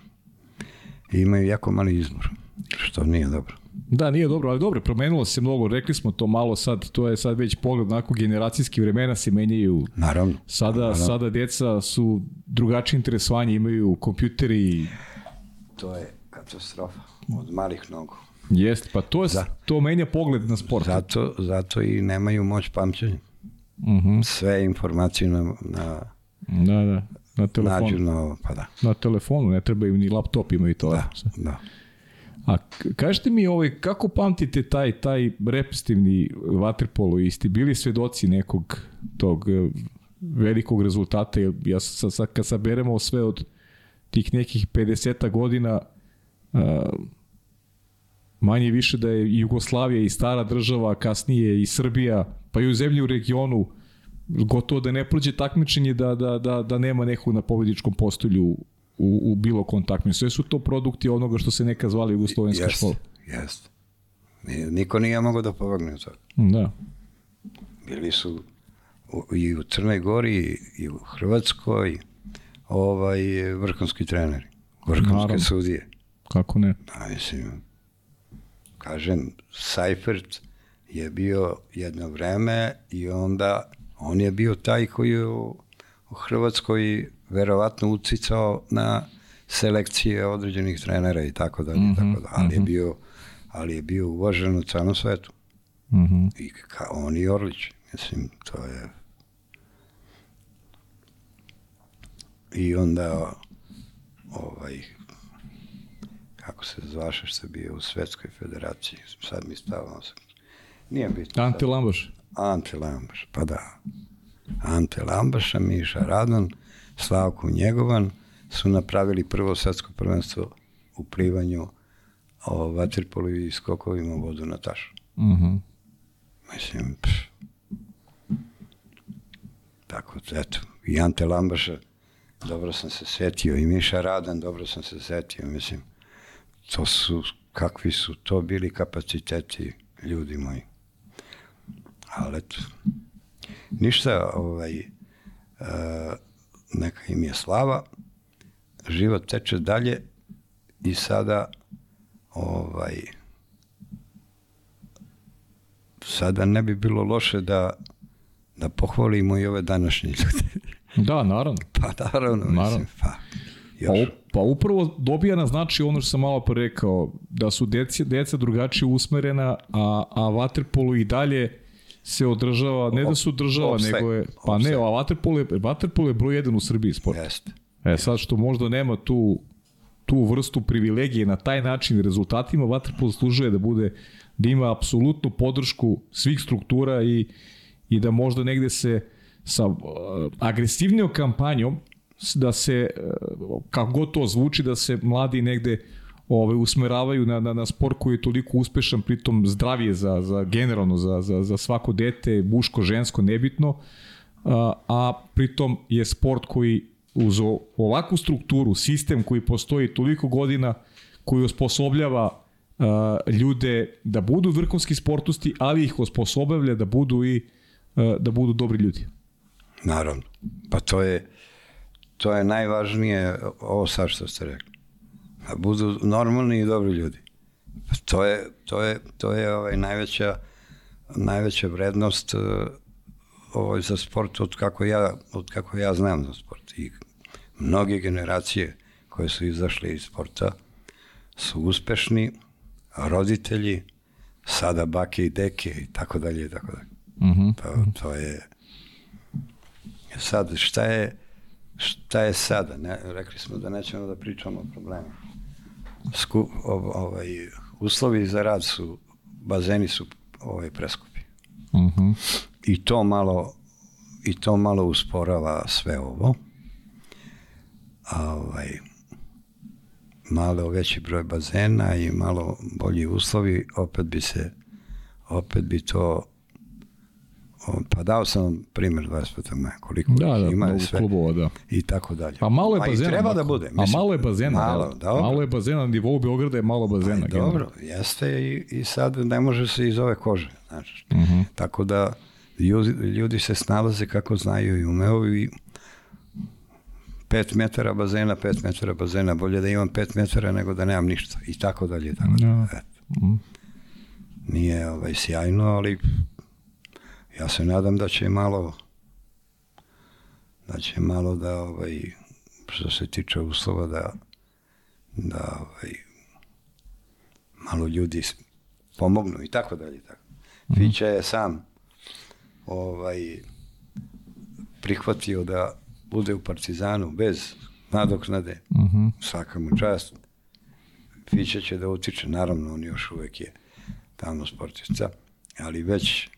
I imaju jako mali izbor, što nije dobro. Da, nije dobro, ali dobro, promenilo se mnogo, rekli smo to malo sad, to je sad već pogled, onako generacijski vremena se menjaju, Naravno. sada, sada deca su drugačije interesovanje, imaju kompjuteri, To je katastrofa od malih nogu. jest, pa to, je, Da. to menja pogled na sport. Zato, zato i nemaju moć pamćenja. Mhm. Sve informacije na, na, Da, da, na telefonu. nađu na pa da. Na telefonu, ne treba im ni laptop, imaju to. Da, da. A kažete mi, ovaj, kako pamtite taj, taj repestivni vaterpolo i ste bili svedoci nekog tog eh, velikog rezultata? Ja sad, kad saberemo sve od tih nekih 50 godina, manje više da je Jugoslavija i stara država, kasnije i Srbija, pa i u zemlji u regionu, gotovo da ne prođe takmičenje da, da, da, da nema nekog na pobedičkom postolju u, u bilo kom takmičenju. Sve su to produkti onoga što se neka zvali Jugoslovenska Jest, škola. jest. Ni- Niko nije mogao da povagne od toga. Da. Bili su u, i u Crnoj Gori i u Hrvatskoj ovaj, vrhunski treneri, vrhunske Naravno. sudije. Kako ne? A mislim, kažem, Seifert je bio jedno vreme i onda on je bio taj koji je u, u Hrvatskoj verovatno ucicao na selekcije određenih trenera i tako dalje, i tako dalje. Ali je bio ali je bio uvažen u celom svetu. Mhm. I ka, on i Orlić, mislim, to je... I onda, ovaj, kako se zvaše što je bio u Svetskoj federaciji, sad mi stavamo se. Nije bitno. Ante Lambaš. Ante Lambaš, pa da. Ante Lambaša, Miša Radan, Slavko Njegovan su napravili prvo svetsko prvenstvo u plivanju o vaterpolu i skokovima u vodu na tašu. Mhm. Mislim, pš. tako, eto, i Ante Lambaša, dobro sam se setio, i Miša Radan, dobro sam se setio, mislim, to su, kakvi su to bili kapaciteti, ljudi moji. Ali eto, ništa, ovaj, uh, neka im je slava, život teče dalje i sada, ovaj, sada ne bi bilo loše da, da pohvalimo i ove današnje ljude. Da, naravno. pa naravno, Naravno. mislim, pa, još, pa upravo dobija na znači ono što sam malo pre rekao, da su deca, deca drugačije usmerena, a, a vaterpolo i dalje se održava, ne da se održava, Opstaje. nego je, pa ne, a vaterpolo je, vaterpolo je broj jedan u Srbiji sport. jeste. E sad što možda nema tu tu vrstu privilegije na taj način rezultatima, Waterpolo služuje da bude da ima apsolutnu podršku svih struktura i, i da možda negde se sa uh, agresivnijom kampanjom da se, uh, kako god to zvuči, da se mladi negde ove, usmeravaju na, na, na sport koji je toliko uspešan, pritom zdravije za, za generalno za, za, za svako dete, muško, žensko, nebitno, a, a pritom je sport koji uz ovakvu strukturu, sistem koji postoji toliko godina, koji osposobljava a, ljude da budu vrhunski sportisti, ali ih osposobljava da budu i a, da budu dobri ljudi. Naravno. Pa to je to je najvažnije ovo sad što ste rekli da budu normalni i dobri ljudi. To je, to je, to je ovaj najveća, najveća vrednost uh, ovaj, za sport od kako, ja, od kako ja znam za sport. I mnoge generacije koje su izašle iz sporta su uspešni, roditelji, sada bake i deke i tako dalje i tako dalje. Mm -hmm. to, to je sad šta je šta je sada ne, rekli smo da nećemo da pričamo o problemima sku, ovaj, uslovi za rad su, bazeni su ovaj, preskupi. Uh mhm. -huh. I to malo i to malo usporava sve ovo. A, ovaj, malo veći broj bazena i malo bolji uslovi, opet bi se opet bi to pa dao sam primjer 25. maja, koliko da, da, ima sve klubova, da. i tako dalje. Pa malo je bazena. treba da bude. Mislim, a malo je bazena. Malo, da, malo je bazena, na nivou Beograda je malo bazena. Pa, dobro, jeste i, i sad ne može se iz ove kože. Znači, uh mhm. -huh. Tako da ljudi, ljudi se snalaze kako znaju i umeo i 5 metara bazena, 5 metara bazena, bolje da imam 5 metara nego da nemam ništa. I tako dalje, tako dalje. Ja. Da. Eto. Uh mhm. -huh. Nije ovaj, sjajno, ali ja se nadam da će malo da će malo da ovaj što se tiče uslova da da ovaj malo ljudi pomognu i tako dalje tako. -hmm. Fića je sam ovaj prihvatio da bude u Partizanu bez nadoknade. Mm -hmm. Svaka mu čast. Fića će da utiče, naravno on još uvek je tamo sportista, ali već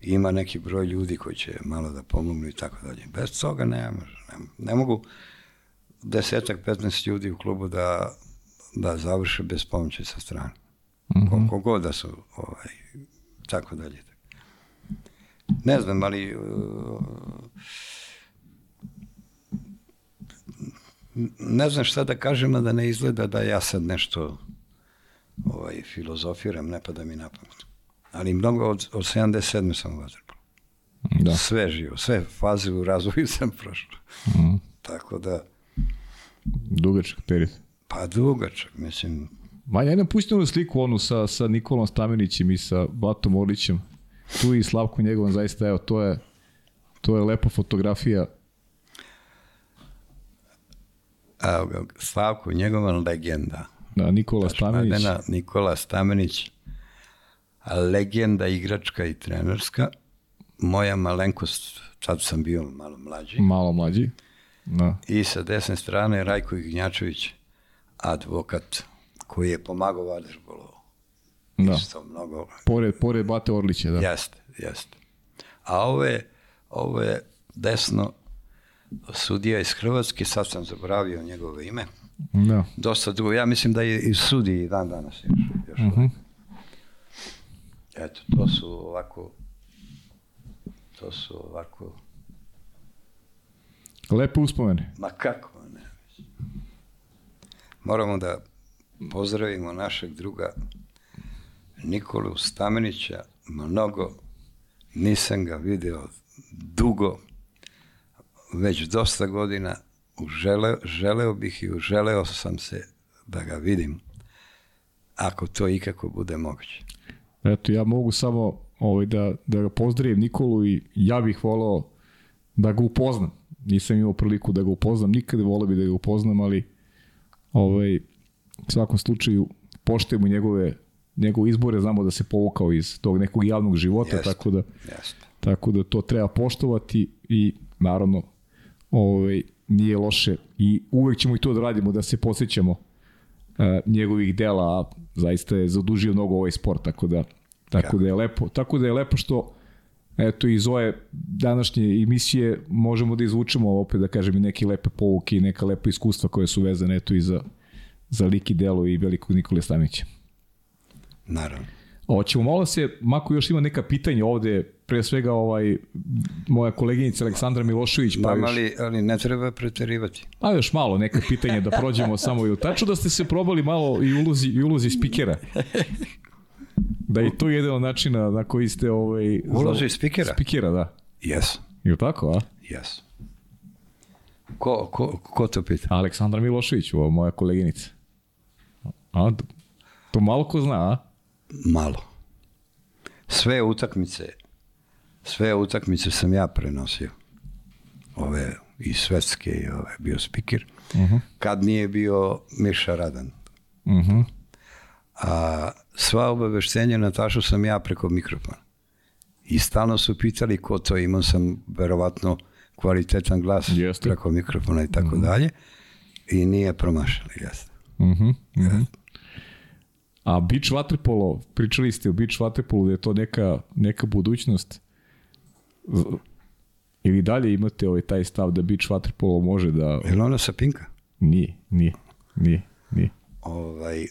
ima neki broj ljudi koji će malo da pomognu i tako dalje. Bez toga ne može. Ne, ne mogu desetak, 15 ljudi u klubu da, da završe bez pomoći sa strane. Mm -hmm. Koliko god da su ovaj, tako dalje. Ne znam, ali uh, ne znam šta da kažem, a da ne izgleda da ja sad nešto ovaj, filozofiram, ne pada mi na pamet ali mnogo od, od 77. sam u vaterpolu. Da. Sve živo, sve faze u razvoju sam prošao. Mm. Tako da... Dugačak period. Pa dugačak, mislim. Ma ja nam pustimo sliku onu sa, sa Nikolom Stamenićem i sa Batom Orlićem. Tu i Slavko njegovom zaista, evo, to je, to je lepa fotografija. Evo ga, Slavko, njegova legenda. Da, Nikola Stamenić. Mladena, Nikola Stamenić legenda igračka i trenerska. Moja malenkost, sad sam bio malo mlađi. Malo mlađi. Da. I sa desne strane Rajko Ignjačević, advokat koji je pomagao Vaderbolu. Da. Isto mnogo. Pored, pored Bate Orlića, da. Jeste, jeste. A ovo je, ovo je desno sudija iz Hrvatske, sad sam zaboravio njegove ime. Da. Dosta dugo, ja mislim da je i sudi dan danas još. još uh mhm. -huh. Eto, to su ovako, to su ovako... Lepe uspomene. Ma kako ne. Moramo da pozdravimo našeg druga Nikolu Stamenića. Mnogo nisam ga video dugo, već dosta godina. Uželeo, želeo bih i uželeo sam se da ga vidim, ako to ikako bude moguće. Eto, ja mogu samo ovaj, da, da ga pozdravim Nikolu i ja bih volao da ga upoznam. Nisam imao priliku da ga upoznam, nikada volao bih da ga upoznam, ali ovaj, u svakom slučaju poštujemo njegove njegove izbore, znamo da se povukao iz tog nekog javnog života, jest, tako da jest. tako da to treba poštovati i naravno ovaj nije loše i uvek ćemo i to da radimo, da se posjećamo njegovih dela, a zaista je zadužio mnogo ovaj sport, tako da tako da je lepo, tako da je lepo što eto iz ove današnje emisije možemo da izvučemo opet da kažem i neke lepe pouke i neka lepa iskustva koje su vezane eto i za, za lik i delo i velikog Nikole Stamića. Naravno. Hoćemo malo se, Mako još ima neka pitanja ovde, pre svega ovaj, moja koleginica Aleksandra Milošević. Pa još... ali, ali ne treba preterivati. A još malo neka pitanja da prođemo samo i tačno da ste se probali malo i ulozi, i ulozi spikera. Da je to jedan od načina na koji ste... Ovaj, Ulozi spikera? Spikera, da. Yes. Je tako, a? Yes. Ko, ko, ko to pita? Aleksandra Milošević, ovo moja koleginica. A, to malo ko zna, a? Malo. Sve utakmice, sve utakmice sam ja prenosio. Ove i svetske i ove, bio spiker. Uh -huh. Kad nije bio Miša Radan. Uh mhm. -huh. A sva obaveštenja Natašu sam ja preko mikrofona. I stalno su pitali ko to, imao sam verovatno kvalitetan glas Jeste. preko mikrofona i tako uh mhm. -huh. dalje. I nije promašali, jeste. Uh -huh. Uh -huh. A beach waterpolo, pričali ste o beach waterpolu da je to neka, neka budućnost. Ili dalje imate ovaj taj stav da beach waterpolo može da... Je li ona sa Pinka? Nije, nije, nije, nije. Ovaj,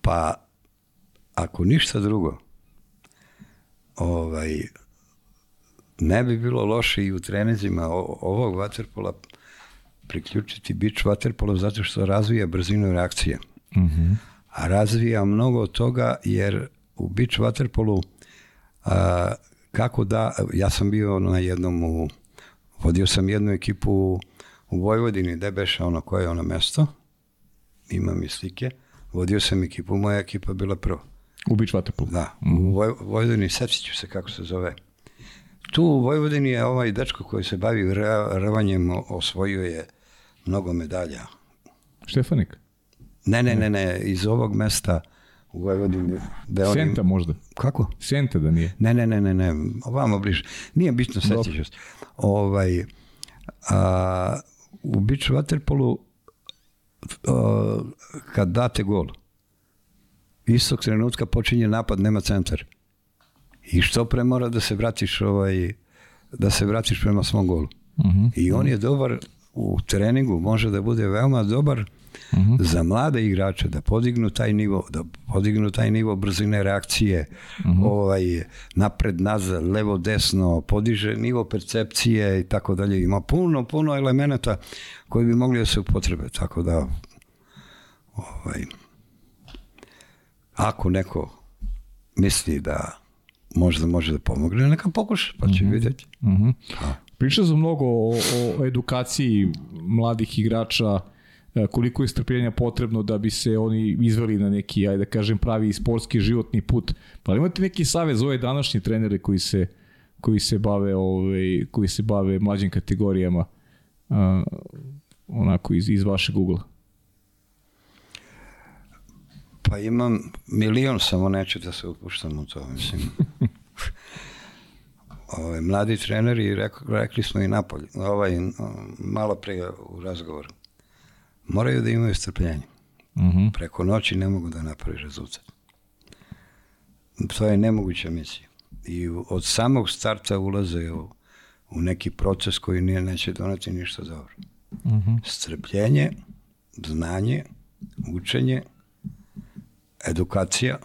pa, ako ništa drugo, ovaj, ne bi bilo loše i u trenizima ovog waterpola priključiti beach waterpolo zato što razvija brzinu reakcije. Uh mhm. -huh. A razvija mnogo toga jer u beach waterpolu a, kako da, ja sam bio na jednom u, vodio sam jednu ekipu u Vojvodini, gde beše ono koje je ono mesto, imam i slike, vodio sam ekipu, moja ekipa bila prva. U beach waterpolu? Da, mm -hmm. u Voj, Vojvodini, setit ću se kako se zove. Tu u Vojvodini je ovaj dečko koji se bavi rvanjem, osvojio je mnogo medalja. Štefanik? Ne, ne, ne, ne, iz ovog mesta u Vojvodini. Da Senta im... možda? Kako? Senta da nije? Ne, ne, ne, ne, ne, ovamo bliže. Nije bitno, sećaš se. Ovaj, a, u beach waterpolu a, kad date gol, istog trenutka počinje napad, nema centar. I što pre mora da se vratiš ovaj, da se vratiš prema svom golu. Uh mhm. -huh. I on je dobar u treningu, može da bude veoma dobar uh mhm. -huh. za mlade igrače da podignu taj nivo, da podignu taj nivo brzine reakcije, uh mhm. -huh. ovaj napred nazad, levo desno, podiže nivo percepcije i tako dalje. Ima puno puno elemenata koji bi mogli da se upotrebe, tako da ovaj ako neko misli da možda može da pomogne, neka pokuša, pa će uh -huh. vidjeti. Uh -huh. Pa. Pričao sam mnogo o, o edukaciji mladih igrača, koliko je strpljenja potrebno da bi se oni izveli na neki, ajde da kažem, pravi sportski životni put. Pa imate neki savez ove današnje trenere koji se koji se bave ovaj koji se bave mlađim kategorijama uh, onako iz iz vašeg ugla. Pa imam milion, samo neću da se upuštam u to, mislim. ovaj, mladi treneri, rekli smo i napolje, ovaj, malo pre u razgovoru, moraju da imaju strpljenje. Mhm. -huh. Preko noći ne mogu da napravi rezultat. To je nemoguća misija. I od samog starta ulaze u, u neki proces koji nije, neće doneti ništa dobro. Mhm. -huh. Strpljenje, znanje, učenje, edukacija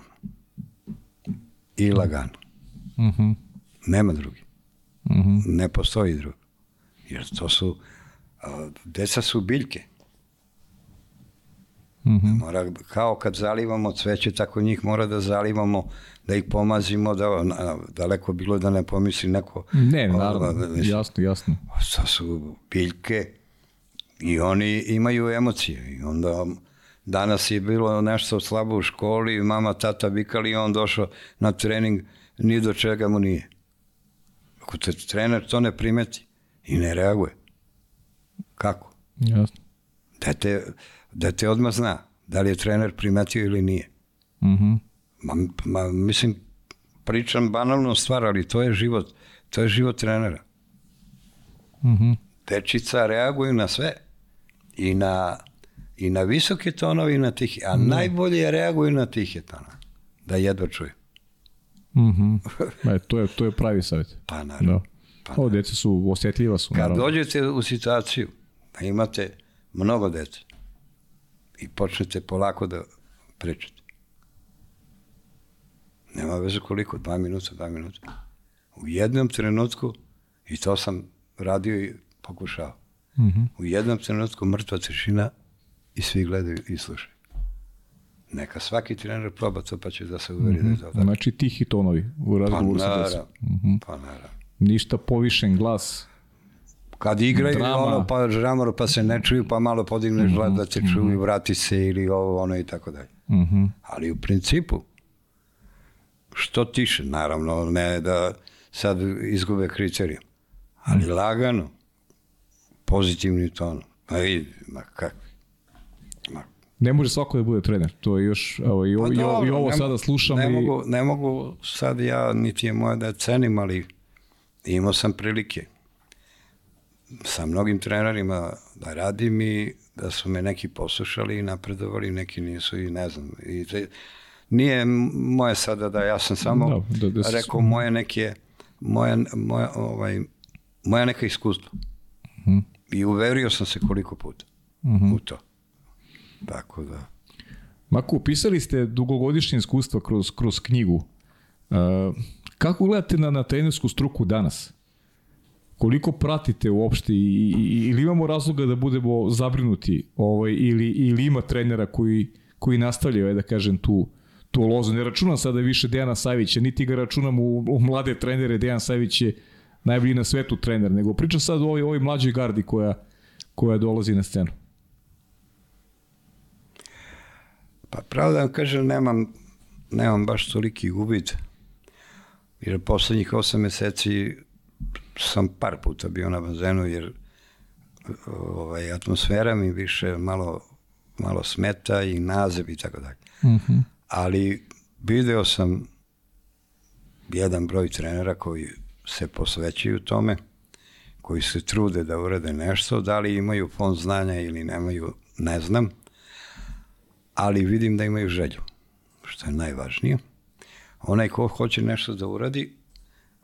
i lagano. Mhm. -huh. Nema drugi. Mhm. -huh. Ne postoji drugi. Jer to su, a, deca su biljke. Uh mhm. -huh. Mora, kao kad zalivamo cveće, tako njih mora da zalivamo, da ih pomazimo, da na, daleko bilo da ne pomisli neko. Ne, naravno, da, da, jasno, jasno. To su biljke i oni imaju emocije i onda danas je bilo nešto slabo u školi, mama, tata vikali i on došao na trening, ni do čega mu nije. Ako te trener to ne primeti i ne reaguje, kako? Jasno. Dete, dete odmah zna da li je trener primetio ili nije. Mhm. Uh -huh. ma, ma, mislim, pričam banalnu stvar, ali to je život, to je život trenera. Mhm. Uh -huh. dečica reaguju na sve. I na, i na visoke tonove i na tihe. A mm. najbolje reaguju na tihe tonove. Da jedva čuju. Mm -hmm. e, to, je, to je pravi savjet. Pa naravno. Da. Pa, Ovo deca su osjetljiva su. Kad naravno. dođete u situaciju da imate mnogo dece i počnete polako da pričate. Nema veze koliko, dva minuta, dva minuta. U jednom trenutku, i to sam radio i pokušao, mm -hmm. u jednom trenutku mrtva tišina i svi gledaju i slušaju. Neka svaki trener proba to pa će da se uveri mm -hmm. da je to tako. Znači tihi tonovi u razgovoru pa, sa decom. Mm -hmm. Pa naravno. Ništa povišen glas. Kad igraju Drama. ono pa žamor pa se ne čuju pa malo podigneš mm -hmm. da se čuju mm -hmm. vrati se ili ovo ono i tako dalje. Mm -hmm. Ali u principu što tiše, naravno ne da sad izgube kriterijum, ali mm lagano, pozitivni ton. Ma vidi, ma kako. Ne može svako da bude trener. To je još, evo, i, pa i, dobro, i ovo sada slušam. Ne, i... mogu, ne mogu sad ja, niti je moja da cenim, ali imao sam prilike sa mnogim trenerima da radim i da su me neki poslušali i napredovali, neki nisu i ne znam. I te, nije moje sada da ja sam samo da, da, da rekao moje neke moja, moja, ovaj, moja neka iskustva. Uh mhm. -huh. I uverio sam se koliko puta uh mhm. -huh. u to. Tako da... Mako, upisali ste dugogodišnje iskustva kroz, kroz knjigu. Uh, kako gledate na, na trenersku struku danas? Koliko pratite uopšte i, i, ili imamo razloga da budemo zabrinuti ovaj, ili, ili ima trenera koji, koji nastavljaju, da kažem, tu, tu lozu. Ne računam sada više Dejana Savića, niti ga računam u, u mlade trenere. Dejan Savić je najbolji na svetu trener, nego pričam sad o ovoj, ovoj mlađoj gardi koja, koja dolazi na scenu. Pa pravo da vam kažem, nemam, nemam baš toliki uvid, jer poslednjih osam meseci sam par puta bio na bazenu, jer ovaj, atmosfera mi više malo, malo smeta i nazev i tako dalje. Mm -hmm. Ali video sam jedan broj trenera koji se posvećuju tome, koji se trude da urade nešto, da li imaju fond znanja ili nemaju, ne znam, ali vidim da imaju želju, što je najvažnije. Onaj ko hoće nešto da uradi,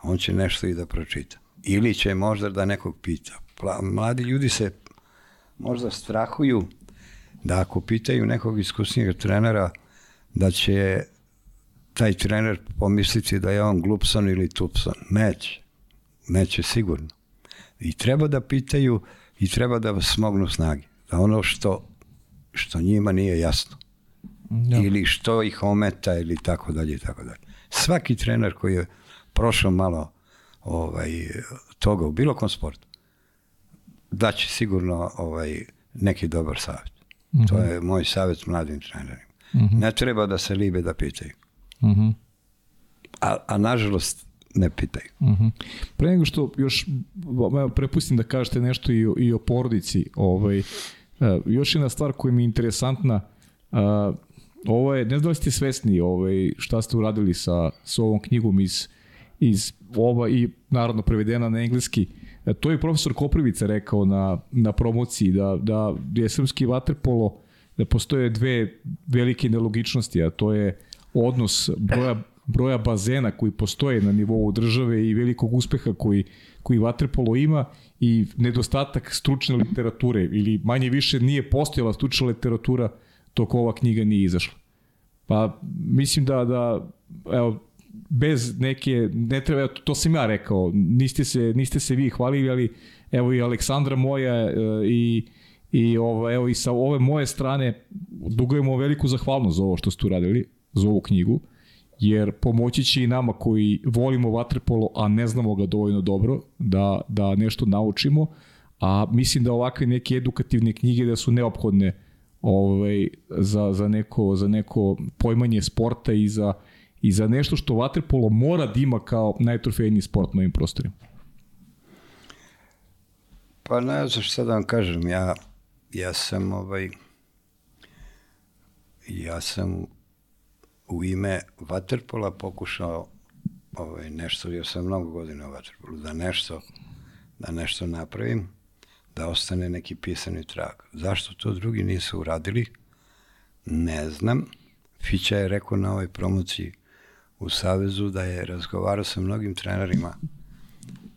on će nešto i da pročita. Ili će možda da nekog pita. Mladi ljudi se možda strahuju da ako pitaju nekog iskusnijeg trenera, da će taj trener pomisliti da je on glupsan ili tupsan. Neće. Neće sigurno. I treba da pitaju i treba da smognu snage. Da ono što, što njima nije jasno. Ja. Ili što ih ometa ili tako dalje i tako dalje. Svaki trener koji je prošao malo ovaj, toga u bilo kom sportu, daće sigurno ovaj, neki dobar savjet. Mm -hmm. To je moj savjet mladim trenerima. Mm -hmm. Ne treba da se libe da pitaju. Mm -hmm. a, a nažalost ne pitaju. Mm -hmm. Pre nego što još prepustim da kažete nešto i o, i o porodici, ovaj, uh, još jedna stvar koja mi je interesantna, uh, ovo je, ne znam da li ste svesni ovaj, šta ste uradili sa, sa ovom knjigom iz, iz ova i naravno prevedena na engleski. E, to je profesor Koprivica rekao na, na promociji da, da je srpski vaterpolo da postoje dve velike nelogičnosti, a to je odnos broja, broja bazena koji postoje na nivou države i velikog uspeha koji, koji vaterpolo ima i nedostatak stručne literature ili manje više nije postojala stručna literatura dok ova knjiga nije izašla. Pa mislim da, da evo, bez neke, ne treba, to sam ja rekao, niste se, niste se vi hvalili, ali evo i Aleksandra moja e, i, i ovo, evo i sa ove moje strane dugujemo veliku zahvalnost za ovo što ste uradili, za ovu knjigu, jer pomoći će i nama koji volimo vaterpolo, a ne znamo ga dovoljno dobro, da, da nešto naučimo, a mislim da ovakve neke edukativne knjige da su neophodne ovaj, za, za, neko, za neko pojmanje sporta i za, i za nešto što vaterpolo mora da ima kao najtrofejniji sport na ovim prostorima? Pa ne znam šta da vam kažem, ja, ja sam ovaj, ja sam u ime vaterpola pokušao ovaj, nešto, ja sam mnogo godina u vaterpolu, da nešto, da nešto napravim, da ostane neki pisani trag. Zašto to drugi nisu uradili? Ne znam. Fića je rekao na ovoj promociji u Savezu da je razgovarao sa mnogim trenerima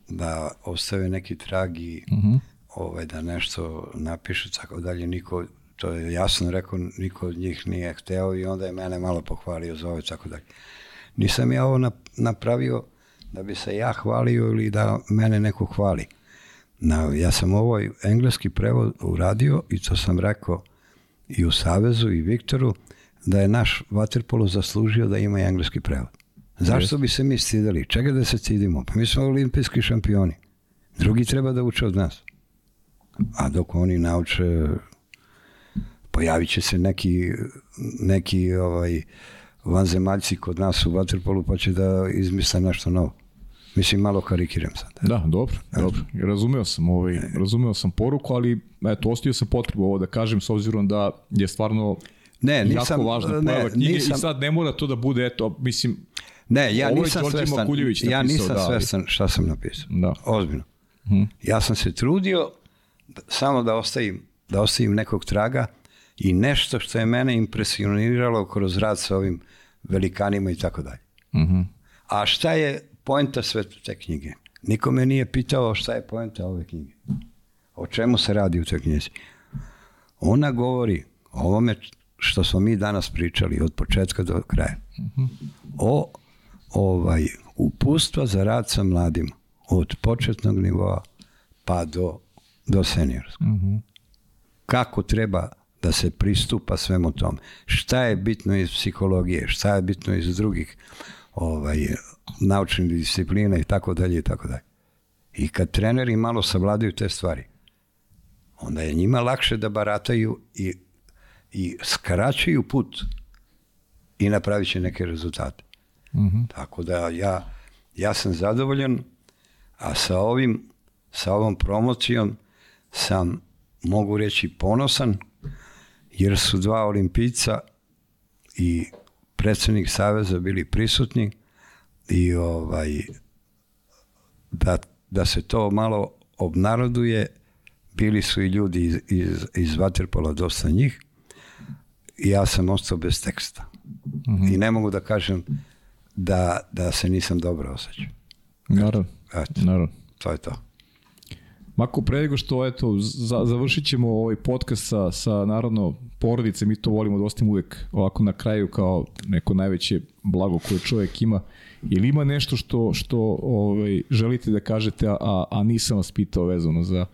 da ostave neki trag i uh -huh. ovaj, da nešto napiše, tako dalje. Niko, to je jasno rekao, niko od njih nije hteo i onda je mene malo pohvalio za ovo, tako dalje. Nisam ja ovo napravio da bi se ja hvalio ili da mene neko hvali. Na, ja sam ovaj engleski prevod uradio i to sam rekao i u Savezu i Viktoru, da je naš vaterpolo zaslužio da ima engleski prevod. Zašto bi se mi stidali? Čega da se stidimo? Pa mi smo olimpijski šampioni. Drugi treba da uče od nas. A dok oni nauče, pojavit će se neki, neki ovaj, vanzemaljci kod nas u vaterpolu pa će da izmisle nešto novo. Mislim, malo karikiram sad. Da, dobro, Eto. dobro. Razumeo sam, ovaj, razumeo sam poruku, ali eto, ostio se potrebu ovo da kažem s obzirom da je stvarno ne, nisam, jako važna pojava knjige nisam, i sad ne mora to da bude, eto, mislim, Ne, ja nisam svestan, ja nisam da, svestan šta sam napisao. Da. Ozbiljno. Hmm. Ja sam se trudio da, samo da ostavim, da ostavim nekog traga i nešto što je mene impresioniralo kroz rad sa ovim velikanima i tako dalje. Mhm. A šta je poenta sve te knjige? Niko me nije pitao šta je poenta ove knjige. O čemu se radi u toj knjizi? Ona govori o ovome što smo mi danas pričali od početka do kraja. Uh mhm. -huh. O ovaj, upustva za rad sa mladim od početnog nivoa pa do, do seniorskog. Mm -hmm. Kako treba da se pristupa svemu tome. Šta je bitno iz psihologije, šta je bitno iz drugih ovaj, naučnih disciplina i tako dalje i tako dalje. I kad treneri malo savladaju te stvari, onda je njima lakše da barataju i, i skraćuju put i napravit će neke rezultate. -hmm. Tako da ja, ja sam zadovoljan, a sa ovim, sa ovom promocijom sam, mogu reći, ponosan, jer su dva olimpijca i predsednik Saveza bili prisutni i ovaj, da, da se to malo obnaroduje, bili su i ljudi iz, iz, iz Vaterpola, dosta njih, i ja sam ostao bez teksta. Mm -hmm. I ne mogu da kažem da, da se nisam dobro osjećao. Naravno. Eto, naravno. To je to. Mako, pre nego što eto, za, završit ćemo ovaj podcast sa, sa naravno porodice, mi to volimo da ostavimo uvek ovako na kraju kao neko najveće blago koje čovjek ima. Ili ima nešto što, što ovaj, želite da kažete, a, a nisam vas pitao vezano za,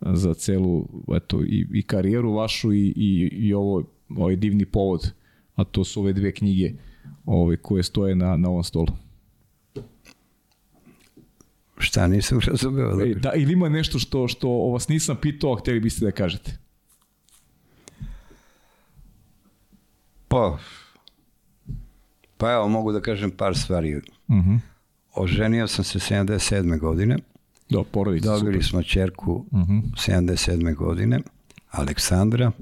za celu eto, i, i karijeru vašu i, i, i ovo, ovaj divni povod, a to su ove dve knjige ovaj, koje stoje na, na ovom stolu. Šta nisam razumeo? Da, da, ili ima nešto što, što vas nisam pitao, a hteli biste da kažete? Pa, pa evo, mogu da kažem par stvari. Uh mhm. -huh. Oženio sam se 77. godine. Do, porodice, Dobili super. smo čerku uh -huh. 77. godine, Aleksandra,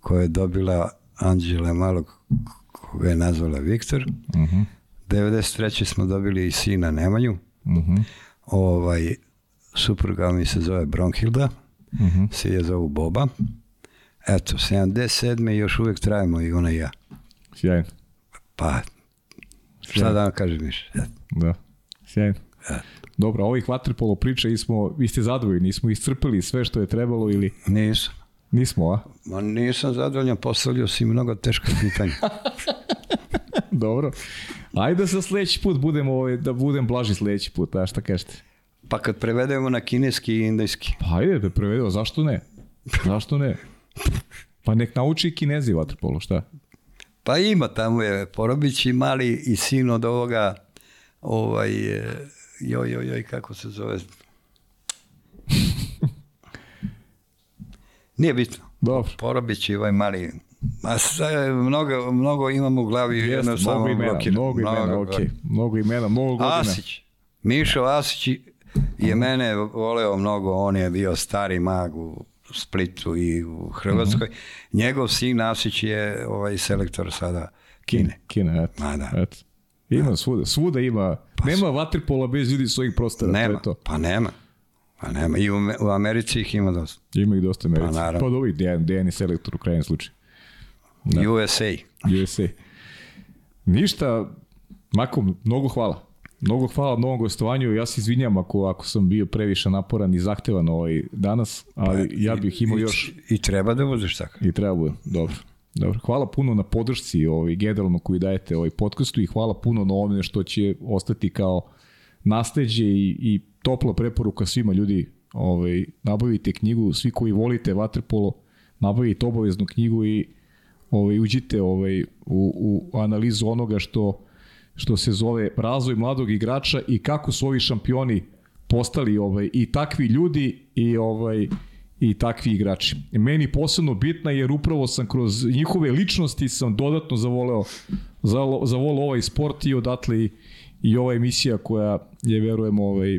koja je dobila Anđela Malog koga je nazvala Viktor. Uh -huh. 93. smo dobili i sina Nemanju. Uh -huh. ovaj, supruga mi se zove Bronhilda, uh -huh. se je zovu Boba. Eto, 77. još uvek trajemo i ona i ja. Sjajno. Pa, šta da vam kažem više? Da, sjajno. Ja. Dobro, ovih vaterpolo priča i smo, vi ste zadovoljni, nismo iscrpili sve što je trebalo ili... Nisam. Nismo, a? Ma nisam zadovoljan, postavljao si mnogo teška pitanja. Dobro. Ajde da sa sledeći put budemo, ovaj, da budem blaži sledeći put, a šta kažete? Pa kad prevedemo na kineski i indijski. Pa ajde da prevedemo, zašto ne? Zašto ne? Pa nek nauči kinezi vaterpolo, šta? Pa ima, tamo je Porobić i mali i sin od ovoga, ovaj, joj, joj, joj, kako se zove, Nije bitno. Dobro. Porobić i ovaj mali Ma sve, mnogo, mnogo imamo u glavi Jeste, jedno samo imena, blokirano. Mnogo imena, mnogo, okay. mnogo imena, mnogo godina. Asić. Mišo Asić je mene voleo mnogo, on je bio stari mag u Splitu i u Hrvatskoj. Uh mhm. -huh. Njegov sin Asić je ovaj selektor sada Kine. Kine, eto. Ma da. Eto. Ima svuda, svuda ima. Pa, nema vaterpola bez ljudi svojih prostora, nema, to je to. Pa nema. Pa nema, i u, u Americi ih ima dosta. Ima ih dosta Americi. Pa, naravno. Pa dobro, DN, selektor u krajem slučaju. Da. USA. USA. Ništa, Mako, mnogo hvala. Mnogo hvala na novom gostovanju. Ja se izvinjam ako, ako sam bio previše naporan i zahtevan ovaj danas, ali ja bih imao Pa, I, još... I treba da budeš tako. I treba bude. Dobro. Dobro. Hvala puno na podršci ovaj, generalno koju dajete ovaj podcastu i hvala puno na ovome što će ostati kao nasleđe i, i topla preporuka svima ljudi. Ovaj, nabavite knjigu, svi koji volite vaterpolo, nabavite obaveznu knjigu i ovaj, uđite ovaj, u, u analizu onoga što što se zove razvoj mladog igrača i kako su ovi šampioni postali ovaj i takvi ljudi i ovaj i takvi igrači. Meni posebno bitna jer upravo sam kroz njihove ličnosti sam dodatno zavoleo zavoleo ovaj sport i odatle i, i ova emisija koja je verujem ovaj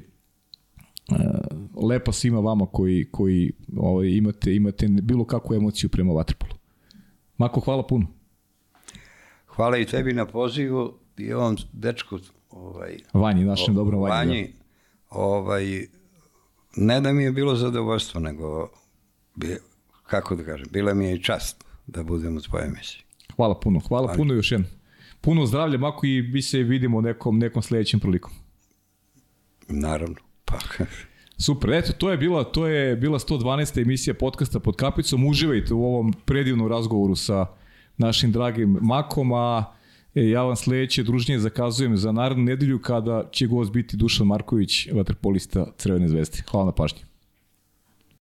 lepa svima vama koji koji ovaj imate imate bilo kakvu emociju prema vaterpolu. Mako hvala puno. Hvala i tebi na pozivu i ovom dečku ovaj Vanji, našem dobrom Vanji. Vanji, da. ovaj ne da mi je bilo zadovoljstvo, nego bi, kako da kažem, bila mi je i čast da budem u tvojoj emisiji. Hvala puno, hvala Vanji. puno još jednom. Puno zdravlja, Mako, i mi se vidimo nekom, nekom sledećem prilikom. Naravno. Pa. Super, eto, to je bila, to je bila 112. emisija podcasta pod kapicom. Uživajte u ovom predivnom razgovoru sa našim dragim Makom, a E, ja vam sledeće družnje zakazujem za narednu nedelju kada će gost biti Dušan Marković, vaterpolista Crvene zvezde. Hvala na pažnji.